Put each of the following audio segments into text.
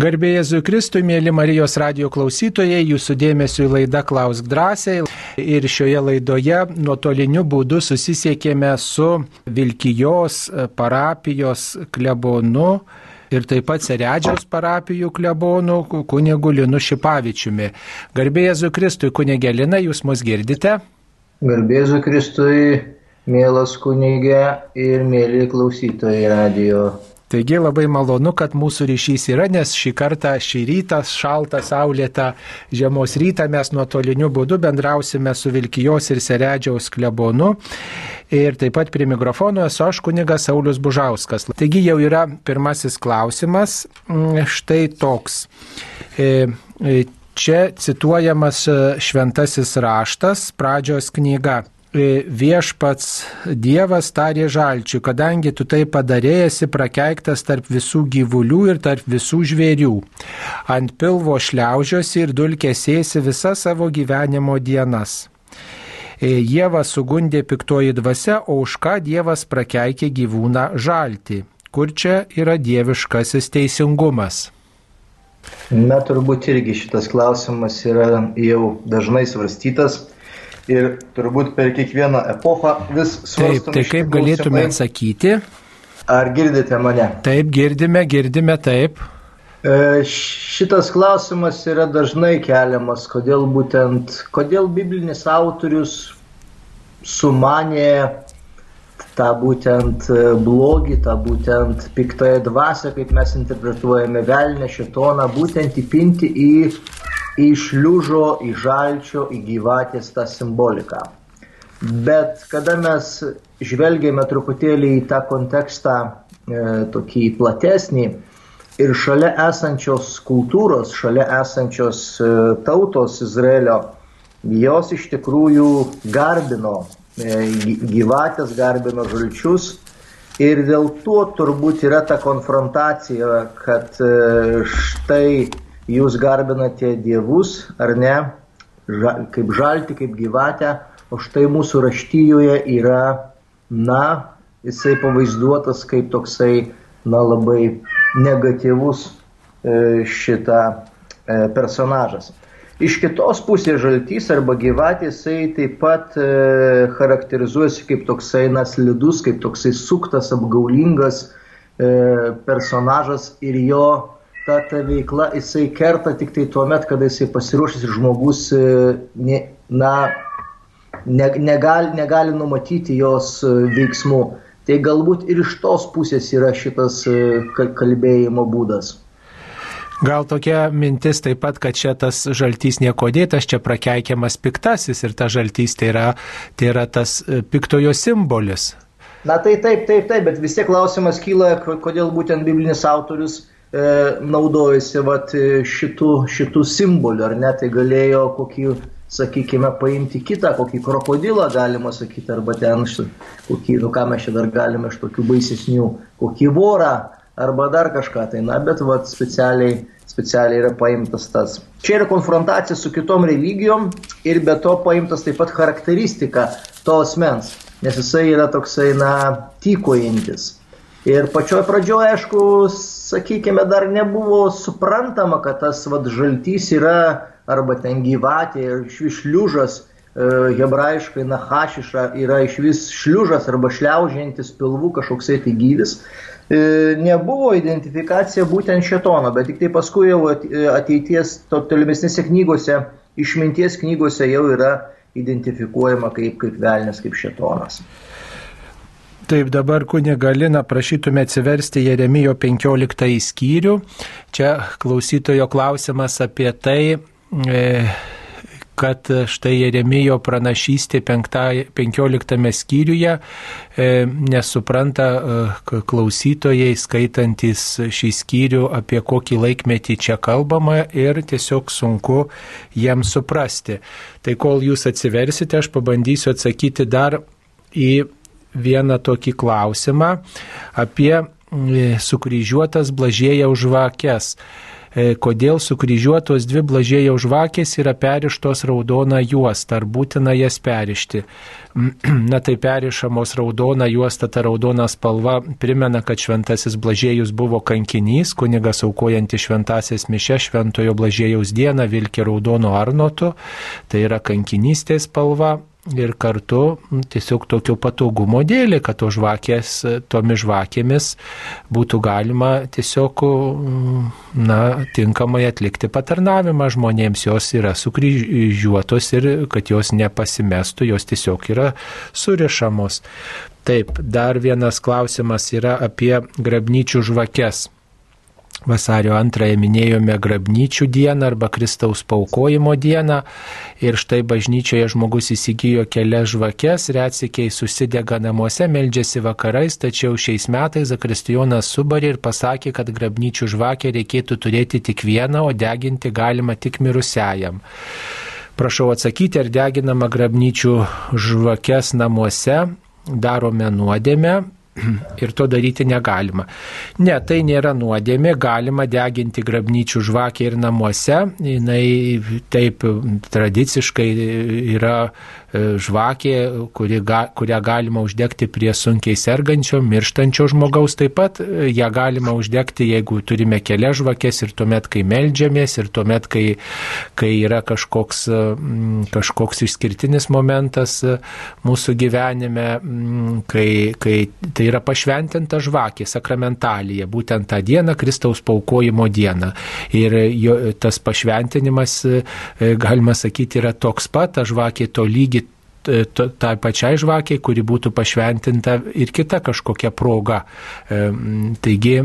Garbėjai Jėzui Kristui, mėly Marijos radio klausytojai, jūsų dėmesio į laidą Klausk drąsiai. Ir šioje laidoje nuotoliniu būdu susisiekėme su Vilkijos parapijos klebonu ir taip pat Seredžiaus parapijų klebonu kunigu Linu Šipavičiumi. Garbėjai Jėzui Kristui, kunigė Lina, jūs mus girdite? Garbėjai Jėzui Kristui, mielas kunigė ir mėly klausytojai radio. Taigi labai malonu, kad mūsų ryšys yra, nes šį kartą šį rytą, šaltą, saulėtą žiemos rytą mes nuotoliniu būdu bendrausime su Vilkijos ir Seredžiaus klebonu. Ir taip pat prie mikrofono esu aš kunigas Saulis Bužauskas. Taigi jau yra pirmasis klausimas, mm, štai toks. E, e, čia cituojamas šventasis raštas, pradžios knyga. E, viešpats Dievas tarė žalčiui, kadangi tu tai padarėjasi prakeiktas tarp visų gyvulių ir tarp visų žvėrių. Ant pilvo šliaužiosi ir dulkėsėsi visą savo gyvenimo dienas. Jėva e, sugundė piktoji dvasia, o už ką Dievas prakeikė gyvūną žalti. Kur čia yra dieviškasis teisingumas? Na, turbūt irgi šitas klausimas yra jau dažnai svarstytas ir turbūt per kiekvieną epochą vis svarstome. Taip, tai kaip galėtume atsakyti? Ar girdite mane? Taip, girdime, girdime, taip. E, šitas klausimas yra dažnai keliamas, kodėl būtent, kodėl biblinis autorius sumanė tą būtent blogį, tą būtent piktąją dvasę, kaip mes interpretuojame velnę, šitoną, būtent įpinti į į šliužo, į žalčio, į gyvatės tą simboliką. Bet kada mes žvelgėme truputėlį į tą kontekstą e, tokį platesnį ir šalia esančios kultūros, šalia esančios e, tautos Izraelio, jos iš tikrųjų garbino e, gyvatės, garbino žalčius. Ir dėl to turbūt yra ta konfrontacija, kad e, štai jūs garbinate dievus, ar ne, ža, kaip žalti, kaip gyvatę, o štai mūsų raštyjoje yra, na, jisai pavaizduotas kaip toksai, na, labai negatyvus e, šitą e, personažas. Iš kitos pusės žaltys arba gyvatė jisai taip pat e, charakterizuojasi kaip toksai naslidus, kaip toksai suktas, apgaulingas e, personažas ir jo ta, ta veikla jisai kerta tik tai tuo met, kada jisai pasiruošęs ir žmogus e, ne, na, ne, negali, negali numatyti jos e, veiksmų. Tai galbūt ir iš tos pusės yra šitas e, kalbėjimo būdas. Gal tokia mintis taip pat, kad čia tas žaltys nieko dėtas, čia prakeikiamas piktasis ir ta žaltys tai yra, tai yra tas piktojo simbolis. Na tai taip, taip, taip, bet vis tiek klausimas kyla, kodėl būtent biblinis autorius e, naudojasi vat, šitų, šitų simbolių, ar ne, tai galėjo kokį, sakykime, paimti kitą, kokį krokodilą galima sakyti, arba ten, kokį, nu ką mes čia dar galime iš tokių baisesnių, kokį vorą, arba dar kažką, tai na, bet vat, specialiai, specialiai yra paimtas tas. Čia yra konfrontacija su kitom religijom ir be to paimtas taip pat charakteristika to asmens, nes jisai yra toksai, na, tykojantis. Ir pačioj pradžioje, aišku, sakykime, dar nebuvo suprantama, kad tas vad žaltys yra arba ten gyvatė, iš vis šliužas, e, hebrajiškai nahašiša yra iš vis šliužas arba šliaužiantis pilvų kažkoksai tai gyvis. E, nebuvo identifikacija būtent šetono, bet tik tai paskui jau ateities to tolimesnėse knygose, išminties knygose jau yra identifikuojama kaip, kaip velnės, kaip šetonas. Taip, dabar kunigalina prašytume atsiversti Jeremijo 15 skyrių. Čia klausytojo klausimas apie tai, e, kad štai Jeremijo pranašystė 15 skyriuje e, nesupranta e, klausytojai skaitantis šį skyrių, apie kokį laikmetį čia kalbama ir tiesiog sunku jiems suprasti. Tai kol jūs atsiversite, aš pabandysiu atsakyti dar į vieną tokį klausimą apie e, sukryžiuotas blažėja už vakes. e, kodėl sukryžiuotos dvi blažėjo žvakės yra perištos raudona juosta, ar būtina jas perišti. Na tai perišamos raudona juosta, ta raudona spalva primena, kad šventasis blažėjus buvo kankinys, kunigas aukojanti šventasias mišę šventojo blažėjaus dieną vilkė raudono arnotu, tai yra kankinystės spalva, ir kartu tiesiog tokio patogumo dėlį, kad to žvakės, tomis žvakėmis būtų galima tiesiog na, tinkamai atlikti patarnavimą žmonėms, jos yra sukryžiuotos ir kad jos nepasimestų, jos tiesiog yra surišamos. Taip, dar vienas klausimas yra apie grabnyčių žvakes. Vasario antrąją minėjome grabnyčių dieną arba Kristaus paukojimo dieną. Ir štai bažnyčioje žmogus įsigijo kelias žvakes, retsikiai susidega namuose, meldžiasi vakarais, tačiau šiais metais Zakristijonas subarė ir pasakė, kad grabnyčių žvakę reikėtų turėti tik vieną, o deginti galima tik mirusiajam. Prašau atsakyti, ar deginama grabnyčių žvakes namuose? Darome nuodėmę, ir to daryti negalima. Ne, tai nėra nuodėmė, galima deginti grabnyčių žvakę ir namuose, jinai taip tradiciškai yra žvakė, kuri kurią galima uždegti prie sunkiai sergančio, mirštančio žmogaus. Taip pat e, ją galima uždegti, jeigu turime kelias žvakės ir tuomet, kai melžiamės, ir tuomet, kai, kai yra kažkoks, e, kažkoks išskirtinis momentas mūsų gyvenime, kai, kai tai yra pašventinta žvakė, sakramentalija, būtent tą dieną, Kristaus paukojimo dieną. Ir jo, tas pašventinimas, galima sakyti, yra toks pat, ta žvakė to lygi tai pačiai žvakiai, kuri būtų pašventinta ir kita kažkokia proga. Taigi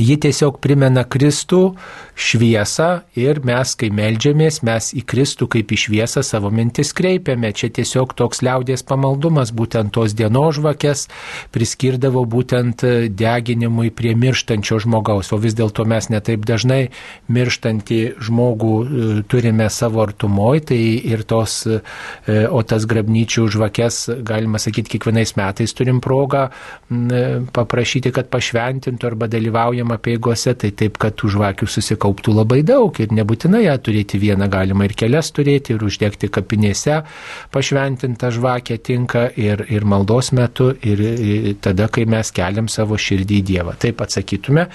Ji tiesiog primena Kristų šviesą ir mes, kai melžiamės, mes į Kristų kaip į šviesą savo mintis kreipiame. Čia tiesiog toks liaudės pamaldumas, būtent tos dienos žvakės priskirdavo būtent deginimui prie mirštančio žmogaus, o vis dėlto mes netaip dažnai mirštantį žmogų e, turime savo artumoj, tai ir tos, e, o tas grabnyčių žvakės, galima sakyti, kiekvienais metais turim progą paprašyti, kad pašventintų arba dalyvauja dalyvaujama peigose, tai taip, kad tų žvakių susikauptų labai daug ir nebūtinai ją turėti vieną, galima ir kelias turėti ir uždegti kapinėse, pašventintą žvakę tinka ir, ir maldos metu ir, ir tada, kai mes keliam savo širdį į Dievą. Taip atsakytume.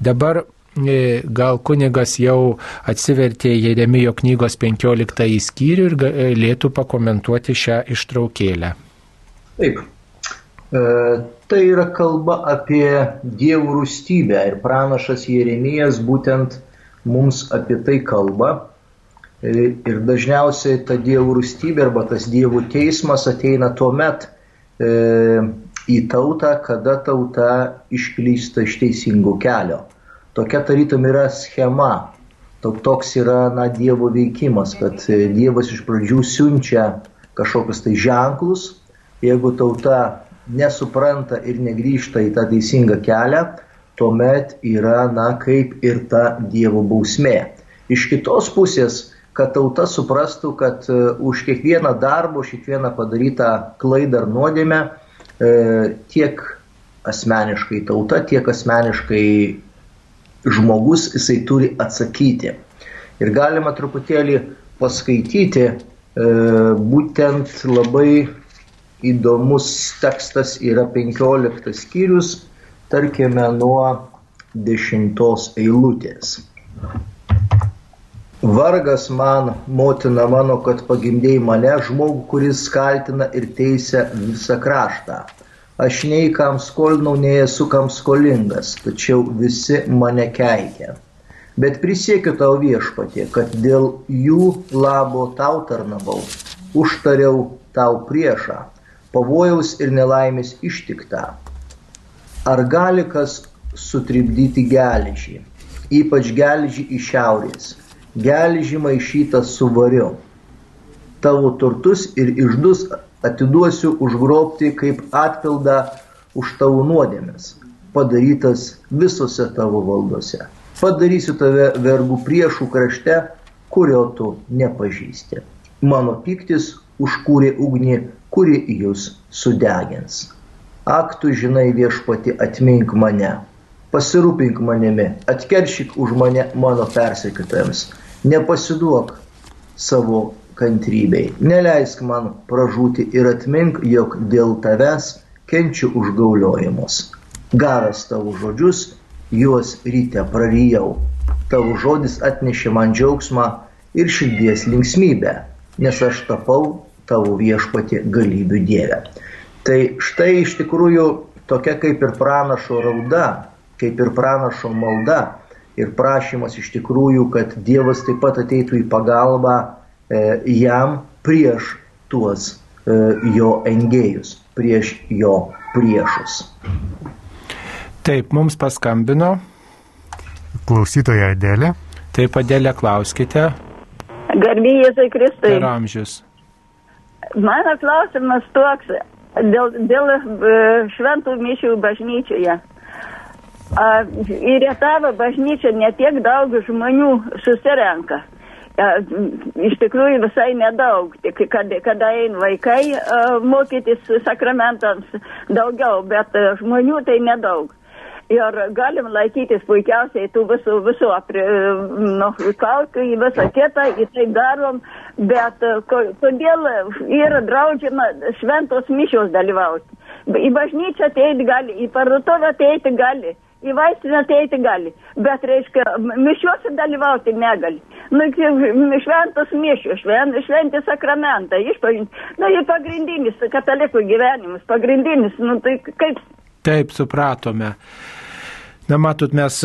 Dabar e, gal kunigas jau atsivertė Jeremijo knygos 15 skyrių ir galėtų pakomentuoti šią ištraukėlę. Taip. E, tai yra kalba apie dievų rūstybę ir pranašas Jeremijas būtent mums apie tai kalba. E, ir dažniausiai ta dievų rūstybė arba tas dievų teismas ateina tuo met e, į tautą, kada tauta išklysta iš teisingo kelio. Tokia tarytum yra schema, toks yra na, Dievo veikimas, kad Dievas iš pradžių siunčia kažkokius tai ženklus, jeigu tauta nesupranta ir negrįžta į tą teisingą kelią, tuomet yra, na, kaip ir ta Dievo bausmė. Iš kitos pusės, kad tauta suprastų, kad uh, už kiekvieną darbą, už kiekvieną padarytą klaidą ar nuodėmę uh, tiek asmeniškai tauta, tiek asmeniškai žmogus jisai turi atsakyti. Ir galima truputėlį paskaityti uh, būtent labai įdomus tekstas yra 15 skyrius, tarkime nuo 10 eilutės. Vargas man, motina mano, kad pagimdėjai mane, žmogų, kuris kaltina ir teisia visą kraštą. Aš nei kam skolinau, nei esu kam skolingas, tačiau visi mane keikia. Bet prisiekiu tau viešpatė, kad dėl jų labo tau tarnavau, užtariau tau priešą, pavojaus ir nelaimės ištikta. Ar gali kas sutribdyti geležį, ypač geležį iš šiaurės, geležį maišytą su variu. Tavo turtus ir išdus atiduosiu užgrobti kaip atpildą už tavo nuodėmės, padarytas visose tavo valdose. Padarysiu tave vergų priešų krašte, kurio tu nepažįsti. Mano piktis užkūrė ugnį kuri jūs sudegins. Ak tu žinai viešpati atmink mane, pasirūpink manimi, atkeršyk už mane mano persekiotojams, nepasiduok savo kantrybei, neleisk man pražūti ir atmink, jog dėl tavęs kenčiu užgauliojimus. Gavęs tavo žodžius, juos ryte prarijau. Tavo žodis atnešė man džiaugsmą ir širdies linksmybę, nes aš tapau tavo viešpatį galybių dievę. Tai štai iš tikrųjų tokia kaip ir pranašo rauda, kaip ir pranašo malda ir prašymas iš tikrųjų, kad Dievas taip pat ateitų į pagalbą e, jam prieš tuos e, jo engėjus, prieš jo priešus. Taip, mums paskambino. Klausytoja Adėlė. Taip, Adėlė, klauskite. Garbėjai Jėzui Kristui. Per amžius. Mano klausimas toks, dėl, dėl e, šventų mišių bažnyčioje. A, į Rietavą bažnyčią netiek daug žmonių susirenka. A, iš tikrųjų visai nedaug, tik kada, kada eina vaikai a, mokytis sakramentams daugiau, bet a, žmonių tai nedaug. Ir galim laikytis puikiausiai tų visų, visų apri, nu, kaukių į visą kitą, į tai darom, bet ko, kodėl yra draudžiama šventos mišios dalyvauti. Į bažnyčią ateiti gali, į parduotuvę ateiti gali, į vaistinę ateiti gali, bet, reiškia, mišiuose dalyvauti negali. Nu, šventos mišios, švent, šventi sakramentai, išpažinti. Na, nu, ir pagrindinis katalikų gyvenimas, pagrindinis, nu, tai kaip Taip, supratome. Na, matot, mes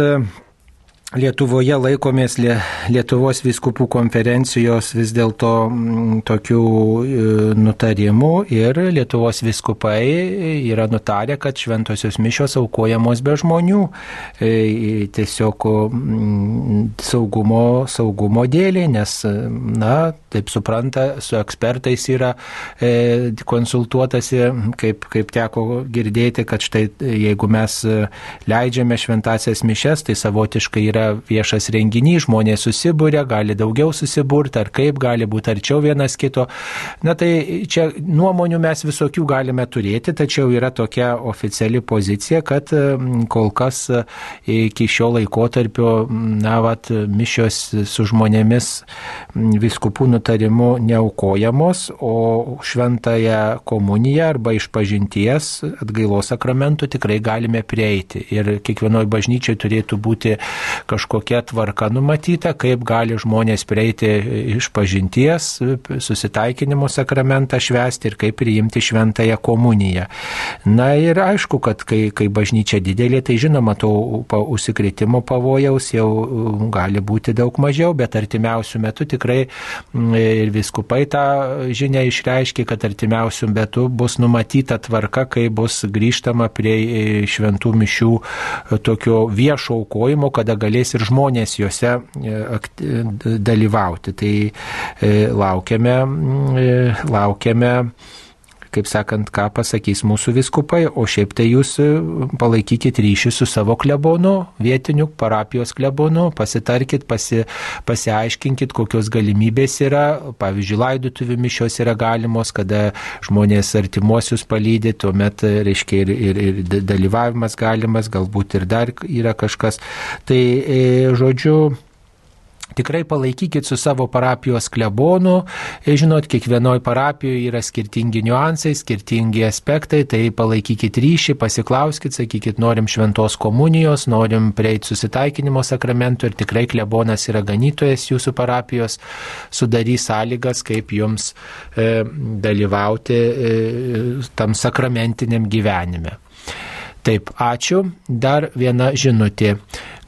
Lietuvoje laikomės Lietuvos viskupų konferencijos vis dėlto mm, tokių e, nutarimų ir Lietuvos viskupai yra nutarę, kad šventosios mišios aukojamos be žmonių. E, tiesiog mm, saugumo, saugumo dėlį, nes, na, taip supranta, su ekspertais yra e, konsultuotasi, kaip, kaip teko girdėti, kad štai jeigu mes leidžiame šventasias mišes, tai savotiškai yra yra viešas renginys, žmonės susibūrė, gali daugiau susiburti, ar kaip gali būti arčiau vienas kito. Na tai čia nuomonių mes visokių galime turėti, tačiau yra tokia oficiali pozicija, kad kol kas e, iki šio laikotarpio, na, vat, mišios su žmonėmis viskupų nutarimu neaukojamos, o šventąją komuniją arba išpažinties atgailos sakramentų tikrai galime prieiti. Ir kiekvienoje bažnyčioje turėtų būti kažkokia tvarka numatyta, kaip gali žmonės prieiti iš pažinties, susitaikinimo sakramentą švesti ir kaip priimti šventąją komuniją. Na ir aišku, kad kai, kai bažnyčia didelė, tai žinoma, to užsikrėtimo pavojaus jau gali būti daug mažiau, bet artimiausių metų tikrai ir viskupai tą žinią išreiškė, kad artimiausių metų bus numatyta tvarka, kai bus grįžtama prie šventų mišių tokio viešo aukojimo, kada galės galės ir žmonės juose e, dalyvauti. Tai e, laukiame, e, laukiame kaip sakant, ką pasakys mūsų viskupai, o šiaip tai jūs palaikykit ryšį su savo klebonu, vietiniu parapijos klebonu, pasitarkit, pasi, pasiaiškinkit, kokios galimybės yra, pavyzdžiui, laidotuvių mišios yra galimos, kada žmonės artimuosius palydė, tuomet, reiškia, ir, ir, ir dalyvavimas galimas, galbūt ir dar yra kažkas. Tai, e, žodžiu, Tikrai palaikykit su savo parapijos klebonu. E, žinot, kiekvienoje parapijoje yra skirtingi niuansai, skirtingi aspektai, tai palaikykit ryšį, pasiklauskit, sakykit, norim šventos komunijos, norim prieiti susitaikinimo sakramentų ir tikrai klebonas yra ganytojas jūsų parapijos, sudarys sąlygas, kaip jums e, dalyvauti e, tam sakramentiniam gyvenime. Taip, ačiū. Dar viena žinutė.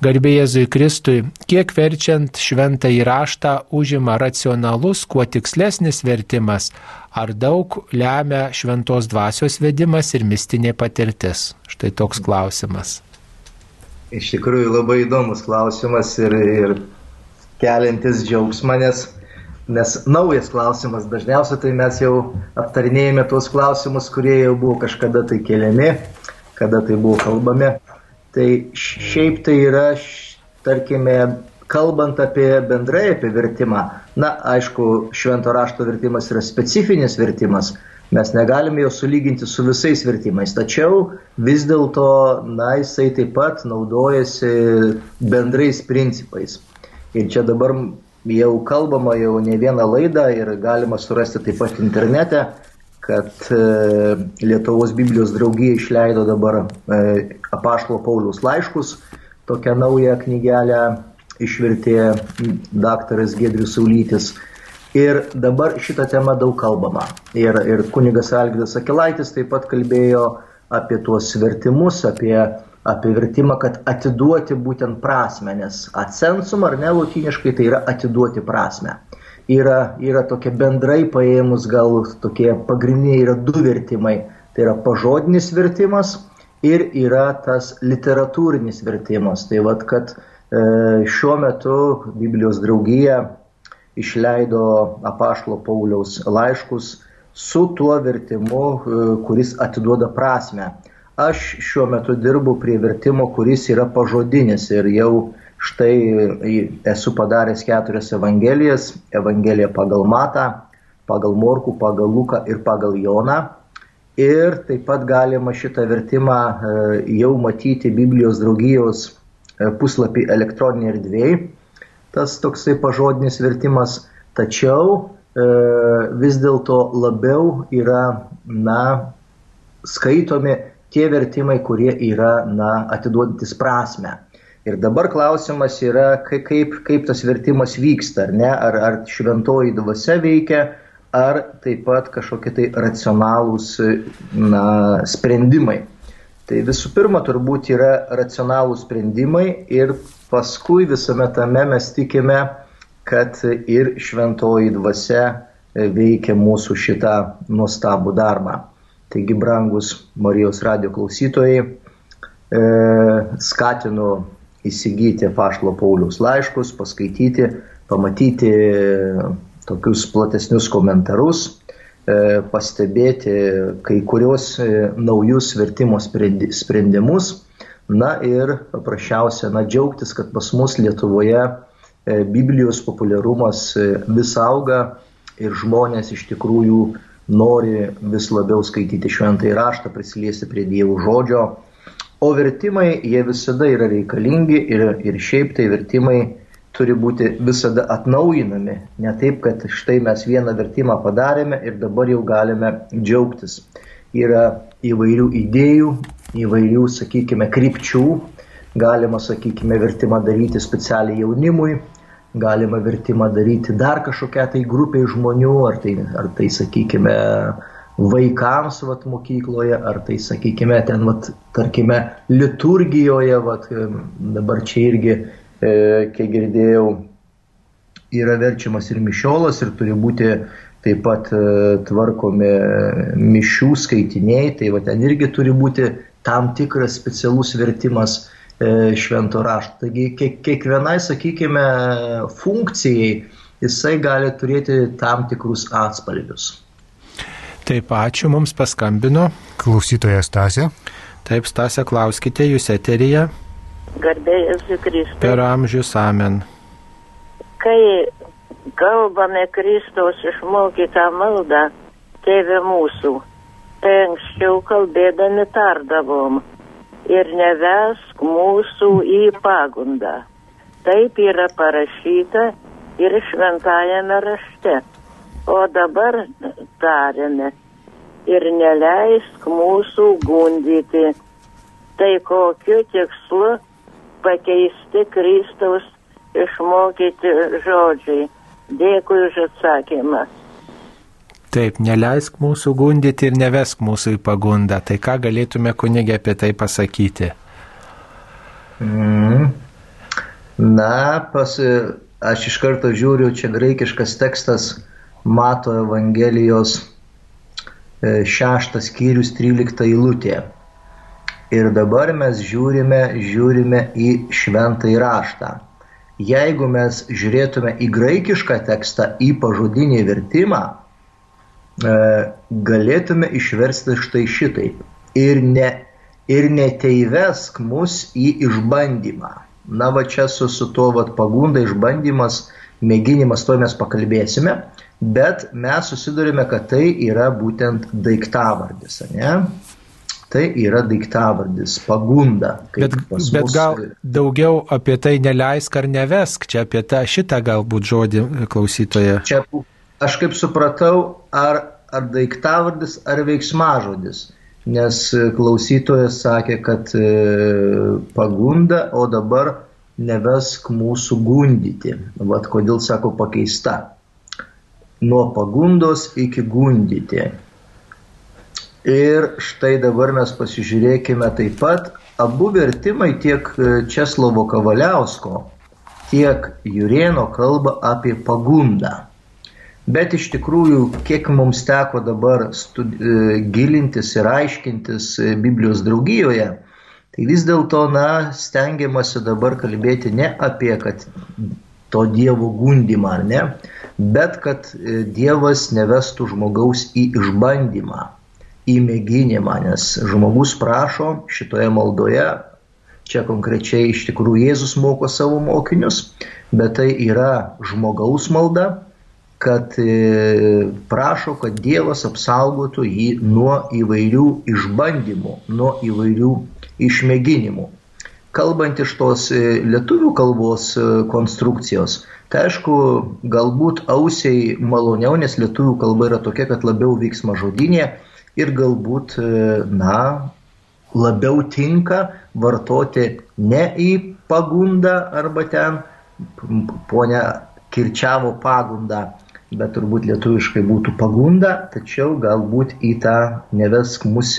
Garbė Jėzui Kristui, kiek verčiant šventą įraštą užima racionalus, kuo tikslesnis vertimas, ar daug lemia šventos dvasios vedimas ir mistinė patirtis? Štai toks klausimas. Iš tikrųjų labai įdomus klausimas ir, ir keliantis džiaugsmą, nes, nes naujas klausimas. Dažniausiai tai mes jau aptarinėjame tuos klausimus, kurie jau buvo kažkada tai keliami, kada tai buvo kalbami. Tai šiaip tai yra, tarkime, kalbant apie bendrai apie vertimą, na, aišku, švento rašto vertimas yra specifinis vertimas, Mes negalime jo sulyginti su visais vertimais, tačiau vis dėlto, na, jisai taip pat naudojasi bendrais principais. Ir čia dabar jau kalbama jau ne vieną laidą ir galima surasti taip pat internete, kad e, Lietuvos Biblijos draugija išleido dabar e, apaštalo Paulius laiškus, tokią naują knygelę išvertė daktaras Gedrius Saulytis. Ir dabar šitą temą daug kalbama. Ir, ir kunigas Algirdas Akilaitis taip pat kalbėjo apie tuos vertimus, apie, apie vertimą, kad atiduoti būtent prasme, nes ascensum ar ne lotyniškai tai yra atiduoti prasme. Yra, yra tokie bendrai paėmus gal tokie pagrindiniai yra du vertimai. Tai yra pažodinis vertimas ir yra tas literatūrinis vertimas. Tai vad, kad E, šiuo metu Biblijos draugija išleido apašlo Pauliaus laiškus su tuo vertimu, e, kuris atiduoda prasme. Aš šiuo metu dirbu prie vertimo, kuris yra pažodinis ir jau štai esu padaręs keturias evangelijas. Evangelija pagal Matą, pagal Morku, pagal Luką ir pagal Joną. Ir taip pat galima šitą vertimą e, jau matyti Biblijos draugijos E, puslapį elektroniniai erdvėjai, tas toksai pažodinis vertimas, tačiau e, vis dėlto labiau yra, na, skaitomi tie vertimai, kurie yra, na, atiduodantis prasme. Ir dabar klausimas yra, kaip, kaip tas vertimas vyksta, ar ne, ar, ar šventoji dvasia veikia, ar taip pat kažkokie tai racionalūs na, sprendimai. Tai visų pirma, turbūt yra racionalų sprendimai ir paskui visame tame mes tikime, kad ir šventoji dvasia veikia mūsų šitą nuostabų darbą. Taigi, brangus Marijos radio klausytojai, e, skatinu įsigyti Pašlo Paulius laiškus, paskaityti, pamatyti tokius platesnius komentarus E, pastebėti kai kurios e, naujus vertimo sprendimus. Na ir paprasčiausia, na džiaugtis, kad pas mus Lietuvoje e, Biblijos populiarumas vis auga ir žmonės iš tikrųjų nori vis labiau skaityti šventąjį raštą, prisiliesti prie Dievo žodžio. O vertimai, jie visada yra reikalingi ir, ir šiaip tai vertimai turi būti visada atnaujinami. Ne taip, kad štai mes vieną vertimą padarėme ir dabar jau galime džiaugtis. Yra įvairių idėjų, įvairių, sakykime, krypčių. Galima, sakykime, vertimą daryti specialiai jaunimui, galima vertimą daryti dar kažkokią tai grupiai žmonių, ar tai, ar tai sakykime, vaikams vat, mokykloje, ar tai, sakykime, ten, vat, tarkime, liturgijoje, vat, dabar čia irgi E, kiek girdėjau, yra verčiamas ir mišiolas ir turi būti taip pat e, tvarkomi mišių skaitiniai, tai va ten irgi turi būti tam tikras specialus vertimas e, švento rašto. Taigi kiek, kiekvienai, sakykime, funkcijai jisai gali turėti tam tikrus atspalvius. Taip, ačiū, mums paskambino. Klausytojas Stasė. Taip, Stasė, klauskite, jūs eterija. Garbėjus Kristus. Per amžius amen. Kai kalbame Kristaus išmokytą maldą, tėvė mūsų, tai anksčiau kalbėdami tardavom ir nevesk mūsų į pagundą. Taip yra parašyta ir šventajame rašte. O dabar tariame ir neleisk mūsų gundyti. Tai kokiu tikslu pakeisti Kristaus išmokyti žodžiai. Dėkui už atsakymą. Taip, neleisk mūsų gundyti ir nevesk mūsų į pagundą. Tai ką galėtume kunigė apie tai pasakyti? Mm. Na, pas, aš iš karto žiūriu, čia graikiškas tekstas Mato Evangelijos šeštas skyrius 13 eilutė. Ir dabar mes žiūrime, žiūrime į šventąjį raštą. Jeigu mes žiūrėtume į graikišką tekstą, į pažodinį vertimą, e, galėtume išversti štai šitaip. Ir, ne, ir neteivesk mus į išbandymą. Na va čia su, su tuo vat, pagunda išbandymas, mėginimas, to mes pakalbėsime. Bet mes susidurime, kad tai yra būtent daiktavardis, ne? Tai yra daiktavardis, pagunda. Bet, bet gal daugiau apie tai neleisk ar nevesk, čia apie tą šitą galbūt žodį klausytoje. Čia aš kaip supratau, ar, ar daiktavardis, ar veiksmažodis. Nes klausytojas sakė, kad e, pagunda, o dabar nevesk mūsų gundyti. Vat kodėl sako pakeista. Nuo pagundos iki gundyti. Ir štai dabar mes pasižiūrėkime taip pat, abu vertimai tiek Česlovo Kavaliausko, tiek Jurieno kalba apie pagundą. Bet iš tikrųjų, kiek mums teko dabar studi... gilintis ir aiškintis Biblijos draugijoje, tai vis dėlto, na, stengiamasi dabar kalbėti ne apie, kad to Dievo gundimą, ar ne, bet kad Dievas nevestų žmogaus į išbandymą į mėginimą, nes žmogus prašo šitoje maldoje, čia konkrečiai iš tikrųjų Jėzus moko savo mokinius, bet tai yra žmogaus malda, kad e, prašo, kad Dievas apsaugotų jį nuo įvairių išbandymų, nuo įvairių išmėginimų. Kalbant iš tos e, lietuvių kalbos e, konstrukcijos, tai aišku, galbūt ausiai maloniau, nes lietuvių kalba yra tokia, kad labiau veiksma žodinė, ir galbūt, e, na, labiau tinka vartoti ne į pagundą arba ten, ponia kirčiavo pagundą, bet turbūt lietuviškai būtų pagunda, tačiau galbūt į tą nevesk mus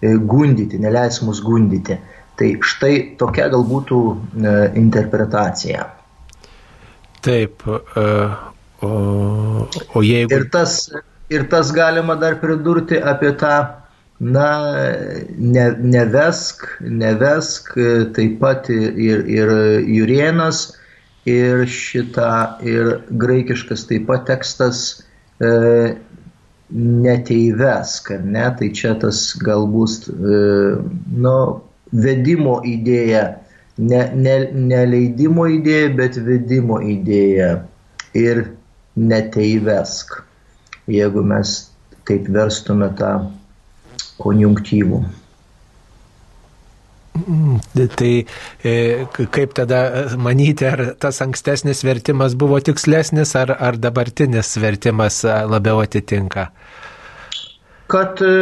gundyti, neleis mus gundyti. Tai štai tokia galbūt e, interpretacija. Taip, o, o jeigu. Ir tas Ir tas galima dar pridurti apie tą, na, ne, nevesk, nevesk, taip pat ir, ir Jurienas, ir šitą, ir graikiškas taip pat tekstas e, neteivesk, ar ne, tai čia tas galbūt, e, nu, vedimo idėja, ne, ne, neleidimo idėja, bet vedimo idėja ir neteivesk jeigu mes taip verstume tą konjunktyvų. Mm, tai e, kaip tada manyti, ar tas ankstesnis vertimas buvo tikslesnis, ar, ar dabartinis vertimas labiau atitinka? Kad e,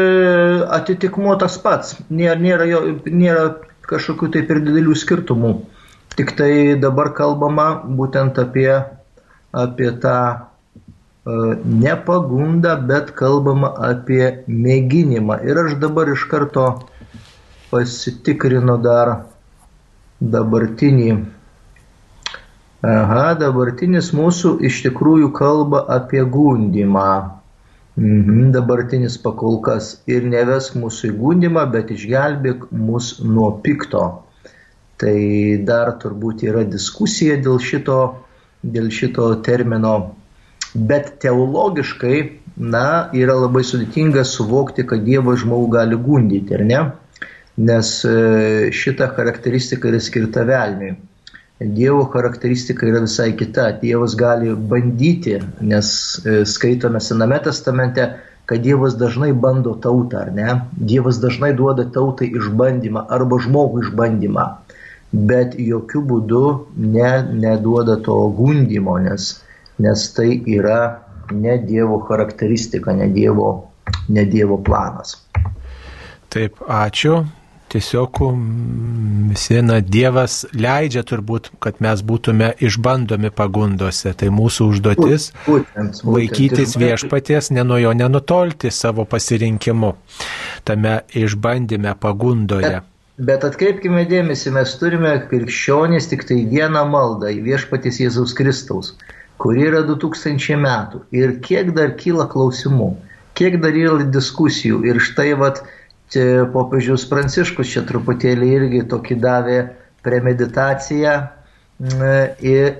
atitikmuo tas pats, nėra, nėra, jo, nėra kažkokių taip ir didelių skirtumų. Tik tai dabar kalbama būtent apie, apie tą E, ne pagunda, bet kalbama apie mėginimą. Ir aš dabar iš karto pasitikrinu dar dabartinį. Aha, dabartinis mūsų iš tikrųjų kalba apie gundimą. Mhm, dabartinis pakolkas ir neves mūsų į gundimą, bet išgelbėk mus nuo pikto. Tai dar turbūt yra diskusija dėl šito, dėl šito termino Bet teologiškai, na, yra labai sudėtinga suvokti, kad Dievas žmogų gali gundyti, ar ne? Nes e, šita charakteristika yra skirta velniui. Dievo charakteristika yra visai kita. Dievas gali bandyti, nes e, skaitome Sename testamente, kad Dievas dažnai bando tautą, ar ne? Dievas dažnai duoda tautai išbandymą arba žmogui išbandymą, bet jokių būdų ne, neduoda to gundimo, nes nes tai yra ne Dievo charakteristika, ne Dievo, ne dievo planas. Taip, ačiū. Tiesiog visi, na, Dievas leidžia turbūt, kad mes būtume išbandomi pagundose. Tai mūsų užduotis būtent, būtent, laikytis viešpaties, ne nuo jo nenutolti savo pasirinkimu tame išbandyme pagundoje. Bet, bet atkreipkime dėmesį, mes turime krikščionys tik tai vieną maldą į viešpaties Jėzaus Kristaus kuri yra 2000 metų. Ir kiek dar kyla klausimų, kiek dar yra diskusijų. Ir štai vat popiežius Pranciškus čia truputėlį irgi tokį davė premeditaciją ir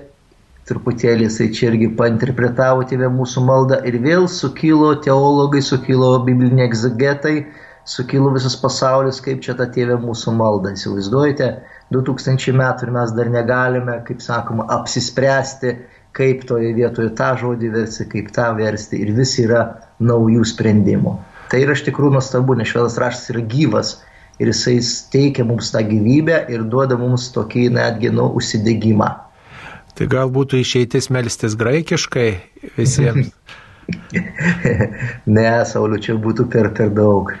truputėlį jisai čia irgi painterpretavo tėvę mūsų maldą ir vėl sukilo teologai, sukilo bibliniai egzegetai, sukilo visas pasaulis, kaip čia ta tėvė mūsų malda. Įsivaizduojate, 2000 metų ir mes dar negalime, kaip sakoma, apsispręsti, kaip toje vietoje tą žodį versti, kaip tą versti ir vis yra naujų sprendimų. Tai yra iš tikrųjų nuostabu, nes švedas raštas yra gyvas ir jisai teikia mums tą gyvybę ir duoda mums tokį netgi nu užsidėgymą. Tai gal būtų išeitis melstis graikiškai visiems? ne, Sauliu, čia būtų per, per daug.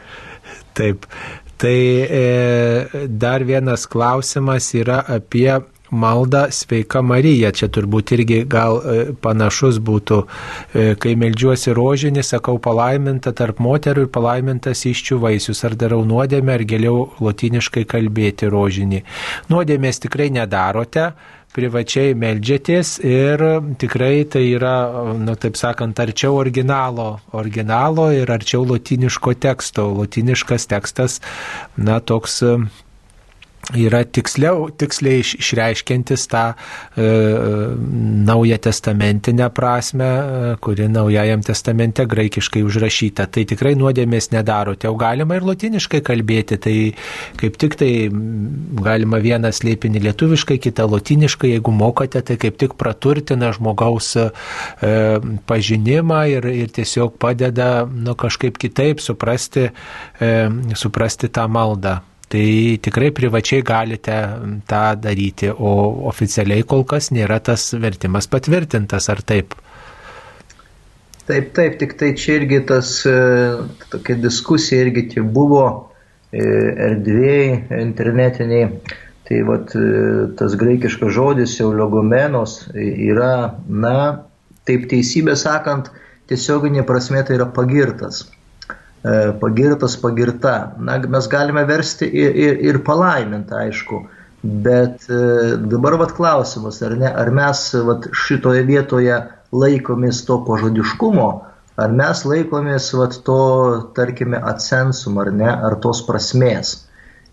Taip. Tai e, dar vienas klausimas yra apie maldą Sveika Marija. Čia turbūt irgi gal e, panašus būtų, e, kai melžiuosi rožinį, sakau palaiminta tarp moterų ir palaimintas iščių vaisius. Ar darau nuodėmę, ar geriau lotiniškai kalbėti rožinį. Nuodėmės tikrai nedarote privačiai melžiatės ir tikrai tai yra, nu, taip sakant, arčiau originalo, originalo ir arčiau lotiniško teksto. Lotiniškas tekstas, na, toks yra tiksliau, tiksliai išreiškintis tą e, naują testamentinę prasme, e, kuri naujajam testamente graikiškai užrašyta. Tai tikrai nuodėmės nedarote, o galima ir latiniškai kalbėti, tai kaip tik tai galima vieną slėpinį lietuviškai, kitą latiniškai, jeigu mokate, tai kaip tik praturtina žmogaus e, pažinimą ir, ir tiesiog padeda nu, kažkaip kitaip suprasti, e, suprasti tą maldą. Tai tikrai privačiai galite tą daryti, o oficialiai kol kas nėra tas vertimas patvirtintas, ar taip? Taip, taip, tik tai čia irgi tas, e, tokia diskusija irgi čia buvo e, erdvėjai internetiniai. Tai vat, e, tas graikiškas žodis jau logomenos yra, na, taip teisybė sakant, tiesioginė prasme tai yra pagirtas. E, pagirtas, pagirta. Na, mes galime versti ir, ir, ir palaiminta, aišku. Bet e, dabar vat klausimas, ar, ne, ar mes vat, šitoje vietoje laikomės to pažodiškumo, ar mes laikomės vat, to, tarkime, atsensum, ar ne, ar tos prasmės.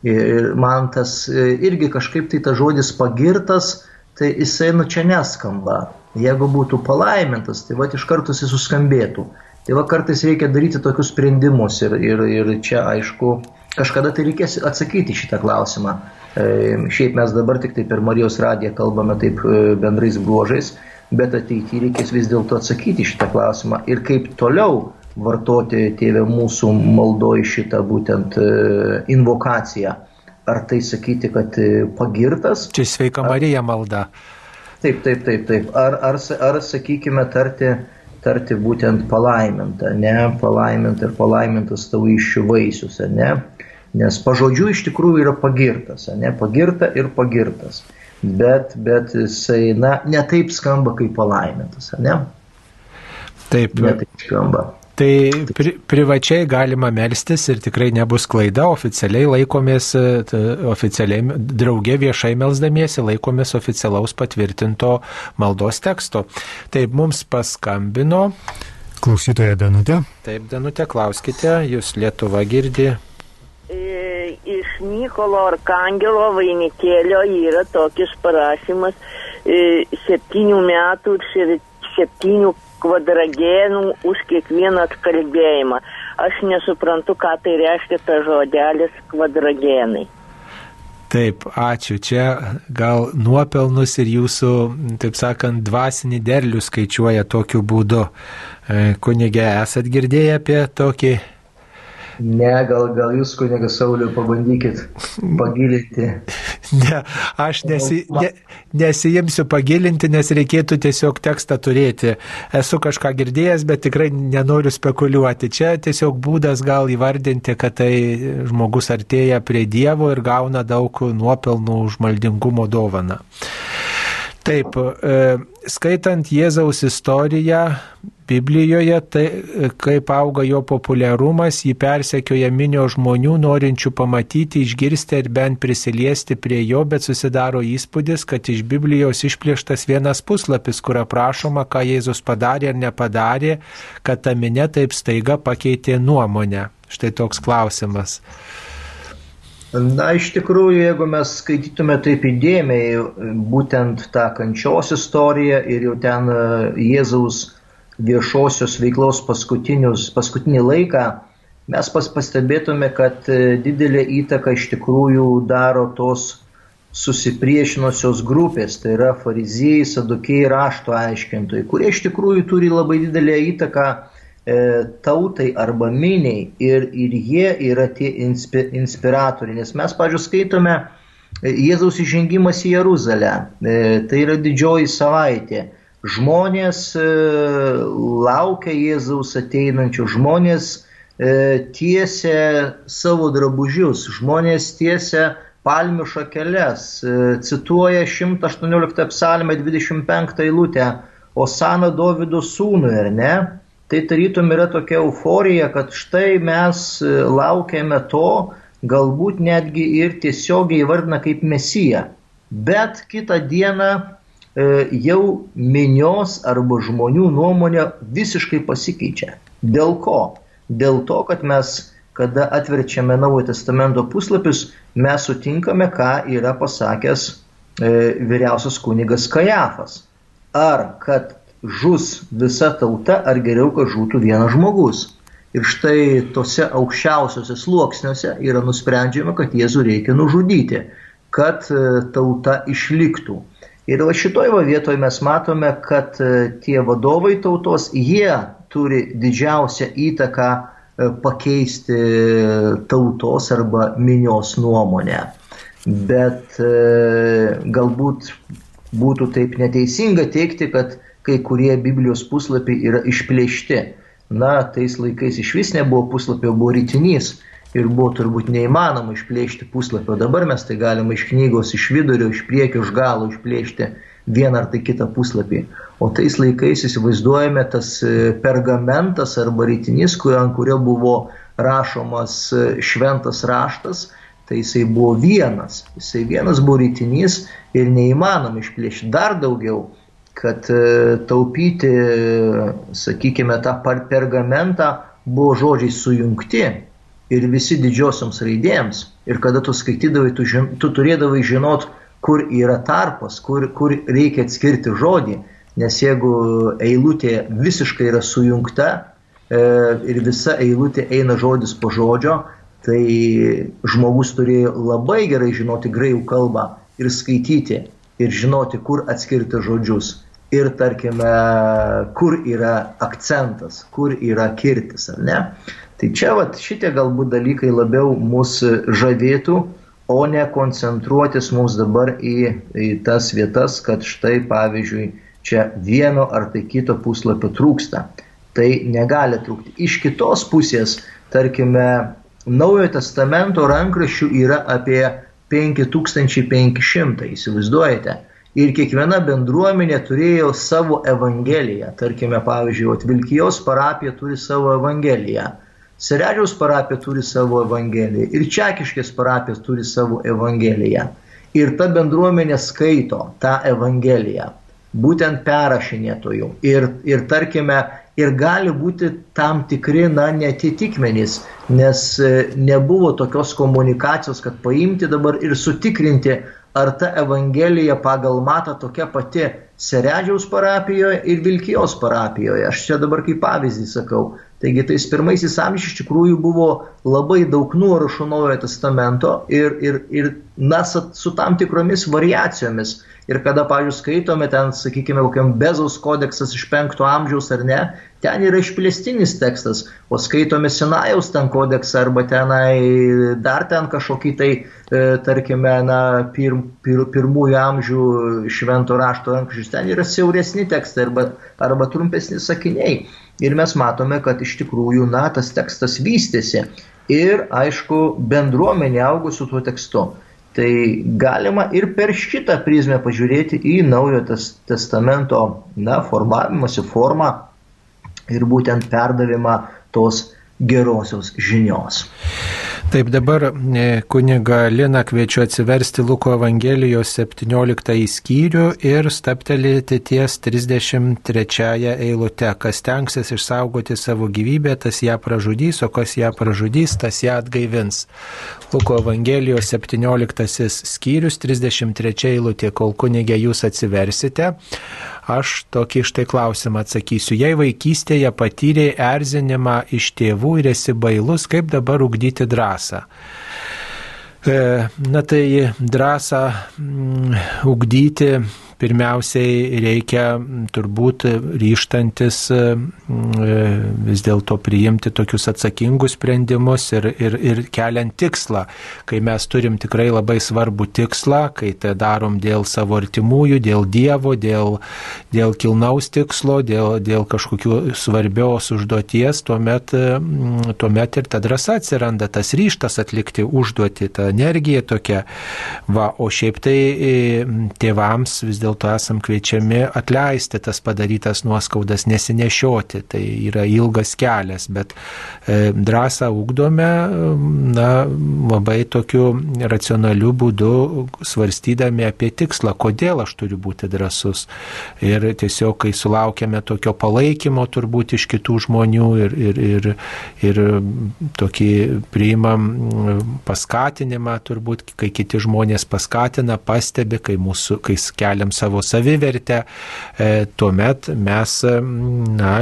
Ir man tas e, irgi kažkaip tai tas žodis pagirtas, tai jisai nu čia neskamba. Jeigu būtų palaimintas, tai va iš karto jis suskambėtų. Tai va kartais reikia daryti tokius sprendimus ir, ir, ir čia aišku, kažkada tai reikės atsakyti šitą klausimą. E, šiaip mes dabar tik tai per Marijos radiją kalbame taip e, bendrais bruožais, bet ateityje reikės vis dėlto atsakyti šitą klausimą ir kaip toliau vartoti tėvę mūsų maldoj šitą būtent e, invokaciją. Ar tai sakyti, kad e, pagirtas? Čia sveika Marija malda. Taip, taip, taip, taip. Ar, ar, ar sakykime, tarti tarti būtent palaiminta, ne palaiminta ir palaimintas tavo iššių vaisius, ne? Nes pažodžiu iš tikrųjų yra pagirtas, ne? Pagirta ir pagirtas. Bet, bet jisai, na, netaip skamba kaip palaimintas, ne? Taip. Netaip skamba. Tai pri, privačiai galima melstis ir tikrai nebus klaida, oficialiai laikomės, oficialiai draugė viešai melsdamiesi laikomės oficialaus patvirtinto maldos teksto. Taip mums paskambino. Klausytoja Danutė. Taip, Danutė, klauskite, jūs Lietuva girdi. E, iš Mykolo Arkangelo vainikėlio yra tokis parašymas e, septynių metų ir septynių kvadragenų už kiekvieną atkalbėjimą. Aš nesuprantu, ką tai reiškia ta žodelis kvadragenai. Taip, ačiū. Čia gal nuopelnus ir jūsų, taip sakant, dvasinį derlių skaičiuoja tokiu būdu. E, kunigė, esat girdėję apie tokį Ne, gal, gal jūs, kunigas Sauliu, pabandykit pagilinti. Ne, aš nesi, ne, nesijimsiu pagilinti, nes reikėtų tiesiog tekstą turėti. Esu kažką girdėjęs, bet tikrai nenoriu spekuliuoti. Čia tiesiog būdas gal įvardinti, kad tai žmogus artėja prie Dievo ir gauna daug nuopelnų už maldingumo dovaną. Taip, e, skaitant Jėzaus istoriją Biblijoje, tai kaip auga jo populiarumas, jį persekioja minio žmonių, norinčių pamatyti, išgirsti ir bent prisiliesti prie jo, bet susidaro įspūdis, kad iš Biblijos išplėštas vienas puslapis, kur aprašoma, ką Jėzus padarė ar nepadarė, kad ta minė taip staiga pakeitė nuomonę. Štai toks klausimas. Na, iš tikrųjų, jeigu mes skaitytume taip įdėmiai būtent tą kančios istoriją ir jau ten e, Jėzaus viešosios veiklos paskutinį laiką, mes pas, pastebėtume, kad e, didelė įtaka iš tikrųjų daro tos susipriešinusios grupės, tai yra fariziejai, sadukiai, rašto aiškintojai, kurie iš tikrųjų turi labai didelę įtaką e, tautai arba miniai ir, ir jie yra tie inspi, inspiratoriai. Nes mes, pažiūrėjau, skaitome e, Jėzaus įžengimas į Jeruzalę, e, tai yra didžioji savaitė. Žmonės e, laukia Jėzaus ateinančių, žmonės e, tiesia savo drabužius, žmonės tiesia palmių šakeles, e, cituoja 118 psalmę 25 eilutę, Osana Dovido sūnui, ar ne? Tai tarytum yra tokia euforija, kad štai mes e, laukiame to, galbūt netgi ir tiesiogiai įvardina kaip mesiją. Bet kitą dieną e, jau minios arba žmonių nuomonė visiškai pasikeičia. Dėl ko? Dėl to, kad mes kada atverčiame Naujojo testamento puslapius, mes sutinkame, ką yra pasakęs e, vyriausias kunigas Kajafas. Ar kad žus visa tauta, ar geriau, kad žūtų vienas žmogus. Ir štai tose aukščiausiose sluoksniuose yra nusprendžiama, kad Jėzų reikia nužudyti, kad e, tauta išliktų. Ir va šitoj va vietoje mes matome, kad e, tie vadovai tautos, jie turi didžiausią įtaką E, pakeisti tautos arba minios nuomonę. Bet galbūt būtų taip neteisinga teikti, kad kai kurie Biblijos puslapiai yra išplėšti. Na, tais laikais iš vis nebuvo puslapio, buvo rytinys ir buvo turbūt neįmanoma išplėšti puslapio. Dabar mes tai galime iš knygos, iš vidurio, iš priekio, iš galo išplėšti vieną ar tai kitą puslapį. O tais laikais įsivaizduojame tas e, pergamentas arba rytinys, ant kurio buvo rašomas e, šventas raštas, tai jisai buvo vienas. Jisai vienas buvo rytinys ir neįmanoma išplėšti dar daugiau, kad e, taupyti, sakykime, tą pergamentą buvo žodžiai sujungti ir visi didžiosioms raidėms. Ir kada tu skaitydavai, tu, žin, tu turėdavai žinot, kur yra tarpas, kur, kur reikia atskirti žodį nes jeigu eilutė visiškai yra sujungta e, ir visa eilutė eina žodis po žodžio, tai žmogus turėjo labai gerai žinoti graikų kalbą ir skaityti ir žinoti, kur atskirti žodžius. Ir tarkime, kur yra akcentas, kur yra kirtis, ar ne? Tai čia vat, šitie galbūt dalykai labiau mus žavėtų, o ne koncentruotis mums dabar į, į tas vietas, kad štai pavyzdžiui, čia vieno ar tai kito puslapio trūksta. Tai negali trūkti. Iš kitos pusės, tarkime, Naujojo testamento rankraščių yra apie 5500, įsivaizduojate. Ir kiekviena bendruomenė turėjo savo evangeliją. Tarkime, pavyzdžiui, Vilkijos parapija turi savo evangeliją. Seredžiaus parapija turi savo evangeliją. Ir Čekiškės parapija turi savo evangeliją. Ir ta bendruomenė skaito tą evangeliją būtent perrašinėtojų. Ir, ir tarkime, ir gali būti tam tikri, na, netitikmenys, nes e, nebuvo tokios komunikacijos, kad paimti dabar ir sutikrinti, ar ta Evangelija pagal matą tokia pati Seredžiaus parapijoje ir Vilkijos parapijoje. Aš čia dabar kaip pavyzdį sakau. Taigi tais pirmaisiais amžiais iš tikrųjų buvo labai daug nuorašų Naujojo testamento ir, ir, ir na, su tam tikromis variacijomis. Ir kada, pavyzdžiui, skaitome ten, sakykime, kokiam Bezos kodeksas iš 5 amžiaus ar ne, ten yra išplėstinis tekstas, o skaitome Sinajaus ten kodeksą arba tenai dar ten kažkokį tai, e, tarkime, na, pir, pir, pirmųjų amžių švento rašto rankraščius, ten yra siauresni tekstai arba, arba trumpesni sakiniai. Ir mes matome, kad iš tikrųjų, na, tas tekstas vystėsi. Ir, aišku, bendruomenė augo su tuo tekstu. Tai galima ir per šitą prizmę pažiūrėti į naujo testamento na, formavimosi formą ir būtent perdavimą tos gerosios žinios. Taip dabar e, kuniga Lina kviečiu atsiversti Luko Evangelijos 17 skyrių ir staptelėti ties 33 eilute. Kas tenksis išsaugoti savo gyvybę, tas ją pražudys, o kas ją pražudys, tas ją atgaivins. Luko Evangelijos 17 skyrius 33 eilutė, kol kunigė jūs atsiversite aš tokį štai klausimą atsakysiu. Jei vaikystėje patyrėjai erzinimą iš tėvų ir esi bailus, kaip dabar ugdyti drąsą? Na tai drąsą mm, ugdyti pirmiausiai reikia turbūt ryštantis vis dėlto priimti tokius atsakingus sprendimus ir, ir, ir keliant tikslą. Kai mes turim tikrai labai svarbų tikslą, kai tai darom dėl savo artimųjų, dėl Dievo, dėl, dėl kilnaus tikslo, dėl, dėl kažkokių svarbios užduoties, tuomet, tuomet ir ta drąsa atsiranda, tas ryštas atlikti užduoti, ta energija tokia. Va, o šiaip tai tėvams vis dėlto dėlto esam kviečiami atleisti tas padarytas nuoskaudas, nesinešioti. Tai yra ilgas kelias, bet e, drąsą ugdome na, labai tokiu racionaliu būdu, svarstydami apie tikslą, kodėl aš turiu būti drąsus. Ir tiesiog, kai sulaukėme tokio palaikymo turbūt iš kitų žmonių ir, ir, ir, ir tokį priimam paskatinimą, turbūt, kai kiti žmonės paskatina, pastebi, kai, mūsų, kai keliam savo savivertę, e, tuomet mes na,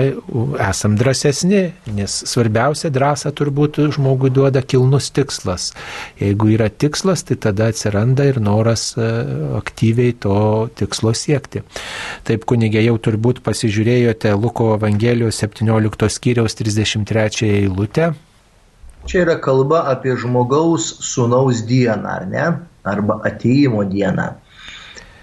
esam drąsesni, nes svarbiausia drąsa turbūt žmogui duoda kilnus tikslas. Jeigu yra tikslas, tai tada atsiranda ir noras e, aktyviai to tikslo siekti. Taip, kunigė, jau turbūt pasižiūrėjote Luko Evangelijos 17 skyriaus 33 eilutę. Čia yra kalba apie žmogaus sunaus dieną, ar ne? Arba ateimo dieną.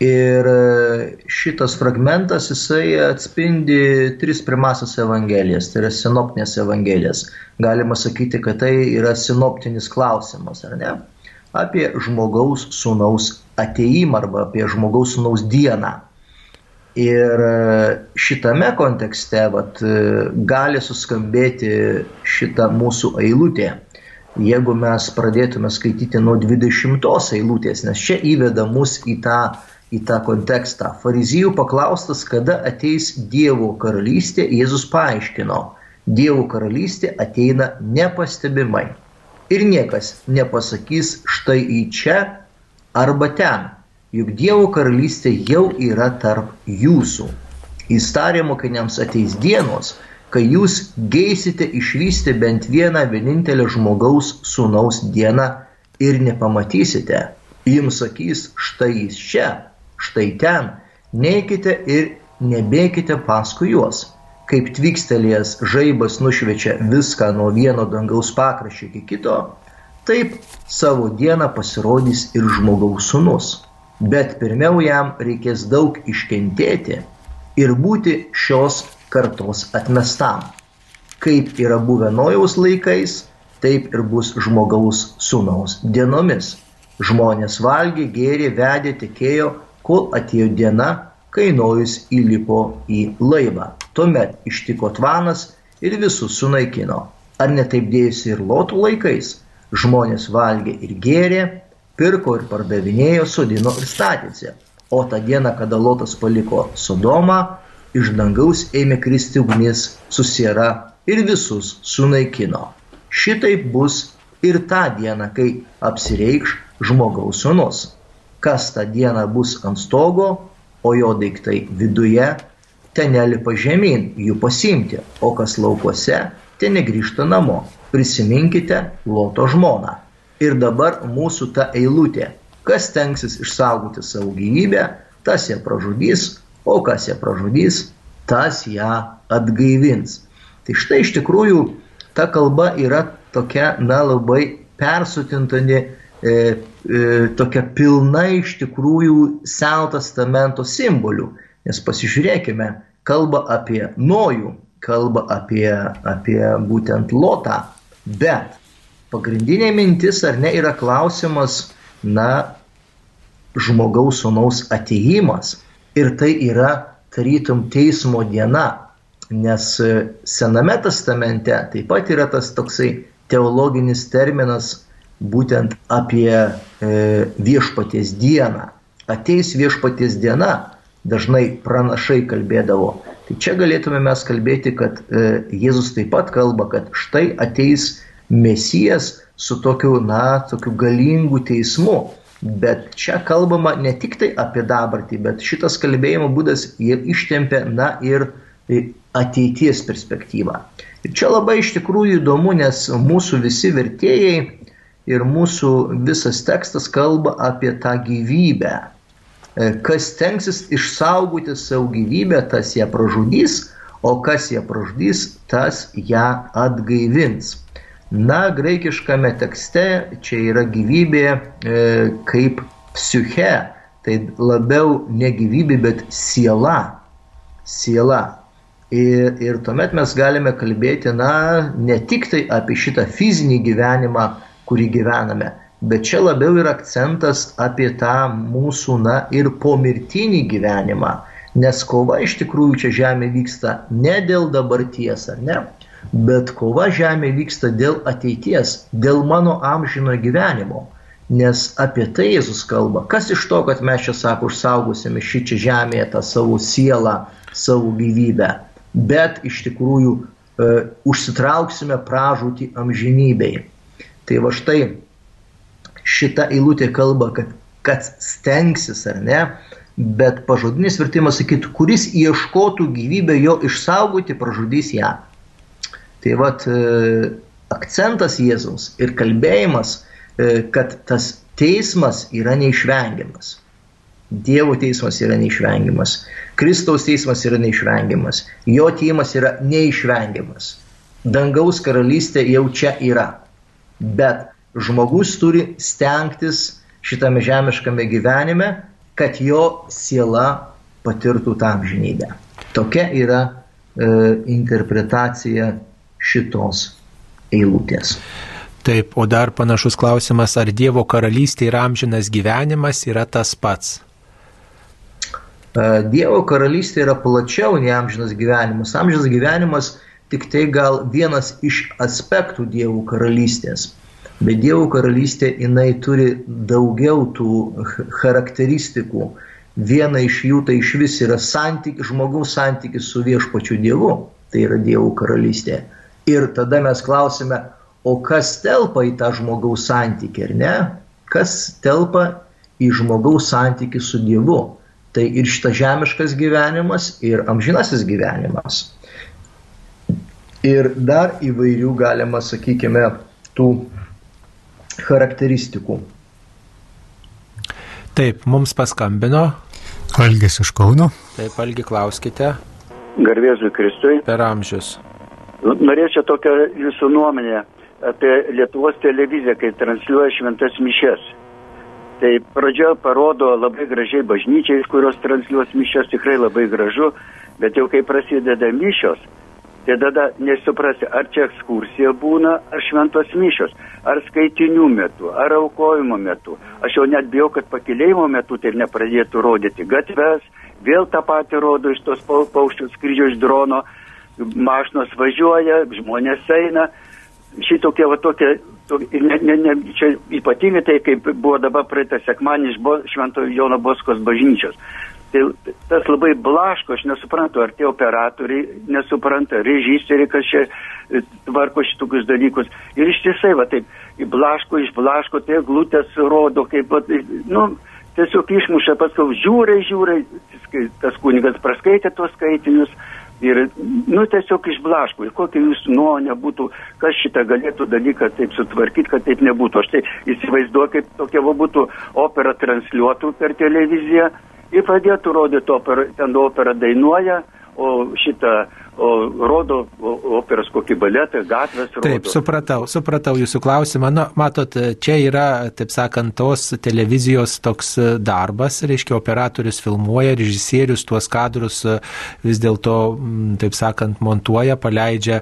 Ir e, šitas fragmentas jisai atspindi tris pirmasis evangelijas, tai yra sinoptinės evangelijas. Galima sakyti, kad tai yra sinoptinis klausimas, ar ne? Apie žmogaus sūnaus ateimą arba apie žmogaus sūnaus dieną. Ir e, šitame kontekste vat, e, gali suskambėti šita mūsų eilutė. Jeigu mes pradėtume skaityti nuo 20 eilutės, nes čia įveda mus į tą į tą kontekstą. Farizijų paklaustas, kada ateis Dievo karalystė, Jėzus paaiškino, Dievo karalystė ateina nepastebimai. Ir niekas nepasakys štai į čia arba ten, juk Dievo karalystė jau yra tarp jūsų. Jis tarė mokiniams ateis dienos, kai jūs geisite išvysti bent vieną vienintelę žmogaus sūnaus dieną ir nepamatysite. Jums sakys, štai jis čia štai ten, neikite ir nebėkite paskui juos. Kaip tvykstelės žaibas nušviečia viską nuo vieno dangaus pakraščio iki kito, taip savo dieną pasirodys ir žmogaus sunus. Bet pirmiau jam reikės daug iškentėti ir būti šios kartos atmestam. Kaip yra buvę nojaus laikais, taip ir bus žmogaus sūnaus dienomis. Žmonės valgė, gėrė, vedė, tikėjo, kol atėjo diena, kai Nojus įlipo į laivą. Tuomet ištiko tvanas ir visus sunaikino. Ar netaip dėjusi ir lotų laikais? Žmonės valgė ir gėrė, pirko ir pardavinėjo, sodino ir statėsi. O tą dieną, kada lotas paliko Sodomą, iš dangaus ėmė kristi ugnis susiera ir visus sunaikino. Šitaip bus ir tą dieną, kai apsireikš žmogaus sunus kas tą dieną bus ant stogo, o jo daiktai viduje, ten nelipa žemyn jų pasimti, o kas laukuose, ten negrįžta namo. Prisiminkite Loto žmoną. Ir dabar mūsų ta eilutė. Kas tenksis išsaugoti savo gyvybę, tas ją pražudys, o kas ją pražudys, tas ją atgaivins. Tai štai iš tikrųjų ta kalba yra tokia, na, labai persutintanti e, tokia pilna iš tikrųjų Seno testamento simbolių. Nes pasižiūrėkime, kalba apie Nojų, kalba apie, apie būtent Lotą, bet pagrindinė mintis ar ne yra klausimas, na, žmogaus sunaus ateimas. Ir tai yra tarytum teismo diena, nes Sename testamente taip pat yra tas toksai teologinis terminas būtent apie e, viešpaties dieną. Ateis viešpaties diena, dažnai pranašai kalbėdavo. Tai čia galėtume mes kalbėti, kad e, Jėzus taip pat kalba, kad štai ateis Mesijas su tokiu, na, tokiu galingu teismu. Bet čia kalbama ne tik tai apie dabartį, bet šitas kalbėjimo būdas ištempia, na, ir ateities perspektyvą. Ir čia labai iš tikrųjų įdomu, nes mūsų visi vertėjai ir mūsų visas tekstas kalba apie tą gyvybę. E, kas tenksis išsaugoti savo gyvybę, tas ją pražudys, o kas ją pražudys, tas ją atgaivins. Na, graikiškame tekste čia yra gyvybė e, kaip psiche, tai labiau ne gyvybė, bet siela. Siela. Ir, ir tuomet mes galime kalbėti, na, ne tik tai apie šitą fizinį gyvenimą, kurį gyvename, bet čia labiau yra akcentas apie tą mūsų, na, ir pomirtinį gyvenimą, nes kova iš tikrųjų čia žemė vyksta ne dėl dabarties, ar ne, bet kova žemė vyksta dėl ateities, dėl mano amžino gyvenimo. Nes apie tai Jėzus kalba. Kas iš to, kad mes čia, sako, užsaugosime šį čia žemėje tą savo sielą, savo gyvybę, bet iš tikrųjų e, užsitrauksime pražūtį amžinybei. Tai va štai šita eilutė kalba, kad, kad stengsis ar ne, bet pažodinis vertimas sakytų, kuris ieškotų gyvybę jo išsaugoti, pražudys ją. Tai va e, akcentas Jėzaus ir kalbėjimas E, kad tas teismas yra neišvengiamas. Dievo teismas yra neišvengiamas. Kristaus teismas yra neišvengiamas. Jo teimas yra neišvengiamas. Dangaus karalystė jau čia yra. Bet žmogus turi stengtis šitame žemiškame gyvenime, kad jo siela patirtų tą amžinybę. Tokia yra e, interpretacija šitos eilutės. Taip, o dar panašus klausimas, ar Dievo karalystė ir amžinas gyvenimas yra tas pats? E, Dievo karalystė yra plačiau nei amžinas gyvenimas. Amžinas gyvenimas tik tai gal vienas iš aspektų Dievo karalystės. Bet Dievo karalystė jinai turi daugiau tų charakteristikų. Viena iš jų tai iš vis yra santyk, žmogaus santykis su viešpačiu Dievu. Tai yra Dievo karalystė. Ir tada mes klausime, O kas telpa į tą žmogaus santykį, ar ne? Kas telpa į žmogaus santykį su Dievu? Tai ir šitas žemiškas gyvenimas, ir amžinasis gyvenimas. Ir dar įvairių galima, sakykime, tų charakteristikų. Taip, mums paskambino. Algis iš Kauno. Taip, Algi, klauskite. Garbėzui Kristui. Per amžius. Norėčiau tokią jūsų nuomonę apie Lietuvos televiziją, kai transliuoja šventas mišes. Tai pradžioje parodo labai gražiai bažnyčiai, kurios transliuos mišes, tikrai labai gražu, bet jau kai prasideda mišios, tai tada nesuprasi, ar čia ekskursija būna, ar šventos mišios, ar skaitinių metu, ar aukojimo metu. Aš jau net bijau, kad pakilėjimo metu tai nepradėtų rodyti gatves, vėl tą patį rodo iš tos paukščių skrydžio iš drono, mašinos važiuoja, žmonės eina šitokie va tokie, to, ne, ne, ne, čia ypatingai tai, kaip buvo dabar praeitą sekmanį iš bo, Šventojo Jono Boskos bažnyčios. Tai tas labai blaško, aš nesuprantu, ar tie operatoriai nesupranta, režisieriai, kas čia e, tvarko šitokius dalykus. Ir iš tiesai, va taip, blaško, išblaško, tie glūtės rodo, kaip, va, nu, tiesiog išmuša, paskui žiūrai, žiūrai, tas kunigas praskaitė tuos skaitinius Ir, nu, tiesiog išblaško. Ir kokia jūsų nuomonė būtų, kas šitą galėtų dalyką taip sutvarkyti, kad taip nebūtų. Aš tai įsivaizduoju, kaip tokia būtų opera transliuotų per televiziją ir pradėtų rodyti operą, ten opera dainuoja, o šitą o rodo operos kokį baletą, gatvės rodo. Taip, supratau, supratau jūsų klausimą. Na, matot, čia yra, taip sakant, tos televizijos toks darbas, reiškia, operatorius filmuoja, režisierius tuos kadrus vis dėlto, taip sakant, montuoja, paleidžia,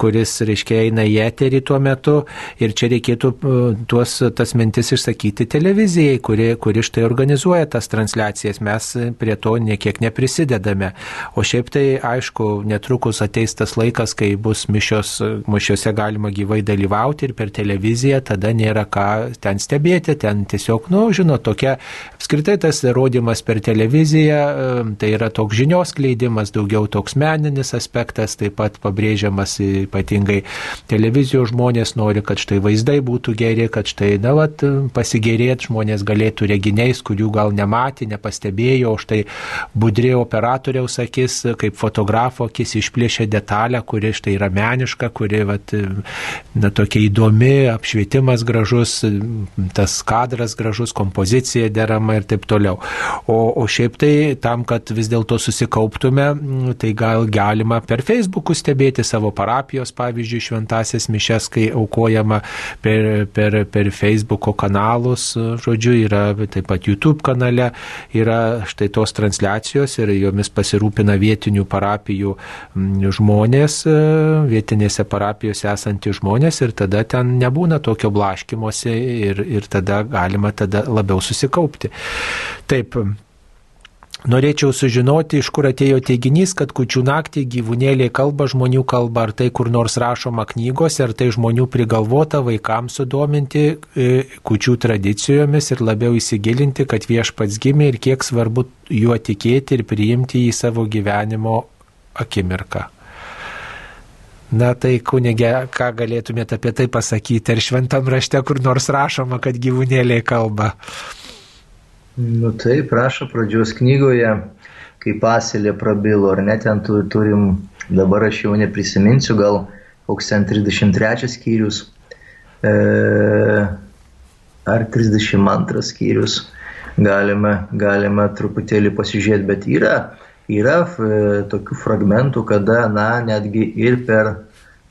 kuris, reiškia, eina į eterį tuo metu ir čia reikėtų tuos, tas mintis išsakyti televizijai, kuri, kuri štai organizuoja tas transliacijas. Mes prie to niekiek neprisidedame. O šiaip tai, aišku, net netrukus ateis tas laikas, kai bus mišios, mišiose galima gyvai dalyvauti ir per televiziją, tada nėra ką ten stebėti, ten tiesiog, nu, žinot, tokia apskritai tas rodimas per televiziją, tai yra toks žinios kleidimas, daugiau toks meninis aspektas, taip pat pabrėžiamas ypatingai televizijos žmonės nori, kad štai vaizdai būtų geri, kad štai, na, vat, pasigėrėti žmonės galėtų reginiais, kurių gal nematė, nepastebėjo, o štai budrė operatoriaus akis, kaip fotografo akis išplėšia detalę, kuri štai yra meniška, kuri vat, na, tokia įdomi, apšvietimas gražus, tas kadras gražus, kompozicija derama ir taip toliau. O, o šiaip tai tam, kad vis dėlto susikauptume, tai gal galima per Facebook'u stebėti savo parapijos, pavyzdžiui, šventasias mišes, kai aukojama per, per, per Facebook'o kanalus, žodžiu, yra taip pat YouTube kanale, yra štai tos transliacijos ir jomis pasirūpina vietinių parapijų žmonės, vietinėse parapijose esantys žmonės ir tada ten nebūna tokio blaškimuose ir, ir tada galima tada labiau susikaupti. Taip, Norėčiau sužinoti, iš kur atėjo teiginys, kad kučių naktį gyvūnėliai kalba žmonių kalba, ar tai kur nors rašoma knygose, ar tai žmonių prigalvota vaikams sudominti e, kučių tradicijomis ir labiau įsigilinti, kad viešpats gimė ir kiek svarbu juo tikėti ir priimti į savo gyvenimo akimirką. Na tai kunigė, ką galėtumėte apie tai pasakyti, ar šventam rašte kur nors rašoma, kad gyvūnėliai kalba? Nu taip, prašo pradžios knygoje, kai pasilė prabilo, ar net ten turim, dabar aš jau neprisiminsiu, gal koks ten 33 skyrius, e, ar 32 skyrius, galime, galime truputėlį pasižiūrėti, bet yra, yra e, tokių fragmentų, kada, na, netgi ir per,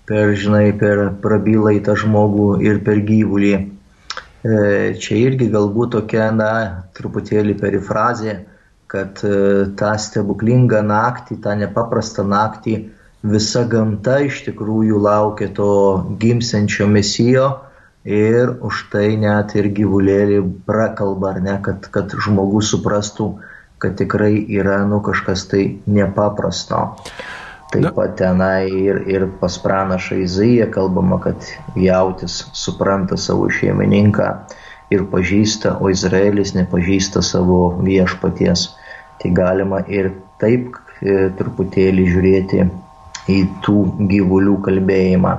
per žinai, per prabylą į tą žmogų ir per gyvulį. E, čia irgi galbūt tokia, na, truputėlį perifrazė, kad e, tą stebuklingą naktį, tą nepaprastą naktį visa gamta iš tikrųjų laukia to gimsenčio mesijo ir už tai net ir gyvulėlį prakalba, ar ne, kad, kad žmogus suprastų, kad tikrai yra nu kažkas tai nepaprasto. Taip pat tenai ir, ir pas pranašą Izaiją kalbama, kad jautis supranta savo šeimininką ir pažįsta, o Izraelis nepažįsta savo viešpaties. Tai galima ir taip e, truputėlį žiūrėti į tų gyvulių kalbėjimą.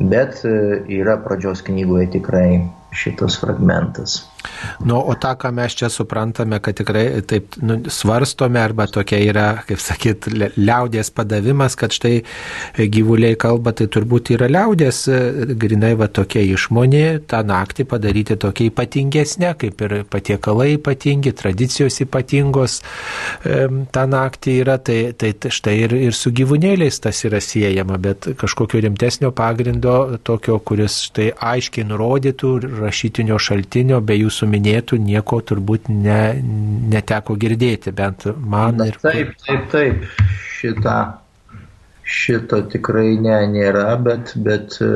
Bet e, yra pradžios knygoje tikrai šitas fragmentas. Nu, o tą, ką mes čia suprantame, kad tikrai taip nu, svarstome, arba tokia yra, kaip sakyt, liaudės padavimas, kad štai gyvuliai kalba, tai turbūt yra liaudės, grinai va tokia išmonė, tą naktį padaryti tokia ypatingesnė, kaip ir patiekalai ypatingi, tradicijos ypatingos tą naktį yra, tai, tai štai ir, ir su gyvūnėliais tas yra siejama, bet kažkokio rimtesnio pagrindo, tokio, kuris štai aiškiai nurodytų rašytinio šaltinio, be jūsų minėtų nieko turbūt ne, neteko girdėti, bent man. Na, ir... Taip, taip, taip. Šitą, šito tikrai ne, nėra, bet, bet e,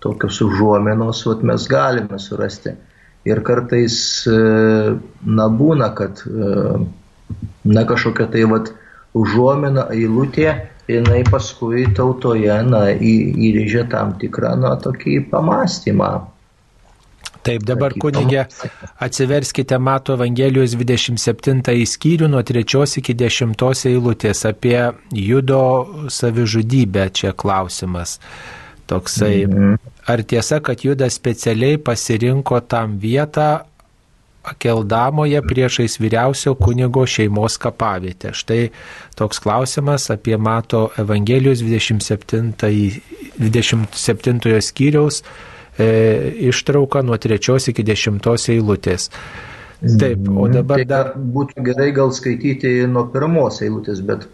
tokios užuomenos vat, mes galime surasti. Ir kartais, e, na, būna, kad, e, na, kažkokia tai, vat, užuomena, eilutė, jinai paskui tautoje, na, įrėžia tam tikrą, na, tokį pamastymą. Taip, dabar kunigė, atsiverskite Mato Evangelijos 27 skyrių nuo 3 iki 10 eilutės apie judo savižudybę. Čia klausimas toksai. Mhm. Ar tiesa, kad judas specialiai pasirinko tam vietą Akeldamoje priešais vyriausio kunigo šeimos kapavietę? Štai toks klausimas apie Mato Evangelijos 27, 27 skyriaus e, ištrauką nuo trečios iki dešimtos eilutės. Taip, o mhm. dabar tai dar. Būtų gerai gal skaityti nuo pirmos eilutės, bet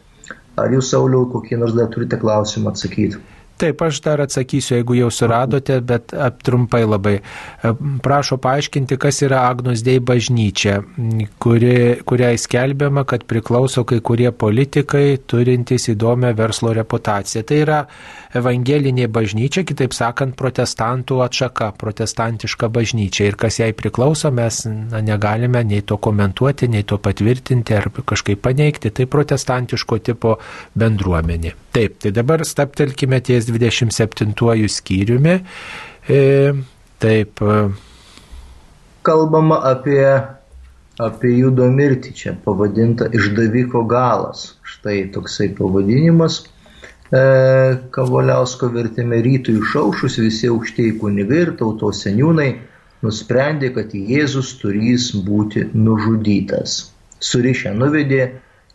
ar jūs, Sauliau, kokį nors dar turite klausimą atsakyti? Taip, aš dar atsakysiu, jeigu jau suradote, bet trumpai labai. E, prašo paaiškinti, kas yra Agnus Dei bažnyčia, kuri, kuriai skelbiama, kad priklauso kai kurie politikai turintys įdomią verslo reputaciją. Tai yra evangelinė bažnyčia, kitaip sakant, protestantų atšaka, protestantiška bažnyčia. Ir kas jai priklauso, mes na, negalime nei to komentuoti, nei to patvirtinti ar kažkaip paneigti. Tai protestantiško tipo bendruomenė. Taip, tai dabar staptelkime ties 27 skyriumi. E, taip. E, Kalbama apie apie judo mirtį čia pavadinta išdaviko galas. Štai toksai pavadinimas. E, Kavaliausko vertime rytų išaušus visi aukštieji kunigai ir tautos seniūnai nusprendė, kad Jėzus turės būti nužudytas. Surišę nuvedė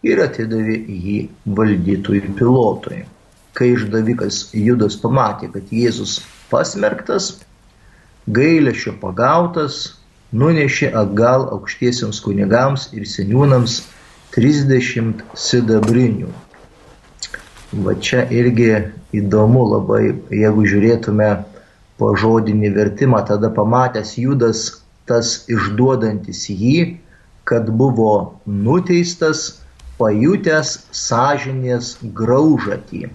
ir atidavė jį valdytojui pilotui. Kai išdavikas Judas pamatė, kad Jėzus pasmerktas, gailėšio pagautas, nunešė atgal aukštiesiams kunigams ir seniūnams 30 sidabrinių. Va čia irgi įdomu labai, jeigu žiūrėtume po žodinį vertimą, tada pamatęs Judas tas išduodantis jį, kad buvo nuteistas, pajutęs sąžinės graužatį.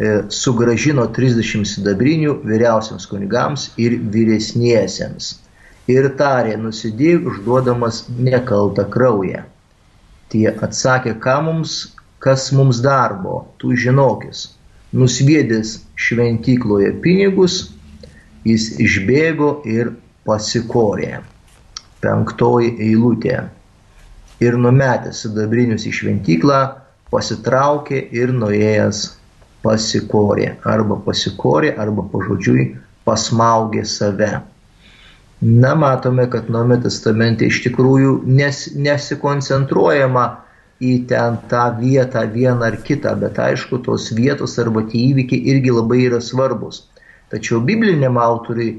E, sugražino 30 sidabrinių vyriausiams kunigams ir vyresniesiems. Ir tarė, nusidėjau užduodamas nekaltą kraują. Tie atsakė, ką mums, kas mums darbo, tu žinokis. Nusviedęs šventykloje pinigus, jis išbėgo ir pasikorė. Penktoji eilutė. Ir numetęs sidabrinius į šventyklą, pasitraukė ir nuėjęs pasikorė. Arba pasikorė, arba pažodžiui pasmaugė save. Na, matome, kad Nuome testamente iš tikrųjų nes, nesikoncentruojama į ten tą vietą vieną ar kitą, bet aišku, tos vietos arba tie įvykiai irgi labai yra svarbus. Tačiau bibliniam autoriui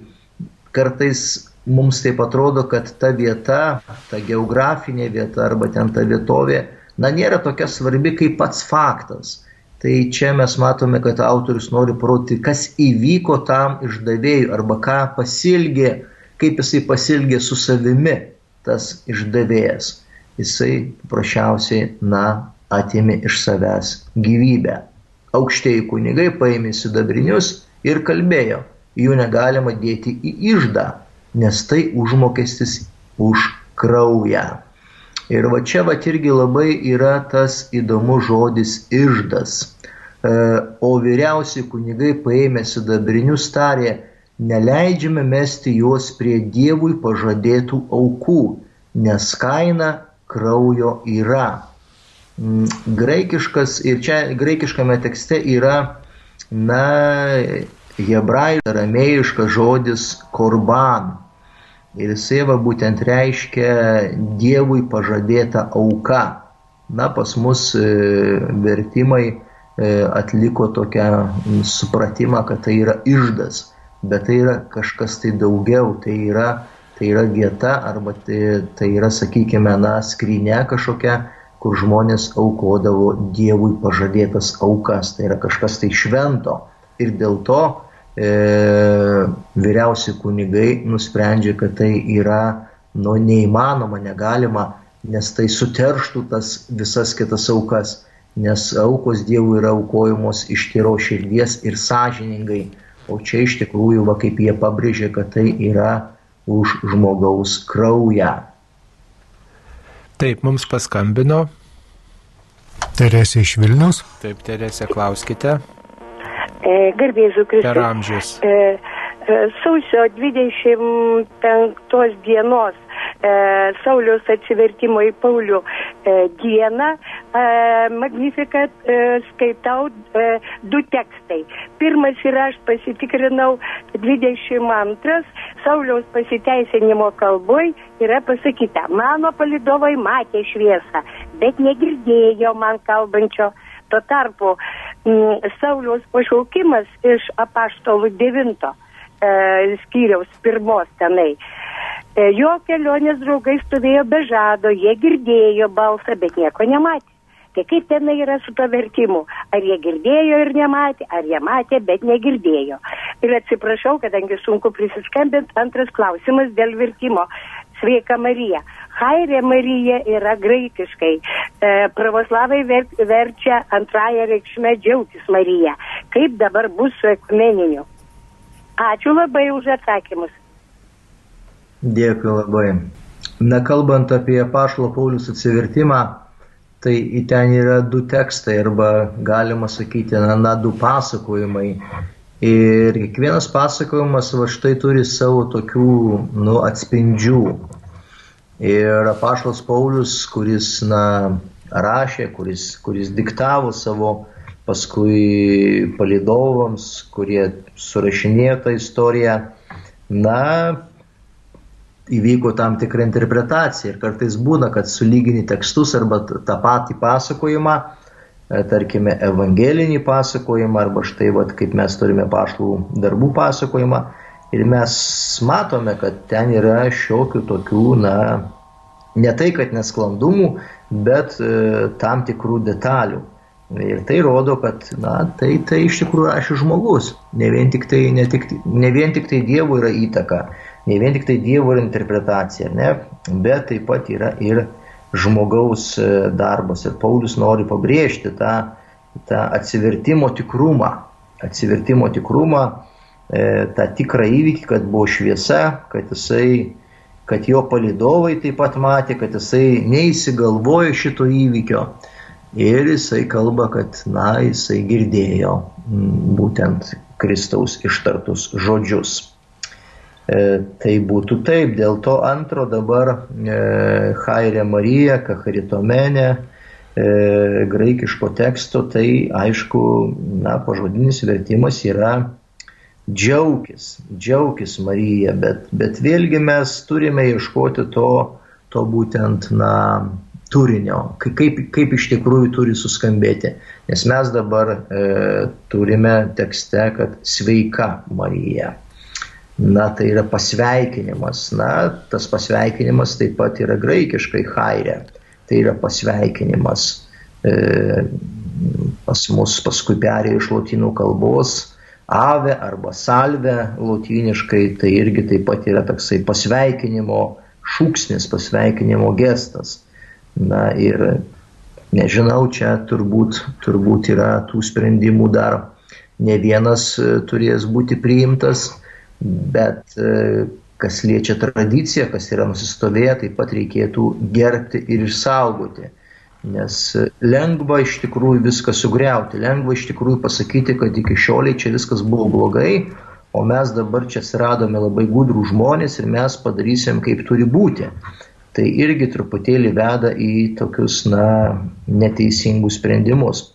kartais mums taip atrodo, kad ta vieta, ta geografinė vieta arba ten ta vietovė, na, nėra tokia svarbi kaip pats faktas. Tai čia mes matome, kad autorius nori parodyti, kas įvyko tam išdavėjui arba ką pasilgė, kaip jisai pasilgė su savimi tas išdavėjas. Jisai paprasčiausiai, na, atėmė iš savęs gyvybę. Aukštieji kunigai paėmė sidabrinius ir kalbėjo, jų negalima dėti į išdą, nes tai užmokestis už kraują. Ir va čia va irgi labai yra tas įdomus žodis išdas. E, o vyriausi kunigai paėmė sidabrinius tarė, neleidžiame mesti juos prie Dievui pažadėtų aukų, nes kaina kraujo yra. Mm, graikiškas ir čia graikiškame tekste yra, na, hebrajų aramėjiškas žodis korban. Ir jisai va būtent reiškia Dievui pažadėta auka. Na, pas mus e, vertimai e, atliko tokią supratimą, kad tai yra išdas, bet tai yra kažkas tai daugiau, tai yra, tai yra vieta arba tai, tai yra, sakykime, na, skrinė kažkokia, kur žmonės aukodavo Dievui pažadėtas aukas, tai yra kažkas tai švento. Ir dėl to e, vyriausi kunigai nusprendžia, kad tai yra nu, neįmanoma, negalima, nes tai suterštų tas visas kitas aukas, nes aukos Dievui yra aukojamos iš tyro širdies ir sąžiningai, o čia iš tikrųjų, va, kaip jie pabrėžė, kad tai yra už žmogaus kraują. Taip, mums paskambino. Teresė iš Vilnius. Taip, Teresė, klauskite. E, Garbėsiu Kristus. Per amžius. E, e, sausio 25 dienos Sauliaus atsivertimo į Paulių dieną Magnificat skaitau du tekstai. Pirmas yra, aš pasitikrinau, 22 Sauliaus pasiteisinimo kalboj yra pasakyta, mano palidovai matė šviesą, bet negirdėjo man kalbančio. Tuo tarpu Mm, Sauliaus pašaukimas iš apaštalų 9 e, skyriaus pirmos tenai. E, jo kelionės draugai stovėjo be žado, jie girdėjo balsą, bet nieko nematė. Tai kaip tenai yra su to vertimu? Ar jie girdėjo ir nematė, ar jie matė, bet negirdėjo. Ir atsiprašau, kadangi sunku prisiskambinti, antras klausimas dėl vertimo. Sveika Marija. Hairė Marija yra graikiškai. E, pravoslavai ver, verčia antrąją reikšmę džiaugtis Marija. Kaip dabar bus su ekumeniniu? Ačiū labai už atsakymus. Dėkui labai. Na, kalbant apie Pašlo Paulius atsivertimą, tai ten yra du tekstai arba galima sakyti, na, na du pasakojimai. Ir kiekvienas pasakojimas va štai turi savo tokių nu, atspindžių. Ir apaštas Paulius, kuris na, rašė, kuris, kuris diktavo savo paskui palidovams, kurie surašinėjo tą istoriją, na, įvyko tam tikra interpretacija ir kartais būna, kad sulygini tekstus arba tą patį pasakojimą, e, tarkime, evangelinį pasakojimą arba štai, vat, kaip mes turime pašlų darbų pasakojimą ir mes matome, kad ten yra šiokių tokių, na, ne tai, kad nesklandumų, bet e, tam tikrų detalių. Ir tai rodo, kad na, tai, tai iš tikrųjų rašė žmogus. Ne vien, tik tai, ne, tik, ne vien tik tai Dievo yra įtaka, ne vien tik tai Dievo yra interpretacija, ne, bet taip pat yra ir žmogaus e, darbas. Ir Paulius nori pabrėžti tą, tą atsivertimo tikrumą, atsivertimo tikrumą, e, tą tikrą įvykį, kad buvo šviesa, kad jisai kad jo palidovai taip pat matė, kad jisai neįsigalvojo šito įvykio, Ir jisai kalba, kad, na, jisai girdėjo būtent Kristaus ištartus žodžius. E, tai būtų taip, dėl to antro dabar e, Hairė Marija, Kacharitomenė, e, graikiško teksto, tai aišku, na, pažodinis vertimas yra džiaugis, džiaugis Marija, bet, bet vėlgi mes turime ieškoti to, to būtent, na, turinio, kaip, kaip iš tikrųjų turi suskambėti. Nes mes dabar e, turime tekste, kad sveika Marija. Na, tai yra pasveikinimas. Na, tas pasveikinimas taip pat yra graikiškai haire. Tai yra pasveikinimas. E, pas mus paskui perėjo iš lotynų kalbos ave arba salve lotyniškai, tai irgi taip pat yra toksai pasveikinimo šūksnis, pasveikinimo gestas. Na ir nežinau, čia turbūt, turbūt yra tų sprendimų dar ne vienas e, turės būti priimtas, bet e, kas liečia tradiciją, kas yra nusistovėję, taip pat reikėtų gerbti ir išsaugoti. Nes lengva iš tikrųjų viską sugriauti, lengva iš tikrųjų pasakyti, kad iki šioliai čia viskas buvo blogai, o mes dabar čia atsiradome labai gudrų žmonės ir mes padarysim, kaip turi būti tai irgi truputėlį veda į tokius, na, neteisingus sprendimus.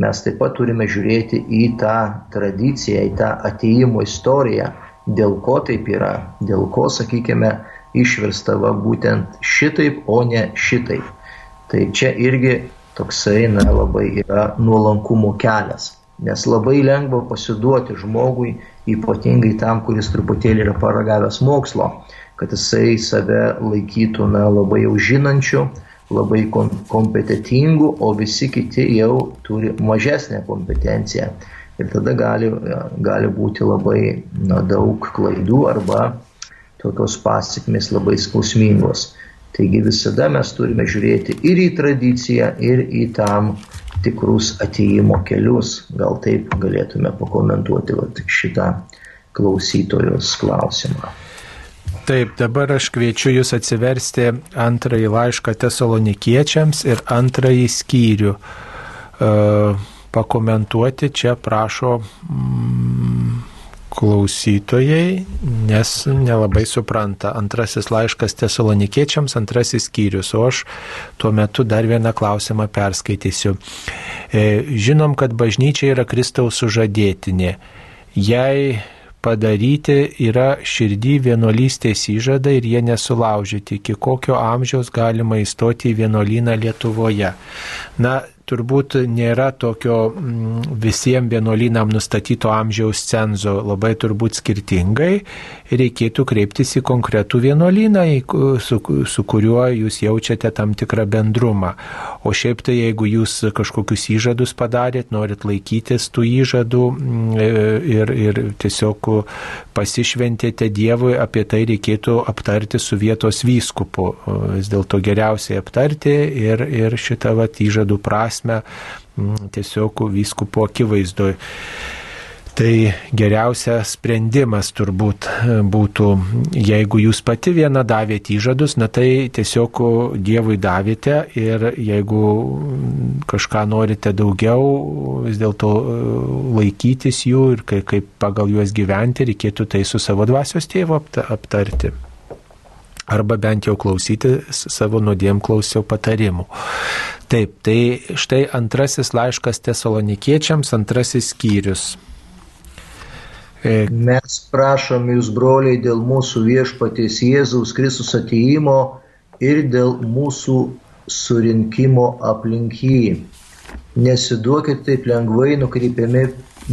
Mes taip pat turime žiūrėti į tą tradiciją, į tą ateimo istoriją, dėl ko taip yra, dėl ko, sakykime, išversta va būtent šitaip, o ne šitaip. Tai čia irgi toksai, na, labai yra nuolankumo kelias. Nes labai lengva pasiduoti žmogui, ypatingai tam, kuris truputėlį yra paragavęs mokslo kad jisai save laikytų na, labai jau žinančiu, labai kom kompetitingu, o visi kiti jau turi mažesnę kompetenciją. Ir tada gali, gali būti labai na, daug klaidų arba tokios pasiekmes labai skausmingos. Taigi visada mes turime žiūrėti ir į tradiciją, ir į tam tikrus ateimo kelius. Gal taip galėtume pakomentuoti vat, šitą klausytojos klausimą. Taip, dabar aš kviečiu Jūs atsiversti antrąjį laišką tesalonikiečiams ir antrąjį skyrių. E, pakomentuoti čia prašo mm, klausytojai, nes nelabai supranta. Antrasis laiškas tesalonikiečiams, antrasis skyrius, o aš tuo metu dar vieną klausimą perskaitysiu. E, žinom, kad bažnyčia yra Kristaus sužadėtinė. Jei padaryti yra širdį vienuolystės įžada ir jie nesulaužyti, iki kokio amžiaus galima įstoti į vienuolyną Lietuvoje. Na, turbūt nėra tokio mm, visiems vienuolynam nustatyto amžiaus cenzo, labai turbūt skirtingai. Reikėtų kreiptis į konkretų vienuolyną, su, su kuriuo jūs jaučiate tam tikrą bendrumą. O šiaip tai jeigu jūs kažkokius įžadus padarėt, norit laikytis tų įžadų mm, ir, ir tiesiog pasišventėte Dievui, apie tai reikėtų aptarti su vietos vyskupu. Vis dėlto geriausiai aptarti ir, ir šitą vat, įžadų prasme prasme tiesiog vyskupo akivaizdoj. Tai geriausias sprendimas turbūt e, būtų, jeigu jūs pati viena davėte įžadus, na tai tiesiog Dievui davėte ir jeigu kažką norite daugiau, vis dėlto e, laikytis jų ir kaip pagal juos gyventi, reikėtų tai su savo dvasios tėvu aptarti arba bent jau klausyti savo nuodėm klausiau patarimų. Taip, tai štai antrasis laiškas tesalonikiečiams, antrasis skyrius. E, Mes prašom jūs, broliai, dėl mūsų viešpaties Jėzaus Kristus ateimo ir dėl mūsų surinkimo aplink jį. Nesiduokit taip lengvai nukreipiami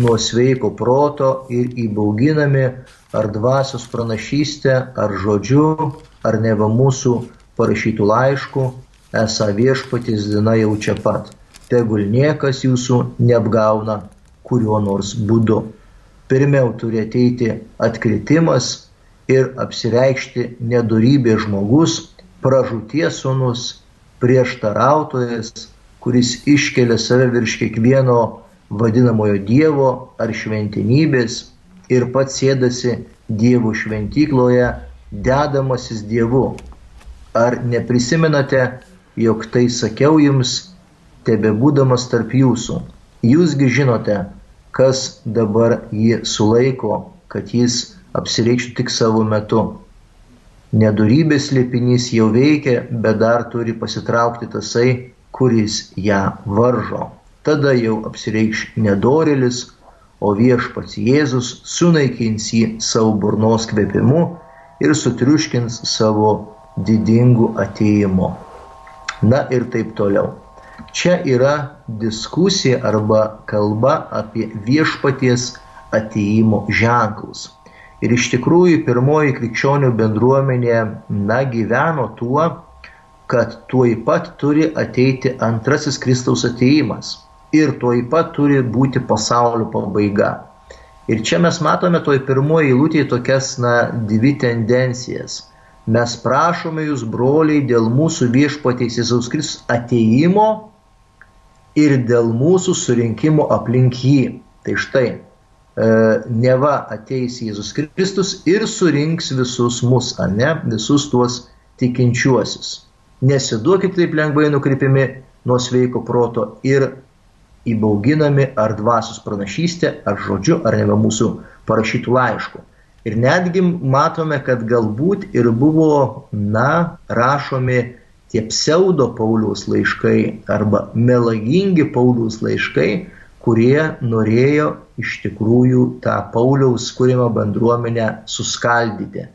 nuo sveiko proto ir įbauginami ar dvasios pranašystę, ar žodžiu, ar neva mūsų parašytų laiškų, esą viešpatis diena jau čia pat. Tegul niekas jūsų neapgauna kuriuo nors būdu. Pirmiau turi ateiti atkritimas ir apsireikšti nedorybė žmogus, pražūties sunus, prieštarautojas, kuris iškelia save virš kiekvieno vadinamojo Dievo ar šventinybės ir pats sėdasi Dievo šventykloje, dedamasis Dievu. Ar neprisimenate, jog tai sakiau jums, tebe būdamas tarp jūsų? Jūsgi žinote, kas dabar jį sulaiko, kad jis apsireikštų tik savo metu. Nedorybės liepinys jau veikia, bet dar turi pasitraukti tasai, kuris ją varžo. Tada jau apsireikš nedorelis, o viešpats Jėzus sunaikins jį savo burnos kvepimu ir sutriuškins savo didingu ateimu. Na ir taip toliau. Čia yra diskusija arba kalba apie viešpaties ateimo ženklus. Ir iš tikrųjų pirmoji krikščionių bendruomenė, na, gyveno tuo, kad tuoj pat turi ateiti antrasis Kristaus ateimas. Ir tuoj pat turi būti pasaulio pabaiga. Ir čia mes matome toj pirmoji eilutėje tokias, na, dvi tendencijas. Mes prašome jūs, broliai, dėl mūsų viešpaties Jėzaus Kristus ateimo ir dėl mūsų surinkimo aplink jį. Tai štai, E, neva ateis Jėzus Kristus ir surinks visus mus, ar ne, visus tuos tikinčiuosius. Nesiduokit taip lengvai nukreipimi nuo sveiko proto ir įbauginami ar dvasios pranašystė, ar žodžiu, ar neva mūsų parašytų laiškų. Ir netgi matome, kad galbūt ir buvo, na, rašomi tie pseudo Pauliaus laiškai arba melagingi Pauliaus laiškai, kurie norėjo iš tikrųjų tą Pauliaus kūrimo bendruomenę suskaldyti.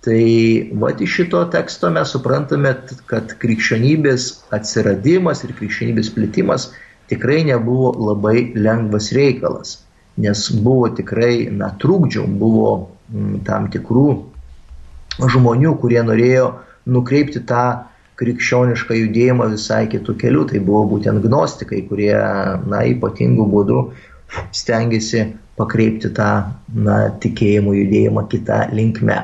Tai va iš šito teksto mes suprantame, kad krikščionybės atsiradimas ir krikščionybės plėtimas tikrai nebuvo labai lengvas reikalas, nes buvo tikrai, na, trūkdžių, buvo m, tam tikrų žmonių, kurie norėjo nukreipti tą krikščionišką judėjimą visai kitų kelių. Tai buvo būtent gnostikai, kurie na, ypatingų būdų stengiasi pakreipti tą na, tikėjimo judėjimą kitą linkmę.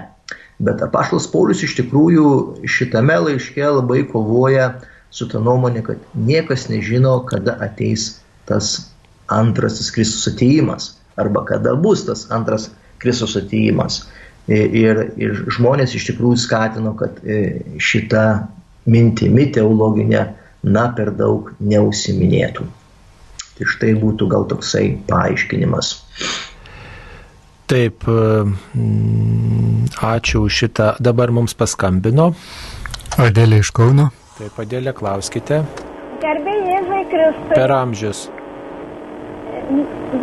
Bet apaštalas Paulius iš tikrųjų šitame laiške labai kovoja su ta nuomonė, kad niekas nežino, kada ateis tas antrasis Kristus ateimas arba kada bus tas antras Kristus ateimas. Ir, ir žmonės iš tikrųjų skatino, kad e, šita mintimi teologinė, na, per daug neusiminėtų. Tai štai būtų gal toksai paaiškinimas. Taip, mm, ačiū už šitą. Dabar mums paskambino. Adėlė iš Kauno. Taip, Adėlė, klauskite. Gerbėjai Jėzai Kristui. Per amžius.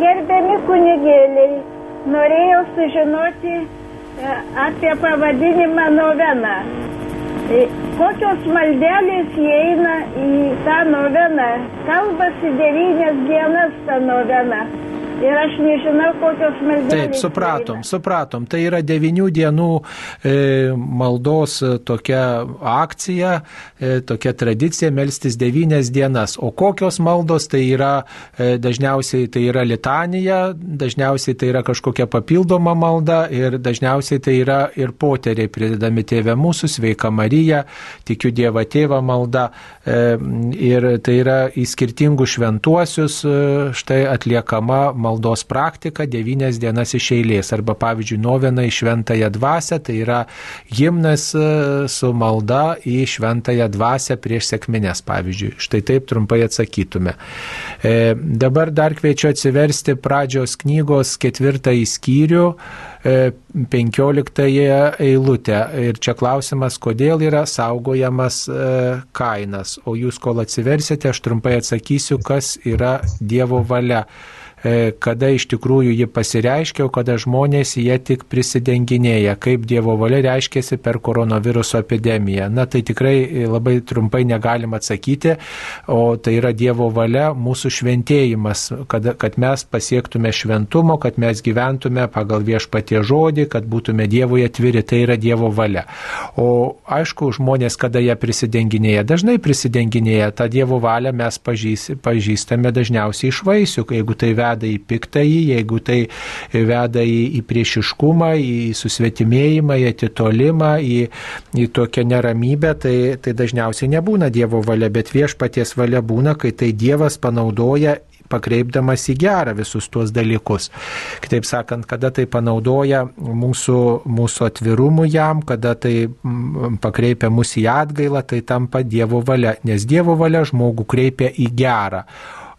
Gerbiami kunigėliai, norėjau sužinoti e, apie pavadinimą noveną. E, Kokios maldelės įeina į tą noveną? Kalbasi devynės dienas tą noveną. Ir aš nežinau, kokios maldelės. Taip, supratom, supratom. Tai yra devinių dienų e, maldos e, tokia akcija, e, tokia tradicija melstis devynės dienas. O kokios maldos tai yra, e, dažniausiai tai yra litanija, dažniausiai tai yra kažkokia papildoma malda ir dažniausiai tai yra ir poteriai pridedami tėvė mūsų, sveika Marija, tikiu Dievą tėvą malda. E, ir tai yra į skirtingus šventuosius e, štai atliekama maldos praktika devynias dienas iš eilės. Arba pavyzdžiui, novena į šventąją dvasę, tai yra gimnas e, su malda į šventąją dvasę prieš sėkminės, pavyzdžiui. Štai taip trumpai atsakytume. E, dabar dar kviečiu atsiversti pradžios knygos ketvirtąjį skyrių. 15 eilutę. Ir čia klausimas, kodėl yra saugojamas kainas. O jūs kol atsiversite, aš trumpai atsakysiu, kas yra Dievo valia e, kada iš tikrųjų ji pasireiškia, kada žmonės jie tik prisidenginėja, kaip Dievo valia reiškėsi per koronaviruso epidemiją. Na tai tikrai labai trumpai negalim atsakyti, o tai yra Dievo valia mūsų šventėjimas, kad, kad mes pasiektume šventumo, kad mes gyventume pagal viešpatie žodį, kad būtume Dievui atviri, tai yra Dievo valia. O aišku, žmonės, kada jie prisidenginėja, dažnai prisidenginėja, tą Dievo valią mes pažįstame dažniausiai iš vaisių, jeigu tai veda į piktąjį, jeigu tai veda į, į priešiškumą, į susvetimėjimą, į atitolimą, į, į tokią neramybę, tai, tai dažniausiai nebūna Dievo valia, bet viešpaties valia būna, kai tai Dievas panaudoja pakreipdamas į gerą visus tuos dalykus. Kitaip sakant, kada tai panaudoja mūsų, mūsų atvirumų jam, kada tai mm, pakreipia mus į atgailą, tai tampa Dievo valia, nes Dievo valia žmogų kreipia į gerą.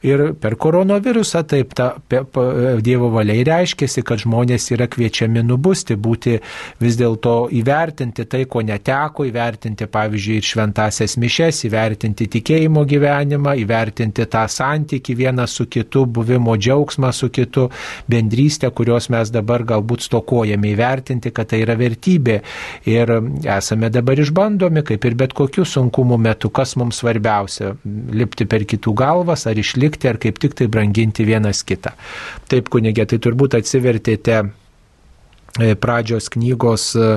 Ir per koronavirusą taip ta pe, pe, Dievo valiai reiškėsi, kad žmonės yra kviečiami nubusti, būti vis dėlto įvertinti tai, ko neteko, įvertinti, pavyzdžiui, ir šventasias mišes, įvertinti tikėjimo gyvenimą, įvertinti tą santyki vienas su kitu, buvimo džiaugsmą su kitu, bendrystę, kurios mes dabar galbūt stokojame, įvertinti, kad tai yra vertybė. Ir esame dabar išbandomi, kaip ir bet kokių sunkumų metu, kas mums svarbiausia - lipti per kitų galvas ar išlikti likti ar kaip tik tai branginti vienas kitą. Taip, kunigė, tai turbūt atsivertėte e, pradžios knygos e,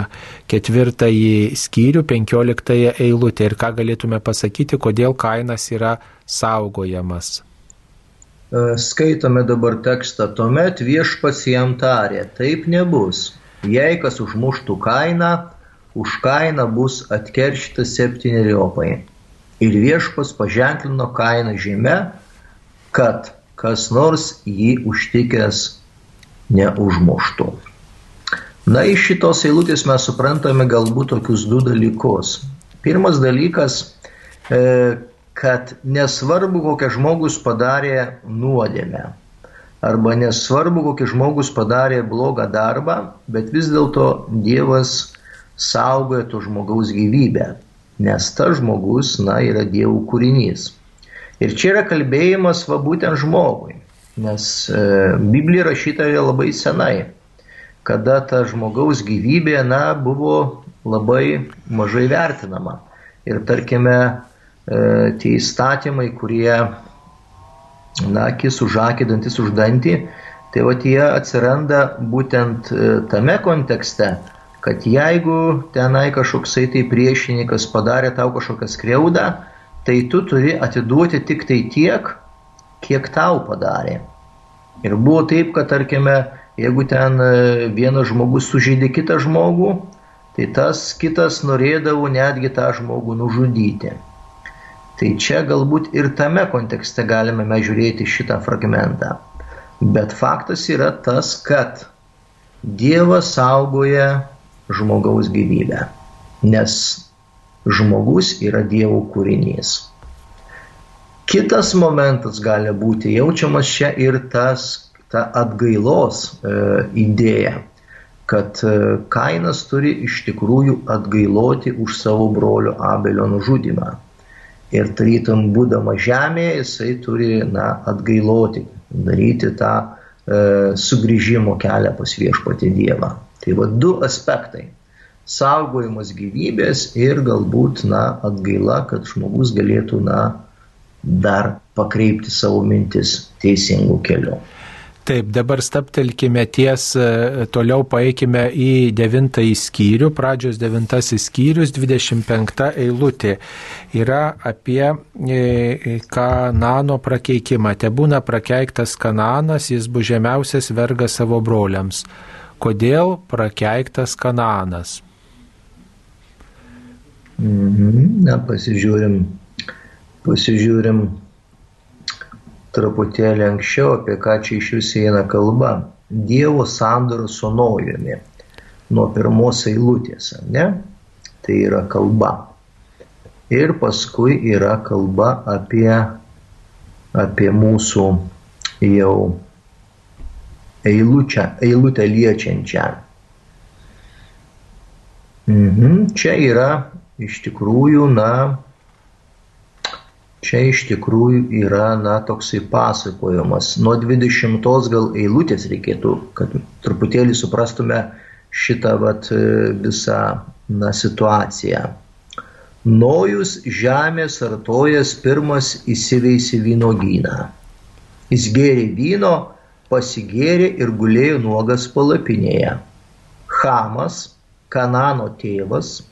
ketvirtąjį skyrių, penkioliktąją eilutę ir ką galėtume pasakyti, kodėl kainas yra saugojamas. E, skaitome dabar tekstą, tuomet viešpats jam tarė, taip nebus. Jei kas užmuštų kainą, už kainą bus atkeršytas septyniopai. Ir viešpas paženklino kainą žemę kad kas nors jį užtikęs neužmuštų. Na, iš šitos eilutės mes suprantame galbūt tokius du dalykus. Pirmas dalykas, e, kad nesvarbu, kokią žmogus padarė nuodėmę, arba nesvarbu, kokį žmogus padarė blogą darbą, bet vis dėlto Dievas saugoja to žmogaus gyvybę, nes tas žmogus, na, yra Dievo kūrinys. Ir čia yra kalbėjimas va būtent žmogui, nes e, Biblija rašyta yra labai senai, kada ta žmogaus gyvybė, na, buvo labai mažai vertinama. Ir tarkime, e, tie įstatymai, kurie, na, akis už akį, dantis už dantį, tai va jie atsiranda būtent e, tame kontekste, kad jeigu tenai kažkoksai tai priešininkas padarė tau kažkokią skriaudą, tai tu turi atiduoti tik tai tiek, kiek tau padarė. Ir buvo taip, kad tarkime, jeigu ten e, vienas žmogus sužeidė kitą žmogų, tai tas kitas norėdavo netgi tą žmogų nužudyti. Tai čia galbūt ir tame kontekste galime mes žiūrėti šitą fragmentą. Bet faktas yra tas, kad Dievas saugoja žmogaus gyvybę, nes žmogus yra Dievo kūrinys. Kitas momentas gali būti jaučiamas čia ir tas, ta atgailos e, idėja, kad e, Kainas turi iš tikrųjų atgailoti už savo brolio Abelio nužudimą. Ir tarytum būdama žemėje, jisai turi na, atgailoti, daryti tą e, sugrįžimo kelią pas viešpatį Dievą. Tai va du aspektai saugojimas gyvybės ir galbūt, na, atgaila, kad žmogus galėtų, na, dar pakreipti savo mintis teisingų kelių. Taip, dabar staptelkime ties, e, toliau paeikime į devintąjį skyrių, pradžios devintasis skyrius, 25 eilutė. Yra apie e, Kanano prakeikimą. Te būna prakeiktas Kananas, jis bus žemiausias vergas savo broliams. Kodėl prakeiktas Kananas? Mhm. Na, pasižiūrim, pasižiūrim truputėlį anksčiau, apie ką čia iš vis eina kalba. Dievo sandoro su naujumi. Nuo pirmos eilutės, ne? Tai yra kalba. Ir paskui yra kalba apie, apie mūsų jau eilučią, eilutę liečiančią. Mhm. Čia yra iš tikrųjų, na, čia iš tikrųjų yra, na, toksai pasakojimas. Nuo 20 gal eilutės reikėtų, kad truputėlį suprastume šitą vat, visą na, situaciją. Nojus žemės artojas pirmas įsiveisi vynogyną. Jis gėrė vyno, pasigėrė ir gulėjo nuogas palapinėje. Hamas, Kanano tėvas,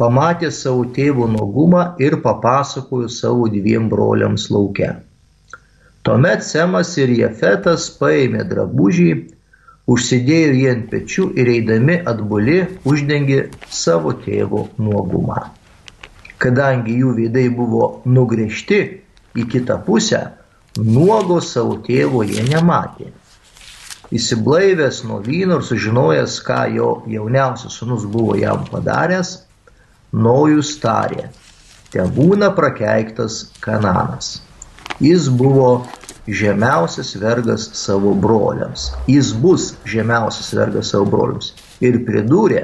pamatė savo tėvo nuogumą ir papasakojo savo dviem broliams lauke. Tuomet Semas ir Jefetas paėmė drabužį, užsidėjo jį ant pečių ir eidami atbuli uždengė savo tėvo nuogumą. Kadangi jų veidai buvo nugrėžti į kitą pusę, nuogo savo tėvo jie nematė. Įsiblaivęs nuo vyno ir sužinojęs, ką jo jauniausias sunus buvo jam padaręs, Nojus tarė, te būna prakeiktas Kananas. Jis buvo žemiausias vergas savo broliams. Jis bus žemiausias vergas savo broliams. Ir pridūrė,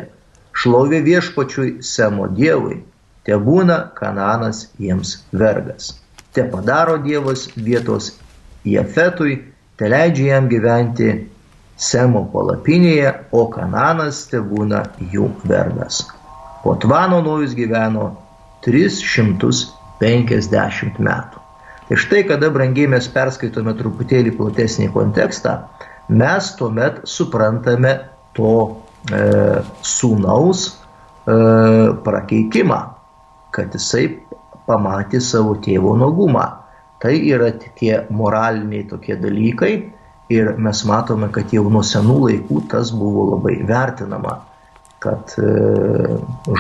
šlovė viešpačiui Semo Dievui, te būna Kananas jiems vergas. Te padaro Dievas vietos Jefetui, te leidžia jam gyventi Semo palapinėje, o Kananas te būna jų vergas. Po Tvano Nojus gyveno 350 metų. Tai štai, kada brangiai mes perskaitome truputėlį platesnį kontekstą, mes tuomet suprantame to e, sūnaus e, prakeikimą, kad jisai pamatė savo tėvo nuogumą. Tai yra tie moraliniai tokie dalykai ir mes matome, kad jau nuo senų laikų tas buvo labai vertinama kad e,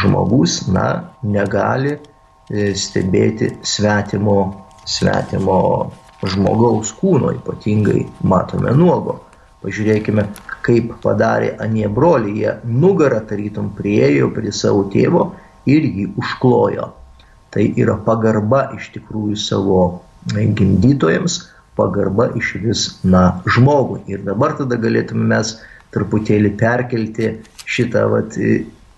žmogus na, negali e, stebėti svetimo, svetimo žmogaus kūno, ypatingai matome nuogo. Pažiūrėkime, kaip padarė anie broliai, jie nugarą tarytum priejo prie savo tėvo ir jį užklojo. Tai yra pagarba iš tikrųjų savo gimdytojams, pagarba iš vis, na, žmogui. Ir dabar tada galėtume mes truputėlį perkelti šitą, vat,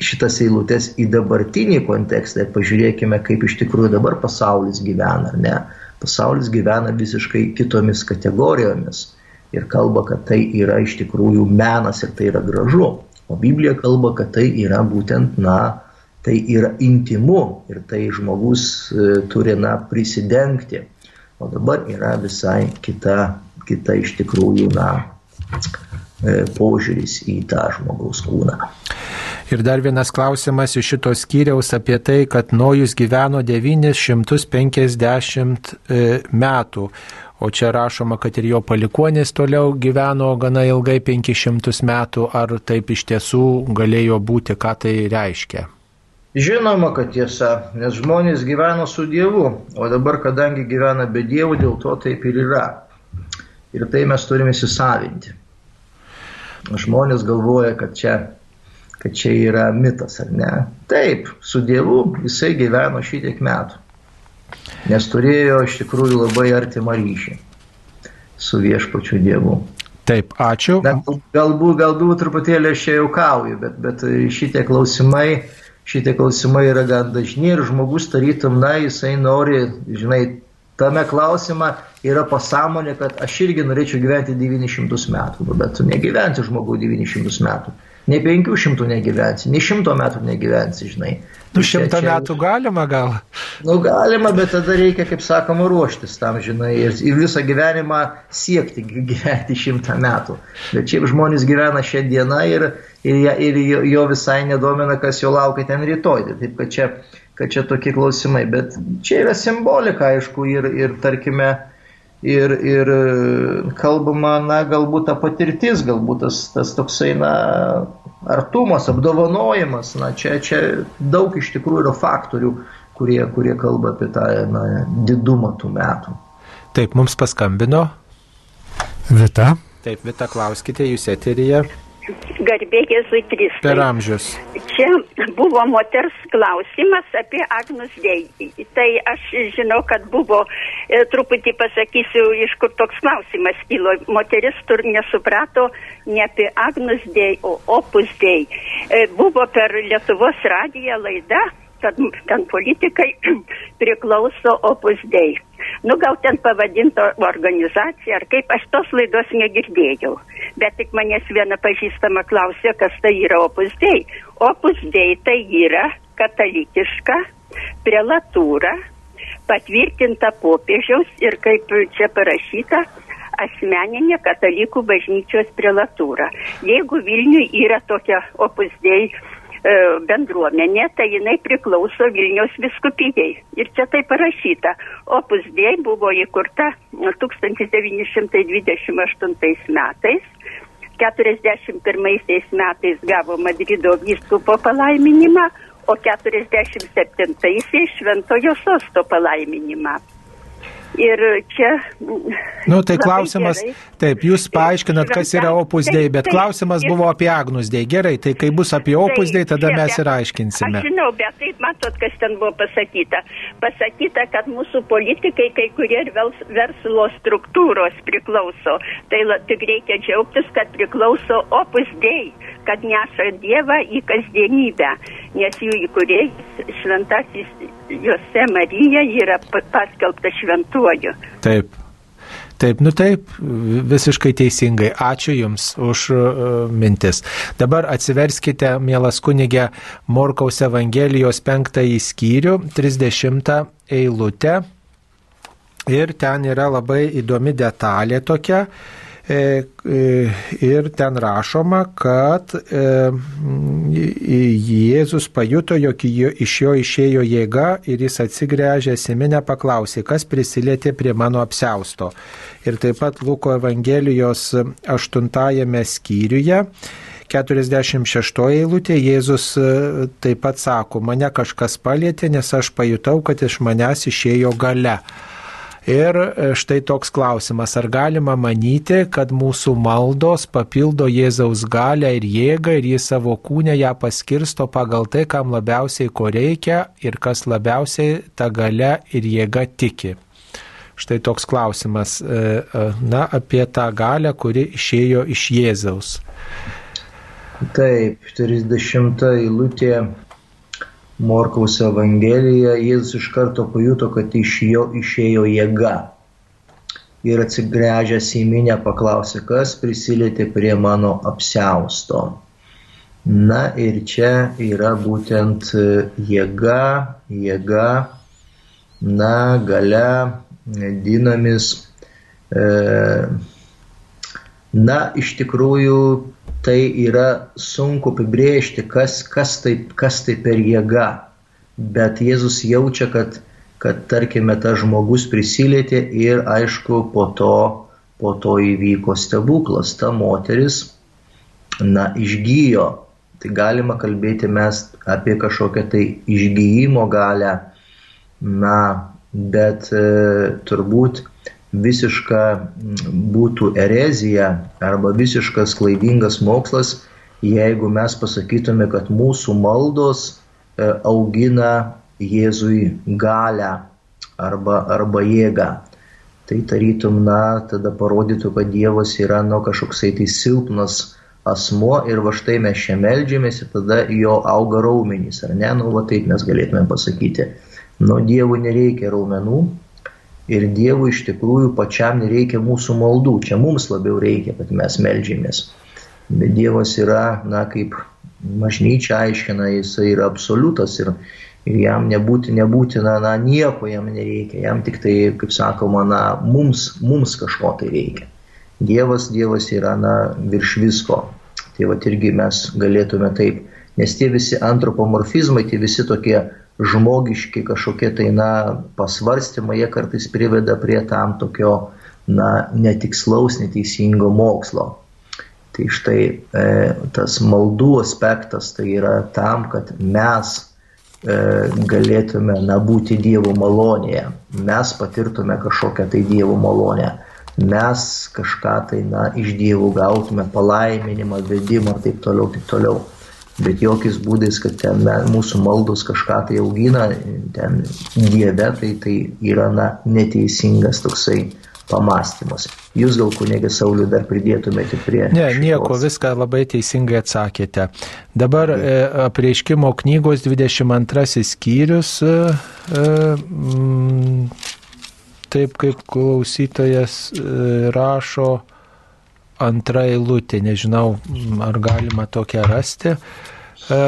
šitas eilutes į dabartinį kontekstą ir pažiūrėkime, kaip iš tikrųjų dabar pasaulis gyvena, ar ne? Pasaulis gyvena visiškai kitomis kategorijomis ir kalba, kad tai yra iš tikrųjų menas ir tai yra gražu. O Biblija kalba, kad tai yra būtent, na, tai yra intimu ir tai žmogus e, turi, na, prisidengti. O dabar yra visai kita, kita iš tikrųjų, na, E, požiūris į tą žmogaus kūną. Ir dar vienas klausimas iš šito skyriaus apie tai, kad Nojus gyveno 950 e, metų, o čia rašoma, kad ir jo palikonis toliau gyveno gana ilgai 500 metų, ar taip iš tiesų galėjo būti, ką tai reiškia? Žinoma, kad tiesa, nes žmonės gyveno su Dievu, o dabar, kadangi gyvena be Dievo, dėl to taip ir yra. Ir tai mes turime įsisavinti žmonės galvoja, kad čia, kad čia yra mitas, ar ne? Taip, su Dievu jisai gyveno šitiek metų, nes turėjo iš tikrųjų labai artimą ryšį su viešpačiu Dievu. Taip, ačiū. Na, galbūt, galbūt truputėlį aš čia jau kauju, bet, bet šitie klausimai, šitie klausimai yra gan dažni ir žmogus tarytum, na, jisai nori, žinai, tame klausime yra pasąmonė, kad aš irgi norėčiau gyventi 900 metų, nu, bet tu negyvensi žmogų 900 metų. Ne 500 negyvensi, ne 100 metų negyvensi, žinai. Nu, šimtą čia, metų galima gal? Nu, galima, bet tada reikia, kaip sakoma, ruoštis tam, žinai, ir, ir visą gyvenimą siekti gyventi šimtą metų. Bet šiaip žmonės gyvena šią dieną ir, ir, ir jo visai nedomina, kas jo laukia ten rytoj. Taip, kad čia kad čia tokie klausimai, bet čia yra simbolika, aišku, ir, ir tarkime, ir, ir kalbama, na, galbūt ta patirtis, galbūt tas, tas toksai, na, artumas, apdovanojimas, na, čia, čia daug iš tikrųjų yra faktorių, kurie, kurie kalba apie tą na, didumą tų metų. Taip, mums paskambino. Vita. Taip, Vita, klauskite, jūs eterija. Garbė Jėzui Kristai. Per amžius. Čia buvo moters klausimas apie Agnus Dei. Tai aš žinau, kad buvo, e, truputį pasakysiu, iš kur toks klausimas kilo. Moteris tur nesuprato ne apie Agnus Dei, o Opus Dei. E, buvo per Lietuvos radiją laida kad ten politikai priklauso opus dei. Nu, gal ten pavadinto organizacija, ar kaip, aš tos laidos negirdėjau. Bet tik manęs viena pažįstama klausė, kas tai yra opus dei. Opus dei tai yra katalikiška prelatūra, patvirtinta popiežiaus ir kaip čia parašyta, asmeninė katalikų bažnyčios prelatūra. Jeigu Vilniui yra tokia opusdėjai bendruomenė, tai jinai priklauso Vilniaus viskupijai. Ir čia tai parašyta. Opusdėjai buvo įkurta 1928 metais. 41 metais gavo Madrido vyskupo palaiminimą, o 47-aisiais šventojo sosto palaiminimą. Ir čia. Nu, tai klausimas, gerai. taip, jūs paaiškinat, kas yra opus dei, bet taip, klausimas taip, buvo apie agnus dei. Gerai, tai kai bus apie opus dei, tada čia, mes ir aiškinsime. Aš žinau, bet taip matot, kas ten buvo pasakyta. Pasakyta, kad mūsų politikai kai kurie ir verslo struktūros priklauso. Tai tik reikia džiaugtis, kad priklauso opus dei, kad neša Dievą į kasdienybę. Nes jų įkūrėjas šventasis Jose Marija yra paskelbta šventuoju. Taip. Taip, nu taip, visiškai teisingai. Ačiū Jums už uh, mintis. Dabar atsiverskite, mielas kunigė, Morkaus Evangelijos penktąjį skyrių, 30 eilutę. Ir ten yra labai įdomi detalė tokia. E, e, ir ten rašoma, kad e, Jėzus pajuto, jog iš jo išėjo jėga ir jis atsigręžęs į minę paklausė, kas prisilietė prie mano apsausto. Ir taip pat Luko Evangelijos 8 skyriuje 46 eilutė Jėzus taip pat sako, mane kažkas palėtė, nes aš pajutau, kad iš manęs išėjo gale. Ir e, štai toks klausimas, ar galima manyti, kad mūsų maldos papildo Jėzaus galę ir jėgą ir jis savo kūnę ją paskirsto pagal tai, kam labiausiai ko reikia ir kas labiausiai tą galę ir jėgą tiki. Štai toks klausimas, e, e, na, apie tą galę, kuri išėjo iš Jėzaus. Taip, 30 eilutė Morkaus Evangelija, jis iš karto pajuto, kad iš jo išėjo jėga. Ir atsigręžęs į minę paklausė, kas prisilietė prie mano apsausto. Na ir čia yra būtent jėga, jėga, na, gale, dinamis. E, na, iš tikrųjų tai yra sunku apibrėžti, kas, kas, tai, kas tai per jėga. Bet Jėzus jaučia, kad, kad tarkime, tas žmogus prisilietė ir aišku, po to, po to įvyko stebuklas. Ta moteris, na, išgyjo. Tai galima kalbėti mes apie kažkokią tai išgyjimo galę. Na, bet e, turbūt visiška būtų erezija arba visiškas klaidingas mokslas, jeigu mes pasakytume, kad mūsų maldos e, augina Jėzui galę arba, arba jėgą. Tai tarytum, na, tada parodytų, kad Dievas yra, nu, kažkoksai tai silpnas asmuo ir va štai mes čia melžiamės ir tada jo auga raumenys, ar ne, nu, va taip mes galėtume pasakyti. Nu, Dievui nereikia raumenų, Ir Dievui iš tikrųjų pačiam nereikia mūsų maldų, čia mums labiau reikia, kad mes melžiamės. Bet Dievas yra, na, kaip mažnyčia aiškina, jis yra absoliutas ir, ir jam nebūti, nebūtina, na, nieko jam nereikia, jam tik tai, kaip sakoma, na, mums, mums kažko tai reikia. Dievas, Dievas yra, na, virš visko. Tai va irgi mes galėtume taip, nes tie visi antropomorfizmai, tie visi tokie žmogiški kažkokie tai, na, pasvarstymai, jie kartais priveda prie tam tokio, na, netikslaus, neteisingo mokslo. Tai štai e, tas maldų aspektas tai yra tam, kad mes e, galėtume, na, būti Dievo malonėje, mes patirtume kažkokią tai Dievo malonę, mes kažką tai, na, iš Dievo gautume palaiminimą, vedimą ir taip toliau, taip toliau bet jokiais būdais, kad ten mūsų maldos kažką tai augina, ten Dieve, tai tai yra na, neteisingas toksai pamastymus. Jūs gal kunigė Sauliu dar pridėtumėte prie. Ne, šitos. nieko, viską labai teisingai atsakėte. Dabar e, apreiškimo knygos 22 skyrius, e, mm, taip kaip klausytojas e, rašo antra eilutė, nežinau, ar galima tokią rasti. E,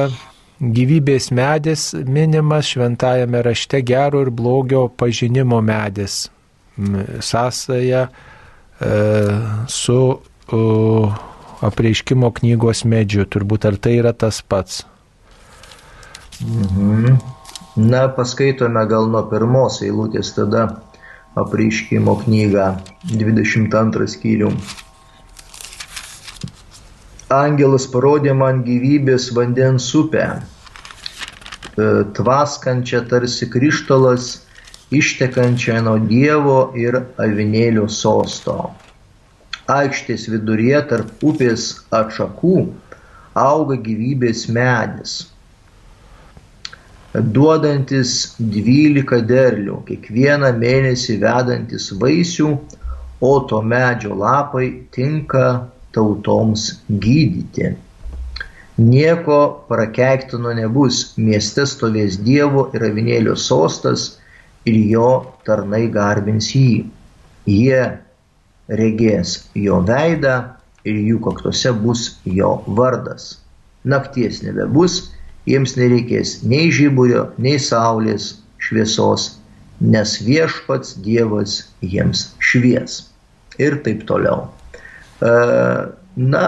gyvybės medis minimas šventajame rašte gero ir blogio pažinimo medis. Sąsaja e, su o, apreiškimo knygos medžiu. Turbūt ar tai yra tas pats? Na, paskaitome gal nuo pirmos eilutės tada apreiškimo knygą 22 skyrių. Angelas parodė man gyvybės vandens upę, e, tvaskančią tarsi krištolas, ištekančią nuo Dievo ir avinėlio sosto. Aikštės viduryje tarp upės atšakų auga gyvybės medis, duodantis 12 derlių, kiekvieną mėnesį vedantis vaisių, o to medžio lapai tinka tautoms gydyti. Nieko prakeiktino nebus, mieste stovės Dievo ir avinėlio sostas ir jo tarnai garbins jį. Jie regės jo veidą ir jų kaktuose bus jo vardas. Nakties nebebus, jiems nereikės nei žiburio, nei saulės šviesos, nes viešpats Dievas jiems švies. Ir taip toliau. E, Na,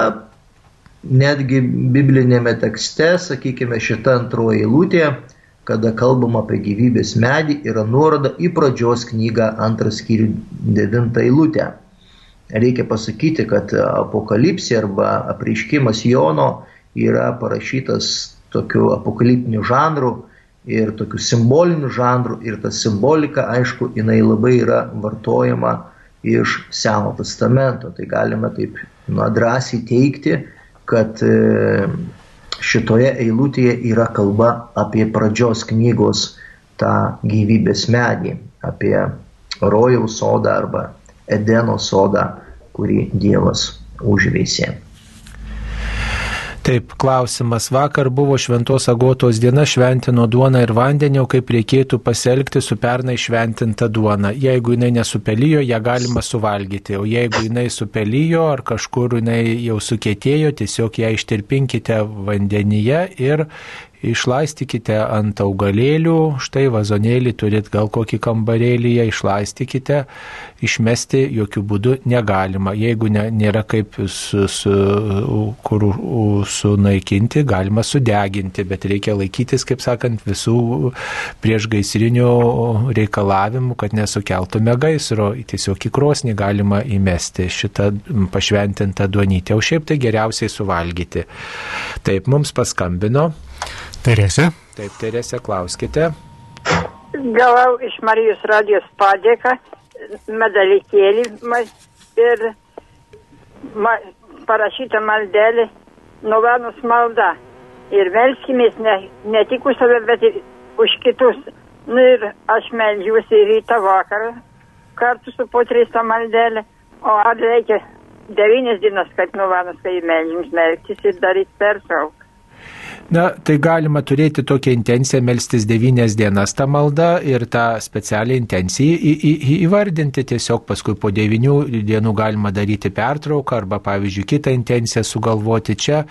netgi biblinėme tekste, sakykime, šita antroji eilutė, kada kalbam apie gyvybės medį, yra nuoroda į pradžios knygą antras skyrių devintą eilutę. Reikia pasakyti, kad apokalipsė arba apreiškimas Jono yra parašytas tokiu apokaliptiniu žanru ir tokiu simboliniu žanru ir ta simbolika, aišku, jinai labai yra vartojama iš Seno testamento. Tai galime taip na, drąsiai teikti, kad e, šitoje eilutėje yra kalba apie pradžios knygos tą gyvybės medį, apie rojaus sodą arba Edeno sodą, kurį Dievas užveisė. Taip, klausimas. Vakar buvo šventos agotos diena, šventino duoną ir vandenį, o kaip reikėtų pasielgti su pernai šventinta duona. Jeigu jinai nesupelyjo, ją galima suvalgyti, o jeigu jinai supelyjo ar kažkur jinai jau sukėtėjo, tiesiog ją ištirpinkite vandenyje ir išlaistykite ant augalėlių, štai vazonėlį turit gal kokį kambarėlį, išlaistykite, išmesti jokių būdų negalima. Jeigu ne, nėra kaip su, su, kur sunaikinti, galima sudeginti, bet reikia laikytis, kaip sakant, visų priešgaisrinių reikalavimų, kad nesukeltume gaisro. Tiesiog į krosnį galima įmesti šitą pašventintą duonytę, o šiaip tai geriausiai suvalgyti. Taip, mums paskambino. Teresė. Taip, Teresė, klauskite. Gavau iš Marijos radijos padėką, medalikėlį ir ma, parašytą maldelį, nuvenus malda. Ir melskimės ne, ne tik už save, bet ir už kitus. Nu ir aš melžiuosi rytą vakarą kartu su po tris tą maldelę. O ar reikia devynias dienas, kad nuvenus, kai melžims melktis ir daryti pertrauką. Na, tai galima turėti tokią intenciją melstis devynias dienas tą maldą ir tą specialią intenciją į, į, į, įvardinti. Tiesiog paskui po devynių dienų galima daryti pertrauką arba, pavyzdžiui, kitą intenciją sugalvoti čia,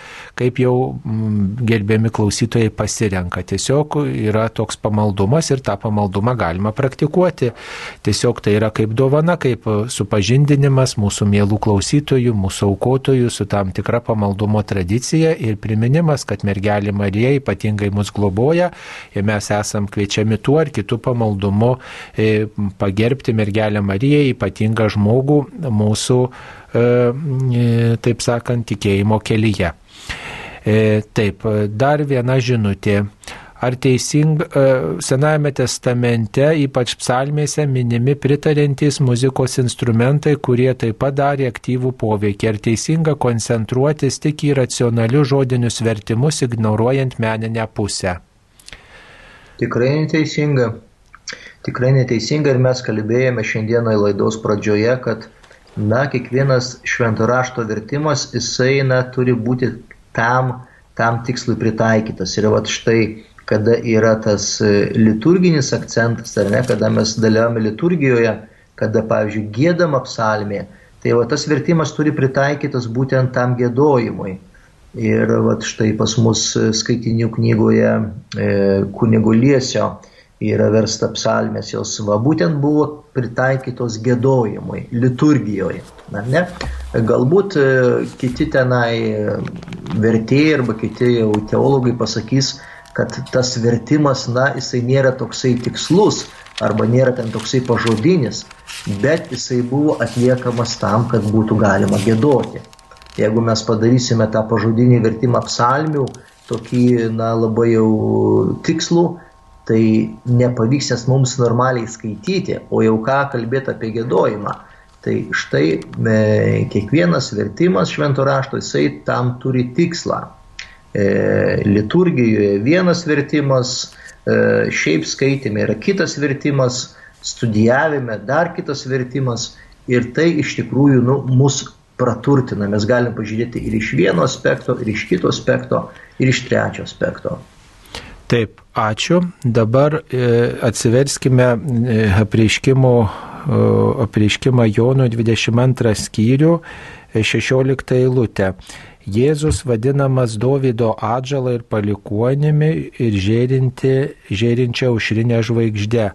kaip jau mm, gerbiami klausytojai pasirenka. Tiesiog yra toks pamaldumas ir tą pamaldumą galima praktikuoti. Tiesiog tai yra kaip dovana, kaip supažindinimas mūsų mielų klausytojų, mūsų aukotojų su tam tikra pamaldumo tradicija ir priminimas, kad mergelė Marija ypatingai mus globoja ir mes esam kviečiami tuo ar kitų pamaldumu e, pagerbti mergelę Mariją, ypatingą žmogų mūsų, e, e, taip sakant, tikėjimo kelyje. Taip, dar viena žinutė. Ar teisinga Senajame testamente, ypač psalmėse, minimi pritarintys muzikos instrumentai, kurie taip pat darė aktyvų poveikį? Ar teisinga koncentruotis tik į racionalius žodinius vertimus, ignoruojant meninę pusę? Tikrai neteisinga. tikrai neteisinga ir mes kalbėjome šiandieną laidos pradžioje, kad na, kiekvienas švento rašto vertimas, jisai na, turi būti tam, tam tikslui pritaikytas. Ir va štai, kada yra tas e, liturginis akcentas, ar ne, kada mes dalyvame liturgijoje, kada, pavyzdžiui, gėdama psalmė, tai va tas vertimas turi pritaikytas būtent tam gėdojimui. Ir va štai pas mus skaitinių knygoje e, kunigo Liesio yra versta psalmės, jos va būtent buvo pritaikytos gėdojimui, liturgijoje. Ne? Galbūt e, kiti tenai e, vertėjai arba kiti jau teologai pasakys, kad tas vertimas, na, jisai nėra toksai tikslus arba nėra ten toksai pažodinis, bet jisai buvo atliekamas tam, kad būtų galima gėdoti. Jeigu mes padarysime tą pažodinį vertimą psalmių, tokį, na, labai jau tikslų, tai nepavyks nes mums normaliai skaityti, o jau ką kalbėti apie gėdojimą. Tai štai e, kiekvienas vertimas švento rašto, jisai tam turi tikslą. E, liturgijoje vienas vertimas, e, šiaip skaitime yra kitas vertimas, studijavime dar kitas vertimas ir tai iš tikrųjų nu, mus praturtina. Mes galim pažiūrėti ir iš vieno aspekto, ir iš kito aspekto, ir iš trečio aspekto. Taip, ačiū. Dabar e, atsiverskime apreiškimo, apreiškimą Jono 22 skyrių 16 eilutę. Jėzus vadinamas Davido atžalą ir palikuonimi ir žėrinti, žėrinčia aušrinė žvaigždė.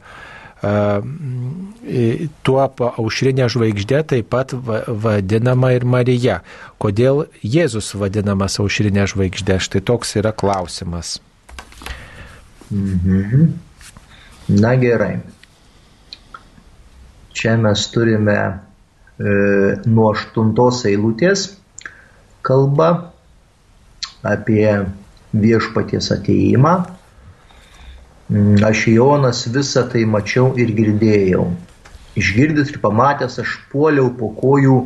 Tuo aušrinė žvaigždė taip pat vadinama ir Marija. Kodėl Jėzus vadinamas aušrinė žvaigždė? Štai toks yra klausimas. Mhm. Na gerai. Čia mes turime e, nuo aštuntos eilutės kalba apie viešpaties ateimą. Mm, aš Jonas visą tai mačiau ir girdėjau. Išgirdęs ir pamatęs, aš puoliau po kojų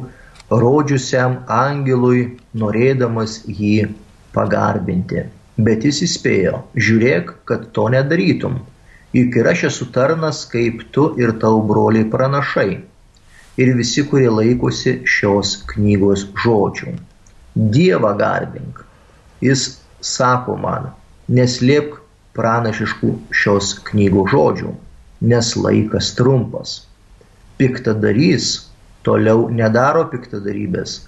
rodžiusiam angelui, norėdamas jį pagarbinti. Bet jis įspėjo, žiūrėk, kad to nedarytum, juk ir aš esu tarnas kaip tu ir tau broliai pranašai ir visi, kurie laikosi šios knygos žodžių. Dievą garbink. Jis sako man, neslėpk pranašiškų šios knygos žodžių, nes laikas trumpas. Piktadarys toliau nedaro piktadarybės,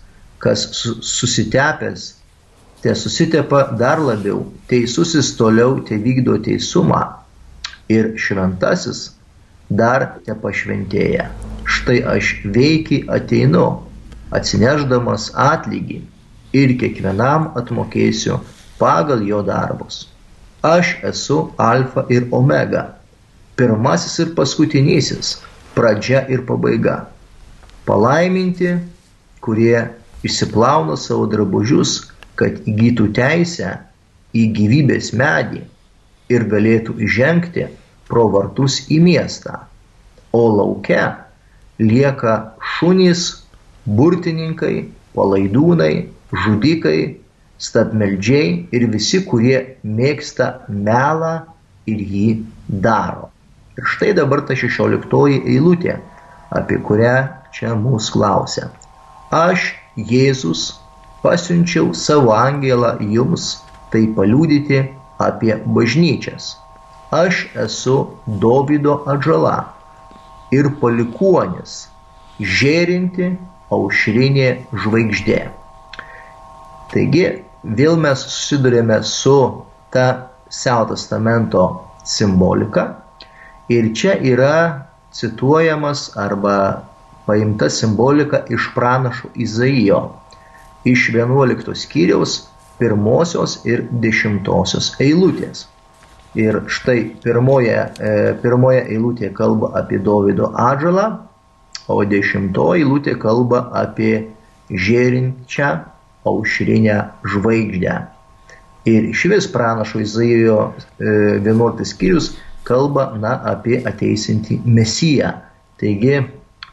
kas susitepęs te susitepa dar labiau, teisusis toliau te vykdo teisumą ir šventasis dar te pašventėja. Štai aš veiki ateinu, atsineždamas atlygį ir kiekvienam atmokėsiu pagal jo darbus. Aš esu alfa ir omega, pirmasis ir paskutinysis, pradžia ir pabaiga. Palaiminti, kurie išsiplauna savo drabužius kad įgytų teisę į gyvybės medį ir galėtų įžengti pro vartus į miestą. O laukia lieka šunys, burtininkai, palaidūnai, žudikai, stabmeldžiai ir visi, kurie mėgsta melą ir jį daro. Ir štai dabar ta šešioliktoji eilutė, apie kurią čia mūsų klausia. Aš, Jėzus, pasiunčiau savo angelą jums tai paliūdyti apie bažnyčias. Aš esu Dovido atžala ir palikuonis, žėrinti aušrinė žvaigždė. Taigi vėl mes susidurėme su ta Seno testamento simbolika ir čia yra cituojamas arba paimta simbolika iš pranašo Izaijo iš 11 skyriaus pirmosios ir dešimtosios eilutės. Ir štai pirmoje, e, pirmoje eilutėje kalba apie Davido atžalą, o dešimtoji eilutė kalba apie žėrinčią aušrinę žvaigždę. Ir iš vis pranašo Izaijo 11 e, skyrius kalba na, apie ateisintį mesiją. Taigi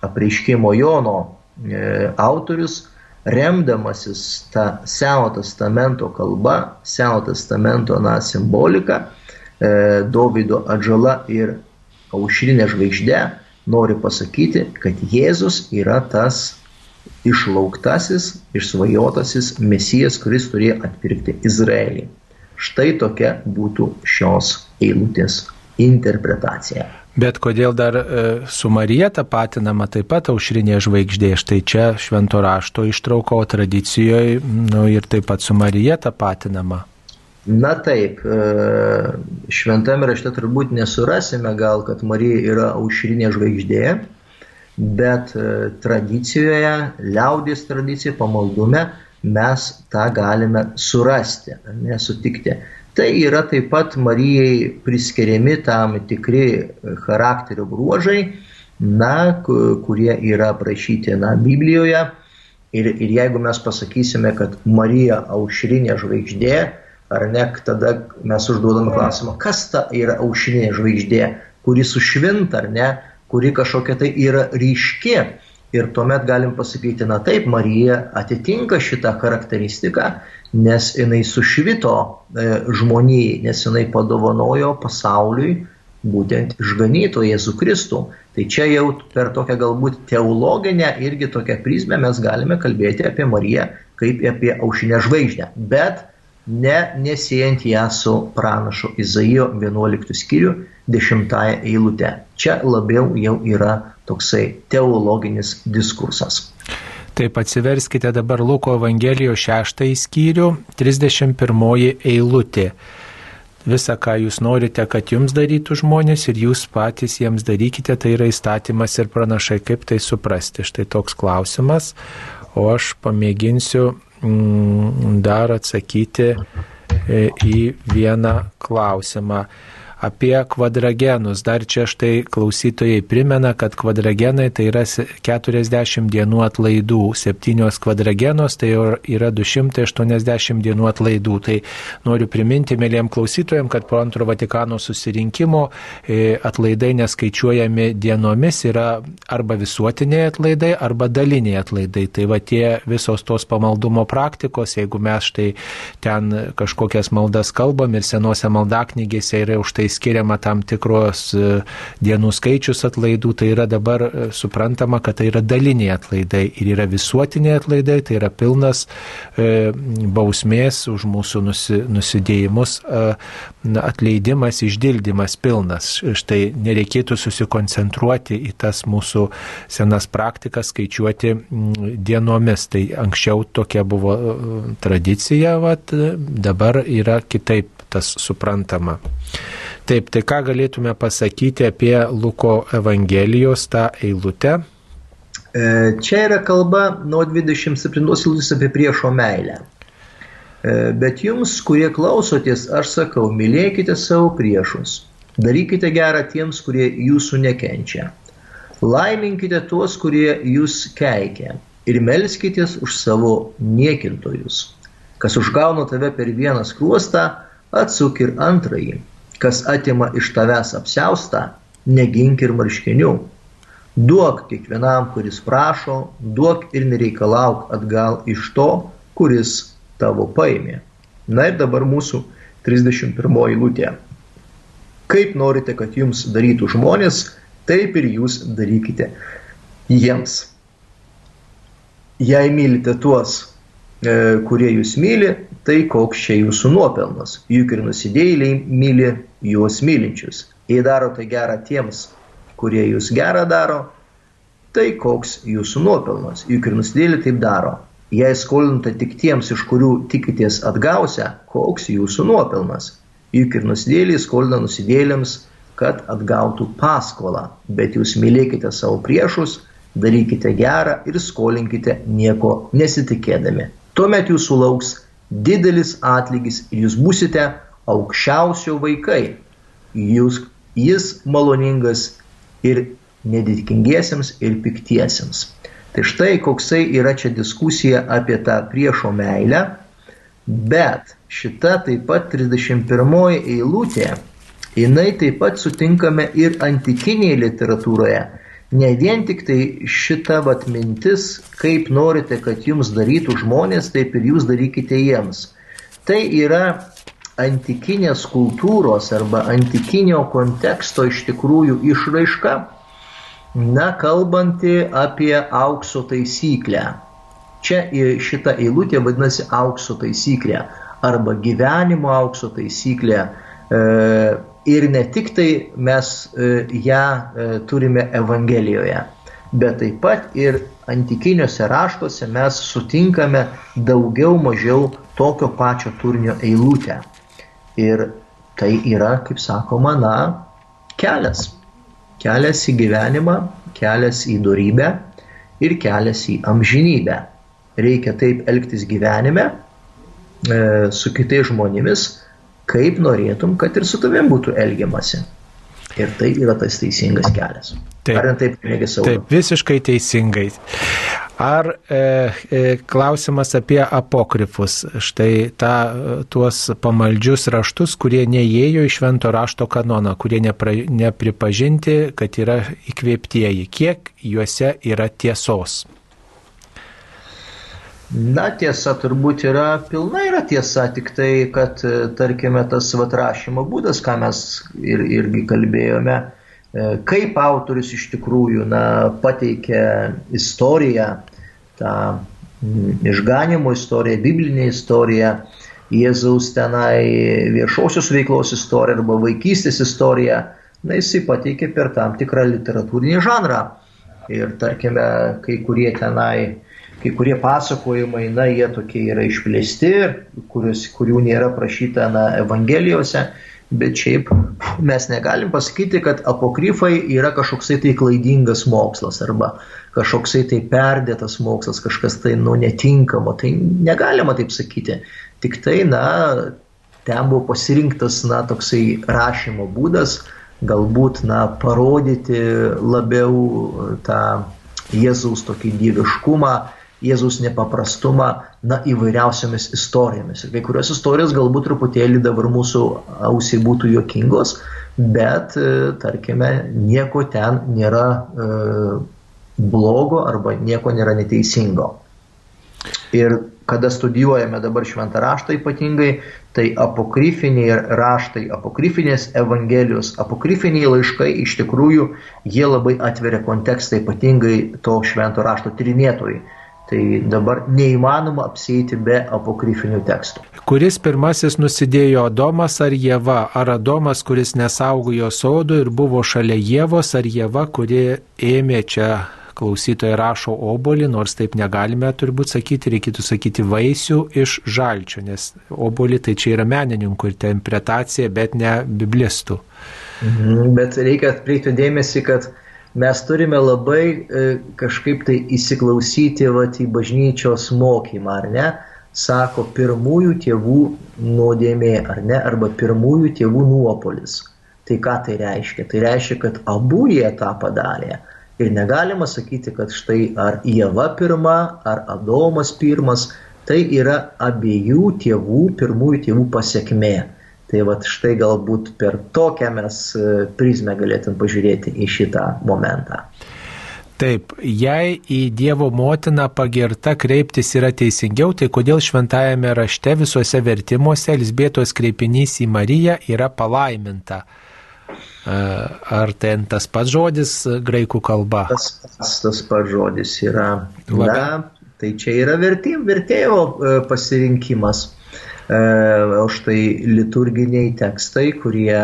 apreiškimo Jono e, autorius remdamasis tą Seno testamento kalba, Seno testamento na, simbolika, e, Dovido atžala ir aušrinė žvaigždė nori pasakyti, kad Jėzus yra tas išlauktasis, išsvajotasis mesijas, kuris turėjo atpirkti Izraelį. Štai tokia būtų šios eilutės interpretacija. Bet kodėl dar e, su Marija tapatinama taip pat aušrinė žvaigždė, štai čia švento rašto ištrauko tradicijoje nu, ir taip pat su Marija tapatinama. Na taip, e, šventame rašte turbūt nesurasime gal, kad Marija yra aušrinė žvaigždė, bet e, tradicijoje, liaudės tradicijoje, pamaldume mes tą galime surasti, nesutikti. Tai yra taip pat Marijai priskiriami tam tikri charakterio bruožai, na, kurie yra aprašyti na, Biblijoje. Ir, ir jeigu mes pasakysime, kad Marija aušrinė žvaigždė, ar ne, tada mes užduodame klausimą, kas ta yra aušrinė žvaigždė, kuri sušvinta, ar ne, kuri kažkokia tai yra ryški. Ir tuomet galim pasakyti, na taip, Marija atitinka šitą charakteristiką, nes jinai sušvito e, žmonijai, nes jinai padovanojo pasauliui būtent išganyto Jėzų Kristų. Tai čia jau per tokią galbūt teologinę irgi tokią prizmę mes galime kalbėti apie Mariją kaip apie aušinę žvaigždę. Bet ne nesijant ją su pranašu Izaijo 11 skyriu 10 eilute. Čia labiau jau yra toksai teologinis diskursas. Taip atsiverskite dabar Luko Evangelijos 6 skyrių, 31 eilutė. Visa, ką jūs norite, kad jums darytų žmonės ir jūs patys jiems darykite, tai yra įstatymas ir pranašai, kaip tai suprasti. Štai toks klausimas, o aš pamėginsiu dar atsakyti e, į vieną klausimą apie kvadragenus. Dar čia štai klausytojai primena, kad kvadragenai tai yra 40 dienų atlaidų, 7 kvadragenos tai yra 280 dienų atlaidų. Tai noriu priminti mėlyjam klausytojams, kad po antro Vatikano susirinkimo e, atlaidai neskaičiuojami dienomis yra arba visuotiniai atlaidai, arba daliniai atlaidai. Tai va tie visos tos pamaldumo praktikos, jeigu mes štai ten kažkokias maldas kalbam ir senose maldaknygėse yra už tai skiriama tam tikros e, dienų skaičius atlaidų, tai yra dabar e, suprantama, kad tai yra daliniai atlaidai ir yra visuotiniai atlaidai, tai yra pilnas e, bausmės už mūsų nusi, nusidėjimus atleidimas, išdildymas pilnas. Štai nereikėtų susikoncentruoti į tas mūsų senas praktikas, skaičiuoti dienomis. Tai anksčiau tokia buvo tradicija, vat, dabar yra kitaip tas suprantama. Taip, tai ką galėtume pasakyti apie Luko Evangelijos tą eilutę? E, čia yra kalba nuo 27 eilutės apie priešo meilę. E, bet jums, kurie klausotės, aš sakau, mylėkite savo priešus, darykite gerą tiems, kurie jūsų nekenčia. Laiminkite tuos, kurie jūs keikia ir melskitės už savo niekintojus. Kas užgauna tave per vieną skruostą, atsuk ir antrąjį kas atima iš tavęs apseustą, negink ir marškinių. Duok kiekvienam, kuris prašo, duok ir nereikalauk atgal iš to, kuris tavo paėmė. Na ir dabar mūsų 31 eilutė. Kaip norite, kad jums darytų žmonės, taip ir jūs darykite jiems. Jei mylite tuos, e, kurie jūs myli, tai koks čia jūsų nuopelnas. Juk ir nusidėjėliai myli juos mylinčius. Jei darote gerą tiems, kurie jūs gerą daro, tai koks jūsų nuopelnas. Juk ir nusidėlį taip daro. Jei skolinate tik tiems, iš kurių tikitės atgausia, koks jūsų nuopelnas. Juk ir nusidėlį skolina nusidėlėms, kad atgautų paskolą. Bet jūs mylėkite savo priešus, darykite gerą ir skolinkite nieko nesitikėdami. Tuomet jūsų lauks didelis atlygis ir jūs busite aukščiausio vaikai. Jūs, jis maloningas ir nedėkingiesiems ir piktiesiems. Tai štai koksai yra čia diskusija apie tą priešo meilę, bet šita taip pat 31 eilutė, jinai taip pat sutinkame ir antikinėje literatūroje. Ne vien tik tai šita vat mintis, kaip norite, kad jums darytų žmonės, taip ir jūs darykite jiems. Tai yra antikinės kultūros arba antikinio konteksto iš tikrųjų išraiška, na, kalbanti apie aukso taisyklę. Čia šita eilutė vadinasi aukso taisyklė arba gyvenimo aukso taisyklė. E, ir ne tik tai mes e, ją e, turime Evangelijoje, bet taip pat ir antikiniuose raštuose mes sutinkame daugiau mažiau tokio pačio turinio eilutę. Ir tai yra, kaip sakoma, na, kelias. Kelias į gyvenimą, kelias į darybę ir kelias į amžinybę. Reikia taip elgtis gyvenime e, su kitais žmonėmis, kaip norėtum, kad ir su tavim būtų elgiamasi. Ir tai yra tas teisingas kelias. Taip, Ar taip? Taip, visiškai teisingai. Ar e, e, klausimas apie apokrifus, štai ta, tuos pamaldžius raštus, kurie neįėjo į švento rašto kanoną, kurie nepra, nepripažinti, kad yra įkvėptieji, kiek juose yra tiesos? Na, tiesa turbūt yra, pilna yra tiesa, tik tai, kad, tarkime, tas vatrašymo būdas, ką mes ir, irgi kalbėjome, e, kaip autorius iš tikrųjų na, pateikia istoriją, tą išganimo istoriją, biblinę istoriją, Jėzaus tenai viešosios veiklos istoriją arba vaikystės istoriją, na, jisai pateikė per tam tikrą literatūrinį žanrą. Ir tarkime, kai kurie tenai kai kurie pasakojimai, na, jie tokie yra išplėsti, kurios, kurių nėra prašyta, na, Evangelijose, bet šiaip mes negalim pasakyti, kad apokrifai yra kažkoksai tai klaidingas mokslas arba kažkoksai tai perdėtas mokslas, kažkas tai, nu, netinkamo, tai negalima taip sakyti. Tik tai, na, ten buvo pasirinktas, na, toksai rašymo būdas, galbūt, na, parodyti labiau tą Jėzaus tokį dieviškumą, Jėzaus nepaprastumą, na, įvairiausiamis istorijomis. Ir kai kurios istorijos galbūt truputėlį dabar mūsų ausiai būtų juokingos, bet, e, tarkime, nieko ten nėra e, blogo arba nieko nėra neteisingo. Ir kada studijuojame dabar šventą raštą ypatingai, tai apokrifiniai raštai, apokrifinės evangelijos, apokrifiniai laiškai iš tikrųjų jie labai atveria kontekstą ypatingai to švento rašto tyrinėtojai. Tai dabar neįmanoma apsėti be apokrifinių tekstų. Kuris pirmasis nusidėjo Adomas ar Jėva? Ar Adomas, kuris nesaugojo sodo ir buvo šalia Jėvos, ar Jėva, kuri ėmė čia klausytojai rašo obolį, nors taip negalime turbūt sakyti, reikėtų sakyti vaisių iš žalčio, nes obolį tai čia yra menininkų interpretacija, bet ne biblistų. Mhm, bet reikia atkreipti dėmesį, kad mes turime labai e, kažkaip tai įsiklausyti vat, į bažnyčios mokymą, ar ne? Sako pirmųjų tėvų nuodėmė, ar ne? Arba pirmųjų tėvų nuopolis. Tai ką tai reiškia? Tai reiškia, kad abu jie tą padarė. Ir negalima sakyti, kad štai ar Jėva pirma, ar Adomas pirmas, tai yra abiejų tėvų, pirmųjų tėvų pasiekmė. Tai va štai galbūt per tokią mes e, prizmę galėtum pažiūrėti į šitą momentą. Taip, jei į Dievo motiną pagirta kreiptis yra teisingiau, tai kodėl šventajame rašte visuose vertimuose Elsbėtos kreipinys į Mariją yra palaiminta? E, ar ten tas pats žodis graikų kalba? Tas, tas pats žodis yra. Na, tai čia yra vertėjų, vertėjo e, pasirinkimas. E, o štai liturginiai tekstai, kurie,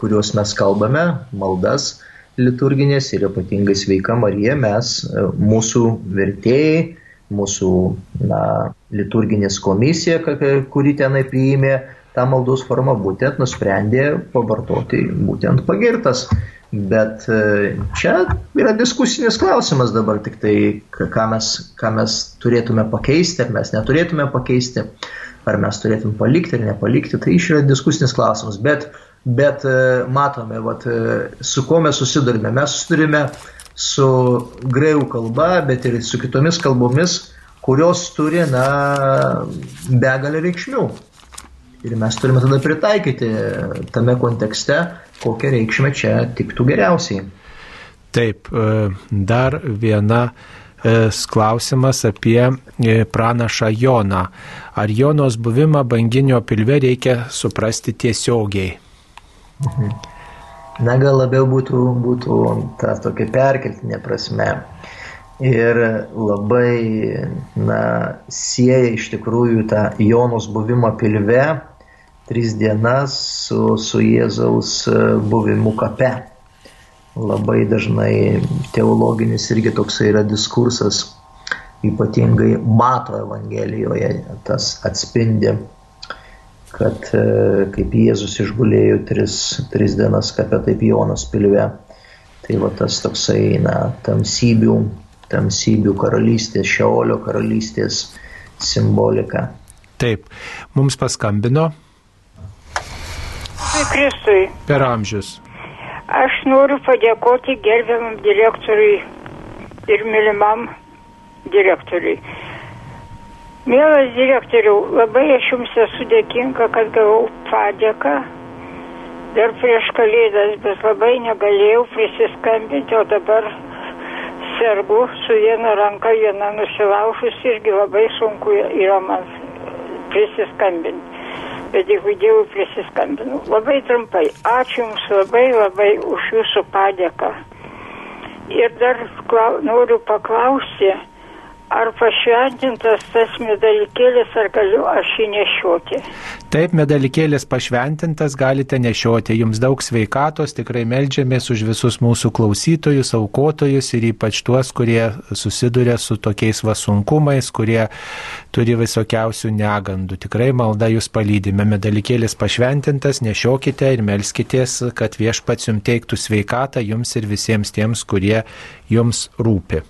kuriuos mes kalbame, maldas liturginės ir ypatingai sveika Marija, mes, e, mūsų vertėjai, mūsų na, liturginės komisija, kuri tenai priėmė tą maldos formą, būtent nusprendė pavartoti būtent pagirtas. Bet e, čia yra diskusinis klausimas dabar, tik tai ką mes, ką mes turėtume pakeisti, ar mes neturėtume pakeisti ar mes turėtum palikti ar nepalikti, tai iš yra diskusinis klausimas. Bet, bet e, matome, vat, e, su kuo mes susidurime. Mes susidurime su greų kalba, bet ir su kitomis kalbomis, kurios turi, na, begalę reikšmių. Ir mes turime tada pritaikyti tame kontekste, kokią reikšmę čia tiktų geriausiai. Taip, e, dar viena klausimas apie e, pranašą Joną. Ar Jonos buvimą banginio pilve reikia suprasti tiesiogiai? Mhm. Na, gal labiau būtų, būtų ta tokia perkeltinė prasme. Ir labai, na, sieja iš tikrųjų tą Jonos buvimą pilve tris dienas su, su Jėzaus buvimu kape. Labai dažnai teologinis irgi toksai yra diskursas, ypatingai Mato Evangelijoje tas atspindi kad e, kaip Jėzus išgulėjo tris, tris dienas kape, taip Jonas pilve. Tai va tas toksai, na, tamsybių, tamsybių karalystės, Šeolio karalystės simbolika. Taip, mums paskambino. Kristui. Per amžius. Aš noriu padėkoti gerbiamam direktoriui ir mylimam direktoriui. Mielas direktoriau, labai aš jums esu dėkinga, kad gavau padėką dar prieš kalėdas, bet labai negalėjau prisiskambinti, o dabar sergu su viena ranka, viena nusilaužus irgi labai sunku yra man prisiskambinti. Bet jeigu Dievui prisiskambinu. Labai trumpai, ačiū Jums labai labai už Jūsų padėką. Ir dar klau, noriu paklausti, ar pašventintas tas medalikėlis, ar galiu aš jį nešioti. Taip, medalikėlis pašventintas galite nešioti. Jums daug sveikatos, tikrai melžiamės už visus mūsų klausytojus, aukotojus ir ypač tuos, kurie susiduria su tokiais vasunkumais, kurie turi visokiausių negandų. Tikrai malda jūs palydime. Medalikėlis pašventintas, nešiokite ir melskitės, kad viešpats jums teiktų sveikatą jums ir visiems tiems, kurie jums rūpi.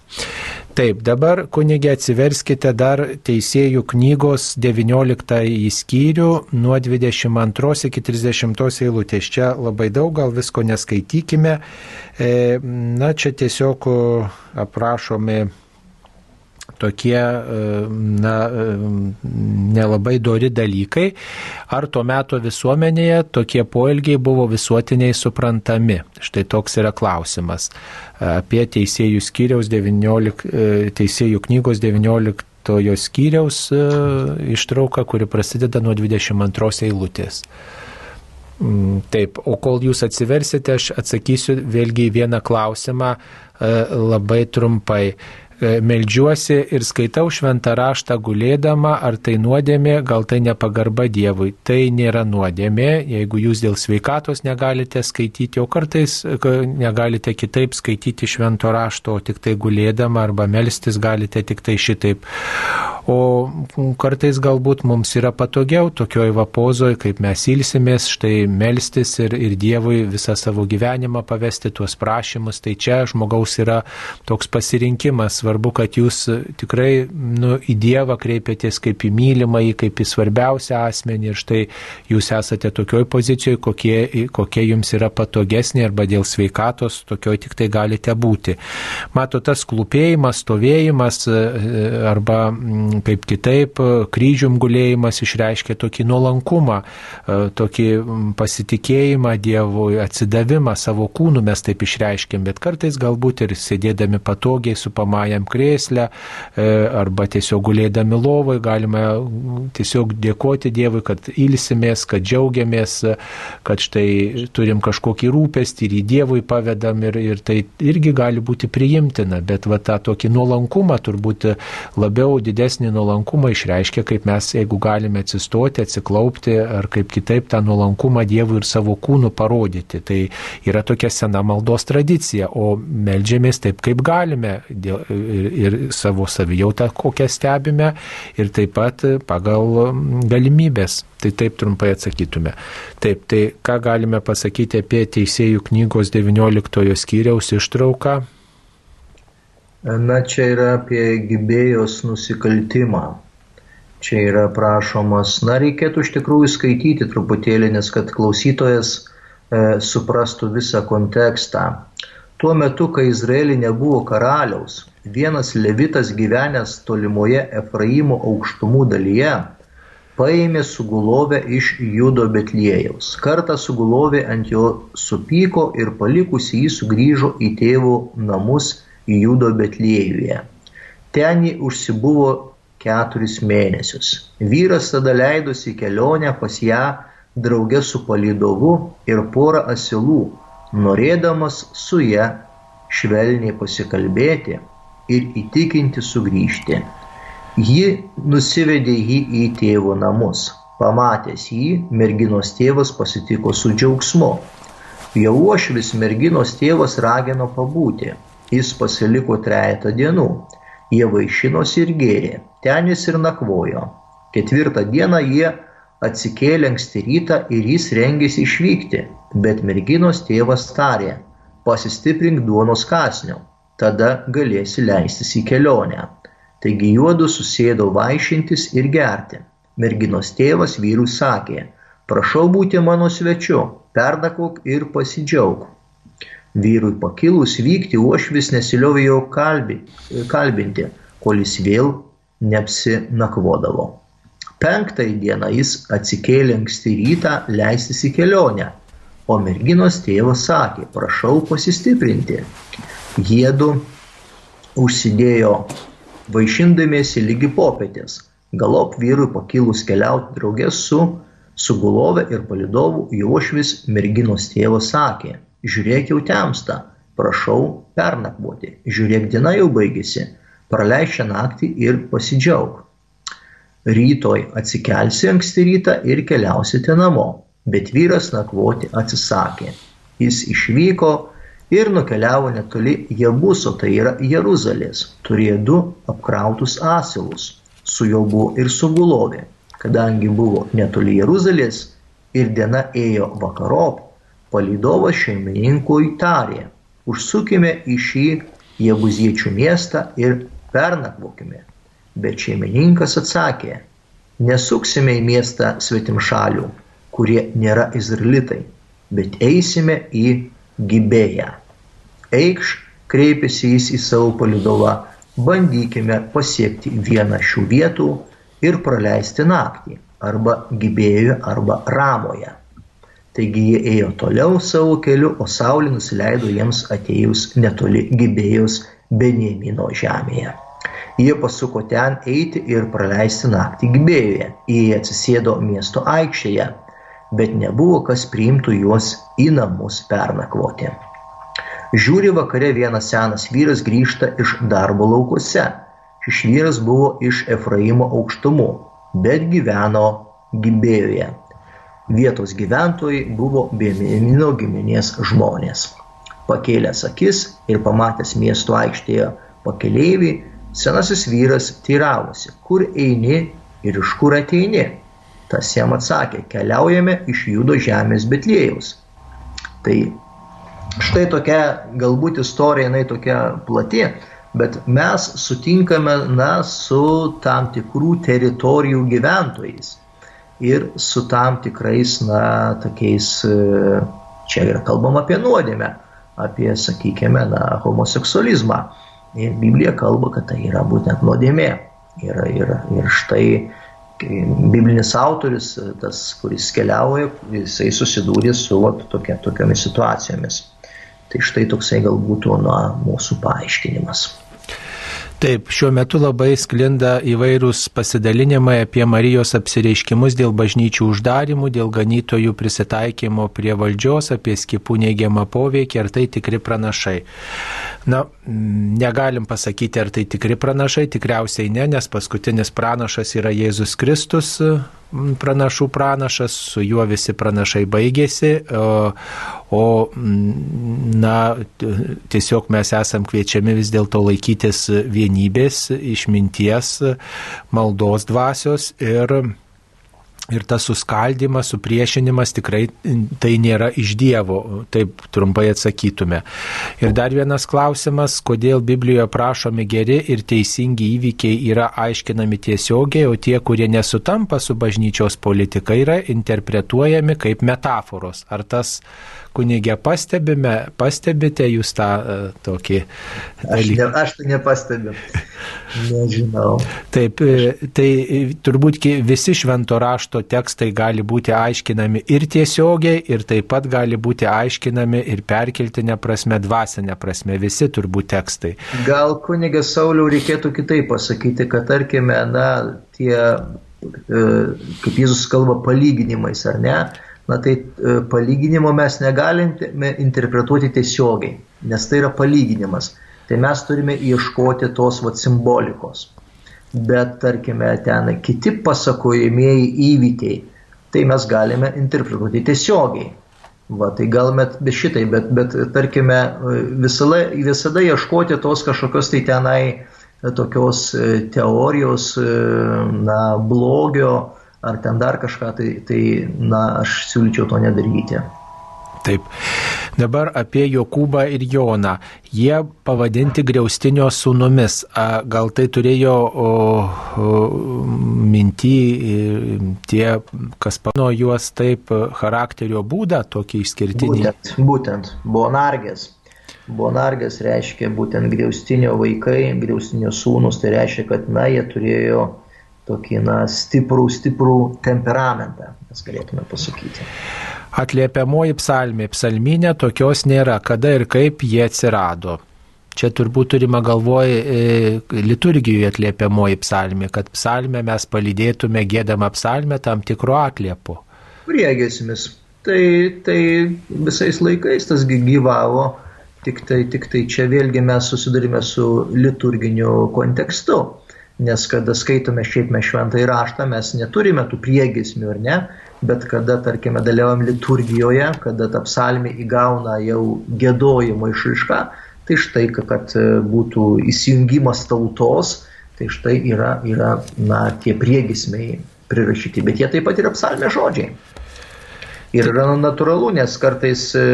Taip, dabar kunigė atsiverskite dar Teisėjų knygos 19 skyrių nuo 22 iki 30 eilutės. Čia labai daug, gal visko neskaitykime. E, na, čia tiesiog aprašomi tokie, na, nelabai dori dalykai, ar tuo metu visuomenėje tokie poelgiai buvo visuotiniai suprantami. Štai toks yra klausimas apie teisėjų skyriaus 19, e, teisėjų knygos 19 tojo skyriaus e, ištrauka, kuri prasideda nuo 22 eilutės. Mm, taip, o kol jūs atsiversite, aš atsakysiu vėlgi į vieną klausimą e, labai trumpai. E, meldžiuosi ir skaitau šventą raštą gulėdama, ar tai nuodėmė, gal tai nepagarba Dievui. Tai nėra nuodėmė, jeigu jūs dėl sveikatos negalite skaityti, o kartais negalite kitaip skaityti švento rašto, o tik tai gulėdama arba melstis galite tik tai šitaip. O kartais galbūt mums yra patogiau tokioj vapozoje, kaip mes ilsimės, štai melstis ir, ir Dievui visą savo gyvenimą pavesti tuos prašymus. Tai čia žmogaus yra toks pasirinkimas svarbu, kad jūs tikrai nu, į Dievą kreipiatės kaip į mylimąjį, kaip į svarbiausią asmenį ir štai jūs esate tokioj pozicijoje, kokie, kokie jums yra patogesnė arba dėl sveikatos, tokioj tik tai galite būti. Mato, tas klūpėjimas, stovėjimas e, arba kaip kitaip kryžium gulėjimas išreiškia tokį nuolankumą, e, tokį pasitikėjimą Dievui, atsidavimą savo kūnų mes taip išreiškiam, bet kartais galbūt ir sėdėdami patogiai su patogiajam krėslę e, arba tiesiog gulėdami lovai galime tiesiog dėkoti Dievui, kad ilsimės, kad džiaugiamės, kad štai turim kažkokį rūpestį ir į Dievui pavedam ir, ir tai irgi gali būti priimtina, bet va tą tokį nuolankumą turbūt labiau didesnį nuolankumą išreiškia, kaip mes, jeigu galime atsistoti, atsiklaupti ar kaip kitaip tą nuolankumą Dievui ir savo kūnų parodyti. Tai yra tokia sena maldos tradicija, o melžiamės taip, kaip galime, dėl, ir, ir savo savijautą, kokią stebime, ir taip pat pagal galimybės. Tai taip trumpai atsakytume. Taip, tai ką galime pasakyti apie Teisėjų knygos 19 skyriaus ištrauką? Na, čia yra apie gybėjos nusikaltimą. Čia yra prašomas, na, reikėtų iš tikrųjų skaityti truputėlį, nes kad klausytojas e, suprastų visą kontekstą. Tuo metu, kai Izraelį nebuvo karaliaus, vienas levitas gyvenęs tolimoje Efraimo aukštumų dalyje paėmė sugulovę iš Judo Betlėjaus. Kartą sugulovė ant jo supyko ir palikusi jį sugrįžo į tėvų namus Judo Betlėjuje. Ten ji užsibuvo keturis mėnesius. Vyras tada leidosi į kelionę pas ją draugė su palydovu ir pora asilų, norėdamas su ją švelniai pasikalbėti ir įtikinti sugrįžti. Ji nusivedė jį į tėvo namus. Pamatęs jį, merginos tėvas pasitiko su džiaugsmu. Jau uošvis merginos tėvas ragino pabūti. Jis pasiliko trejata dienų. Jie vaišinosi ir gėrė. Ten jis ir nakvojo. Ketvirtą dieną jie atsikėlė anksti rytą ir jis rengėsi išvykti, bet merginos tėvas tarė, pasistiprink duonos kasnio, tada galėsi leistis į kelionę. Taigi juodu susėdo vaišintis ir gerti. Merginos tėvas vyrui sakė, prašau būti mano svečiu, pernakok ir pasidžiaug. Vyrui pakilus vykti uošvis nesiliovė jo kalbi, kalbinti, kol jis vėl neapsinakvodavo. Penktąją dieną jis atsikėlė anksti rytą leistis į kelionę, o merginos tėvas sakė, prašau pasistiprinti. Jėdu užsidėjo vaišindamiesi lygi popietės. Galop vyrui pakilus keliauti draugės su sugulove ir palidovu, jošvis merginos tėvas sakė, žiūrėk jau temsta, prašau pernakvoti, žiūrėk diena jau baigėsi, praleis šią naktį ir pasidžiaug rytoj atsikelsi anksti rytą ir keliausite namo. Bet vyras nakvoti atsisakė. Jis išvyko ir nukeliavo netoli Jebuso, tai yra Jeruzalės. Turėjo du apkrautus asilus. Su juo buvo ir sugulovė. Kadangi buvo netoli Jeruzalės ir diena ėjo vakarop, palydovas šeimininkui tarė, užsukime į šį Jebuziečių miestą ir pernakvokime. Bet šeimininkas atsakė, nesuksime į miestą svetimšalių, kurie nėra izraelitai, bet eisime į Gibėją. Eikš, kreipėsi jis į savo palidovą, bandykime pasiekti vieną šių vietų ir praleisti naktį arba Gibėjoje arba Ramoje. Taigi jie ėjo toliau savo keliu, o saulė nusileido jiems atėjus netoli Gibėjos Benjamino žemėje. Jie pasuko ten eiti ir praleisti naktį Gibėjoje. Jie atsisėdo miesto aikštėje, bet nebuvo kas priimtų juos į namus pernakvoti. Žiūri vakare vienas senas vyras grįžta iš darbo laukuose. Šis vyras buvo iš Efraimo aukštumų, bet gyveno Gibėjoje. Vietos gyventojai buvo Benjamino giminės žmonės. Pakėlęs akis ir pamatęs miesto aikštėje pakeleiviai, Senasis vyras teiravosi, kur eini ir iš kur ateini. Tas jam atsakė, keliaujame iš judo žemės Betlėjaus. Tai štai tokia galbūt istorija, jinai tokia plati, bet mes sutinkame na, su tam tikrų teritorijų gyventojais ir su tam tikrais, na, tokiais, čia yra kalbama apie nuodėmę, apie, sakykime, na, homoseksualizmą. Ir Biblija kalba, kad tai yra būtent nuodėmė. Ir, ir, ir štai biblinis autorius, tas, kuris keliauja, jisai susidūrė su vat, tokia, tokiamis situacijomis. Tai štai toksai galbūt na, mūsų paaiškinimas. Taip, šiuo metu labai sklinda įvairūs pasidalinimai apie Marijos apsireiškimus dėl bažnyčių uždarimų, dėl ganytojų prisitaikymo prie valdžios, apie skipų neigiamą poveikį, ar tai tikri pranašai. Na, negalim pasakyti, ar tai tikri pranašai, tikriausiai ne, nes paskutinis pranašas yra Jėzus Kristus, pranašų pranašas, su juo visi pranašai baigėsi, o, o na, tiesiog mes esam kviečiami vis dėlto laikytis vienybės, išminties, maldos dvasios ir Ir tas suskaldimas, supriešinimas tikrai tai nėra iš Dievo, taip trumpai atsakytume. Ir dar vienas klausimas, kodėl Biblijoje prašomi geri ir teisingi įvykiai yra aiškinami tiesiogiai, o tie, kurie nesutampa su bažnyčios politika, yra interpretuojami kaip metaforos. Ar tas kunigė pastebime, pastebite jūs tą e, tokį Aš, dalyką? ne, aš tai nepastebiu. Nežinau. Taip, e, tai e, turbūt visi švento rašto tekstai gali būti aiškinami ir tiesiogiai, ir taip pat gali būti aiškinami ir perkeltinė prasme, dvasinė prasme, visi turbūt tekstai. Gal kunigė Sauliau reikėtų kitaip pasakyti, kad tarkime, na, tie, kaip Jėzus kalba, palyginimais, ar ne? Na tai e, palyginimo mes negalime interpretuoti tiesiogiai, nes tai yra palyginimas. Tai mes turime ieškoti tos vat, simbolikos. Bet tarkime, ten kiti pasakojimieji įvykiai, tai mes galime interpretuoti tiesiogiai. Va, tai gal met be šitai, bet, bet tarkime, visada, visada ieškoti tos kažkokios tai tenai tokios e, teorijos, e, na, blogio ar ten dar kažką, tai, tai na, aš siūlyčiau to nedaryti. Taip. Dabar apie Jokūbą ir Joną. Jie pavadinti griaustinio sūnumis. Gal tai turėjo o, o, minty e, tie, kas pano juos taip charakterio būdą, tokį išskirtinį. Būtent, būtent Bonargės. Bonargės reiškia būtent griaustinio vaikai, griaustinio sūnus, tai reiškia, kad na, jie turėjo tokį na, stiprų, stiprų temperamentą, mes galėtume pasakyti. Atliepiamoji psalmė, psalminė tokios nėra, kada ir kaip jie atsirado. Čia turbūt turime galvoje e, liturgijoje atliepiamoji psalmė, kad psalmę mes palydėtume gėdamą psalmę tam tikro atliepo. Priegėsmis. Tai, tai visais laikais tas gyvavo, tik tai, tik tai čia vėlgi mes susidurime su liturginiu kontekstu. Nes kada skaitome šiaip mes šventą įraštą, mes neturime tų priegesmių, ar ne? Bet kada, tarkime, dalyvaujam liturgijoje, kada ta psalmė įgauna jau gėdojimo išraišką, tai štai, kad e, būtų įsijungimas tautos, tai štai yra, yra na, tie priegesmiai prirašyti. Bet jie taip pat yra psalmė žodžiai. Ir yra natūralu, nes kartais e,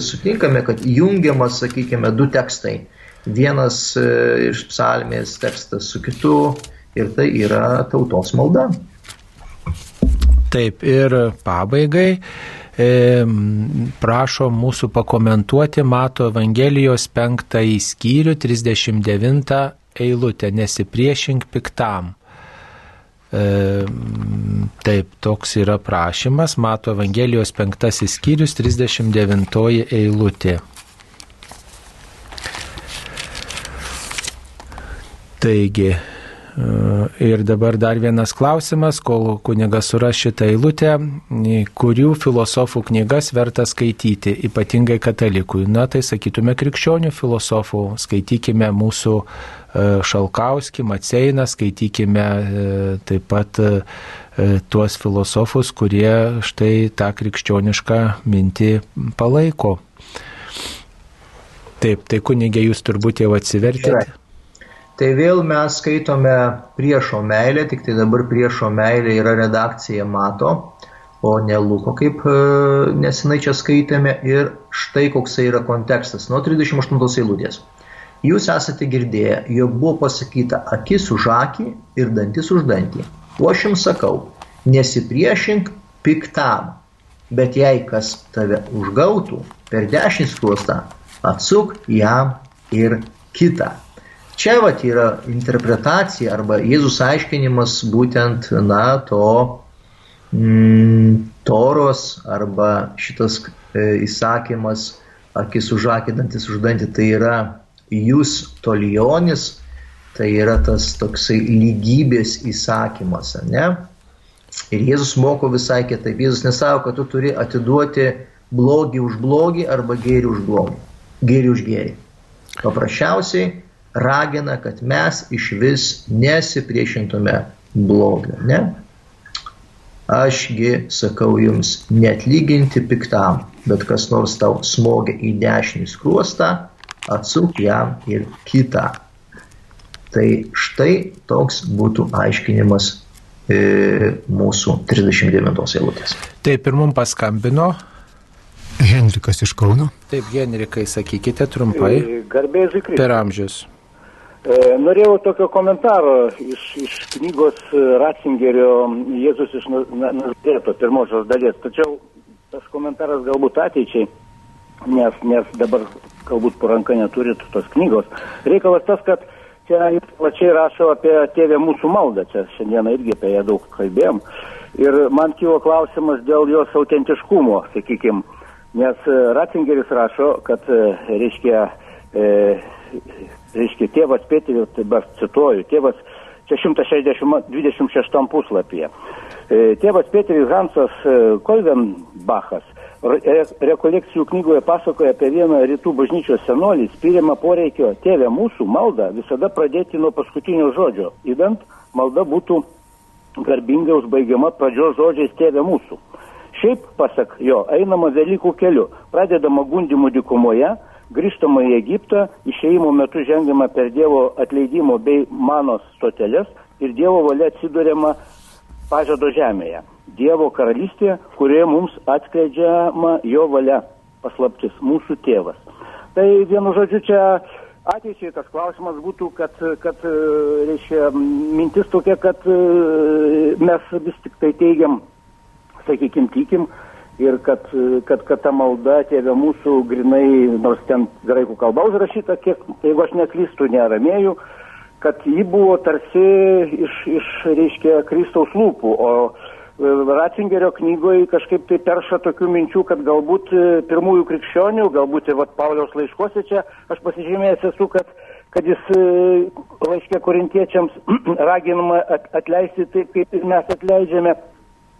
sutinkame, kad jungiamas, sakykime, du tekstai vienas e, iš psalmės tekstas su kitu ir tai yra tautos malda. Taip, ir pabaigai e, prašo mūsų pakomentuoti Mato Evangelijos penktąjį skyrių 39 eilutę, nesipriešink piktam. E, taip, toks yra prašymas, Mato Evangelijos penktasis skyrius 39 eilutė. Taigi, e, ir dabar dar vienas klausimas, kol kunigas suras šitą eilutę, kurių filosofų knygas verta skaityti, ypatingai katalikui. Na, tai sakytume krikščionių filosofų, skaitykime mūsų e, Šalkauskį, Maceiną, skaitykime e, taip pat tuos filosofus, kurie štai tą krikščionišką mintį palaiko. Taip, tai kunigė jūs turbūt jau atsivertėte. Tai vėl mes skaitome priešo meilę, tik tai dabar priešo meilė yra redakcija mato, o ne Luko, kaip nesenai čia skaitėme. Ir štai koksai yra kontekstas nuo 38 eilutės. Jūs esate girdėję, jog buvo pasakyta akis už akį ir dantis už dantį. O aš jums sakau, nesipriešink piktam, bet jei kas tave užgautų per dešinį skruostą, atsuk jam ir kitą. Čia vat yra interpretacija arba Jėzus aiškinimas būtent, na, to mm, toros arba šitas e, įsakymas akis už akį, dantis už dantį, tai yra jūs tolijonis, tai yra tas toksai lygybės įsakymas, ne? Ir Jėzus moko visai kitaip. Jėzus nesako, kad tu turi atiduoti blogį už blogį arba gėrį už blogį. Gėrį už gėrį. Paprasčiausiai ragina, kad mes iš vis nesipriešintume blogio. Ne? Ašgi sakau jums, netlyginti piktam, bet kas nors tau smogia į dešinį skruostą, atsuk jam ir kitą. Tai štai toks būtų aiškinimas e, mūsų 39 eilutės. Taip, ir mums paskambino. Henrikas iš Kauno. Taip, Henrikai, sakykite trumpai. Garbėsiu Kristus. Per amžius. E, norėjau tokio komentaro iš, iš knygos Ratzingerio Jėzus iš Nazarėto pirmosios dalies, tačiau tas komentaras galbūt ateičiai. nes, nes dabar galbūt po ranka neturit tos knygos. Reikalas tas, kad čia jis plačiai rašo apie tėvę mūsų maldą, čia šiandieną irgi apie ją daug kalbėjom. Ir man kilo klausimas dėl jos autentiškumo, sakykime, nes e, Ratzingeris rašo, kad, e, reiškia, e, reiškia tėvas Pėteris, tai aš cituoju, tėvas čia 126 puslapyje. E, tėvas Pėteris Hansas e, Kolvenbachas re, rekolekcijų knygoje pasakoja apie vieną rytų bažnyčios senolį, spiriamą poreikio tėvę mūsų maldą visada pradėti nuo paskutinio žodžio, įdant malda būtų garbingai užbaigiama pradžios žodžiais tėvė mūsų. Šiaip, pasak jo, einama Velykų keliu, pradedama gundimų dikumoje, grįžtama į Egiptą, išėjimo metu žengiama per Dievo atleidimo bei manos stotelės ir Dievo valia atsidūrėma pažado žemėje. Dievo karalystė, kurioje mums atskleidžiama jo valia, paslaptis, mūsų tėvas. Tai vienu žodžiu čia ateičiai tas klausimas būtų, kad, kad reiškia, mintis tokia, kad mes vis tik tai teigiam, sakykim, tikim ir kad, kad, kad ta malda tėvė mūsų grinai, nors ten graikų kalba užrašyta, kiek, jeigu aš neklystu, neramėjų, kad ji buvo tarsi iš, iš reiškia, Kristaus lūpų, o Ratzingerio knygoje kažkaip tai perša tokių minčių, kad galbūt e, pirmųjų krikščionių, galbūt ir vat, Pauliaus laiškose čia aš pasižymėjęs esu, kad, kad jis e, laiškė korintiečiams raginama atleisti taip, kaip ir mes atleidžiame.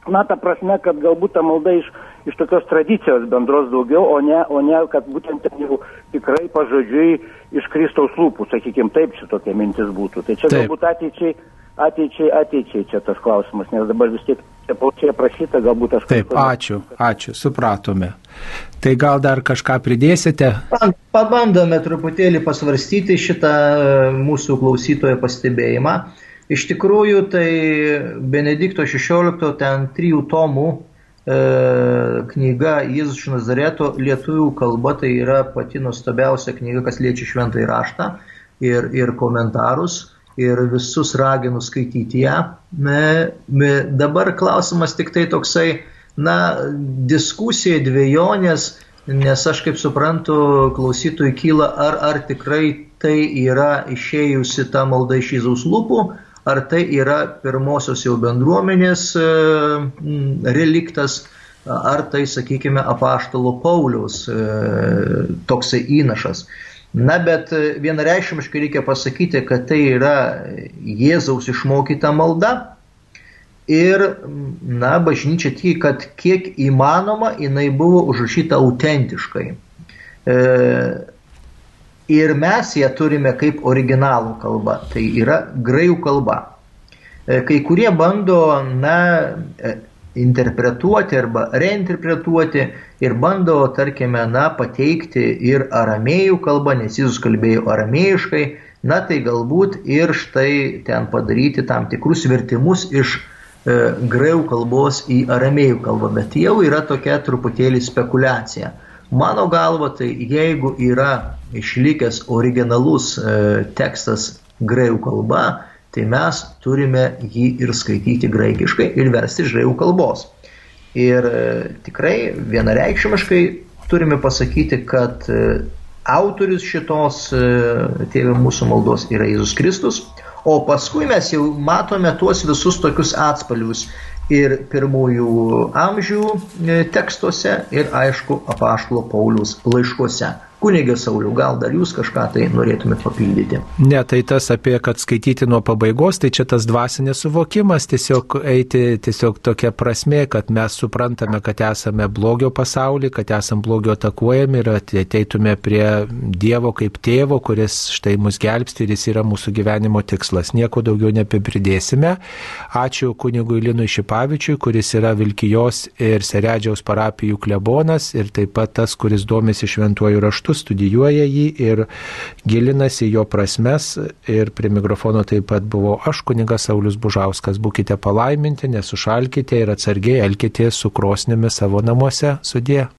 Na, ta prasme, kad galbūt ta malda iš, iš tokios tradicijos bendros daugiau, o ne, o ne kad būtent ten jau tikrai pažodžiui iš Kristaus lūpų, sakykime, taip šitokia mintis būtų. Tai čia taip. galbūt ateičiai ateičiai, ateičiai čia tas klausimas, nes dabar vis tiek čia plačiai aprašyta, galbūt aš... Taip, ačiū, ačiū, supratome. Tai gal dar kažką pridėsite? Pabandome truputėlį pasvarstyti šitą e, mūsų klausytojo pastebėjimą. Iš tikrųjų, tai Benedikto XVI ten trijų tomų e, knyga Jėzus iš Nazareto lietuvių kalba, tai yra pati nuostabiausia knyga, kas liečia šventąjį raštą ir, ir komentarus ir visus raginu skaityti ją. Dabar klausimas tik tai toksai, na, diskusija, dviejonės, nes aš kaip suprantu, klausytojui kyla, ar, ar tikrai tai yra išėjusi ta malda iš Jėzaus lūpų, ar tai yra pirmosios jau bendruomenės e, reliktas, ar tai, sakykime, apaštalo Pauliaus e, toksai įnašas. Na, bet e, vienareiškiškai reikia pasakyti, kad tai yra Jėzaus išmokyta malda. Ir, na, bažnyčia tiki, kad kiek įmanoma jinai buvo užrašyta autentiškai. E, ir mes ją turime kaip originalų kalbą, tai yra graikų kalba. E, kai kurie bando, na, e, interpretuoti arba reinterpretuoti ir bando, tarkime, na, pateikti ir aramėjų kalbą, nes Jėzus kalbėjo aramėjiškai, na, tai galbūt ir štai ten padaryti tam tikrus vertimus iš e, graikų kalbos į aramėjų kalbą, bet jau yra tokia truputėlį spekulacija. Mano galva, tai jeigu yra išlikęs originalus e, tekstas graikų kalba, tai mes turime jį ir skaityti graikiškai ir versti iš graikų kalbos. Ir e, tikrai vienareikšmiškai turime pasakyti, kad e, autorius šitos e, tėvė mūsų maldos yra Jėzus Kristus, o paskui mes jau matome tuos visus tokius atspalvius ir pirmųjų amžių tekstuose ir aišku apaštalo Paulius laiškuose. Kunigė Sauliu, gal dar jūs kažką tai norėtumėte papildyti? Ne, tai tas apie, kad skaityti nuo pabaigos, tai čia tas dvasinės suvokimas, tiesiog eiti, tiesiog tokia prasme, kad mes suprantame, kad esame blogio pasaulį, kad esame blogio atakuojami ir ateitume prie Dievo kaip tėvo, kuris štai mus gelbsti ir jis yra mūsų gyvenimo tikslas. Nieko daugiau nepipridėsime. Ačiū kunigui Linui Šipavičiui, kuris yra Vilkijos ir Seredžiaus parapijų klebonas ir taip pat tas, kuris domisi šventuoju raštu metus studijuoja jį ir gilinasi jo prasmes. Ir prie mikrofono taip pat buvo aš, kunigas Saulis Bužauskas. Būkite palaiminti, nesušalkite ir atsargiai elkite su krosnėmis savo namuose. Sudė.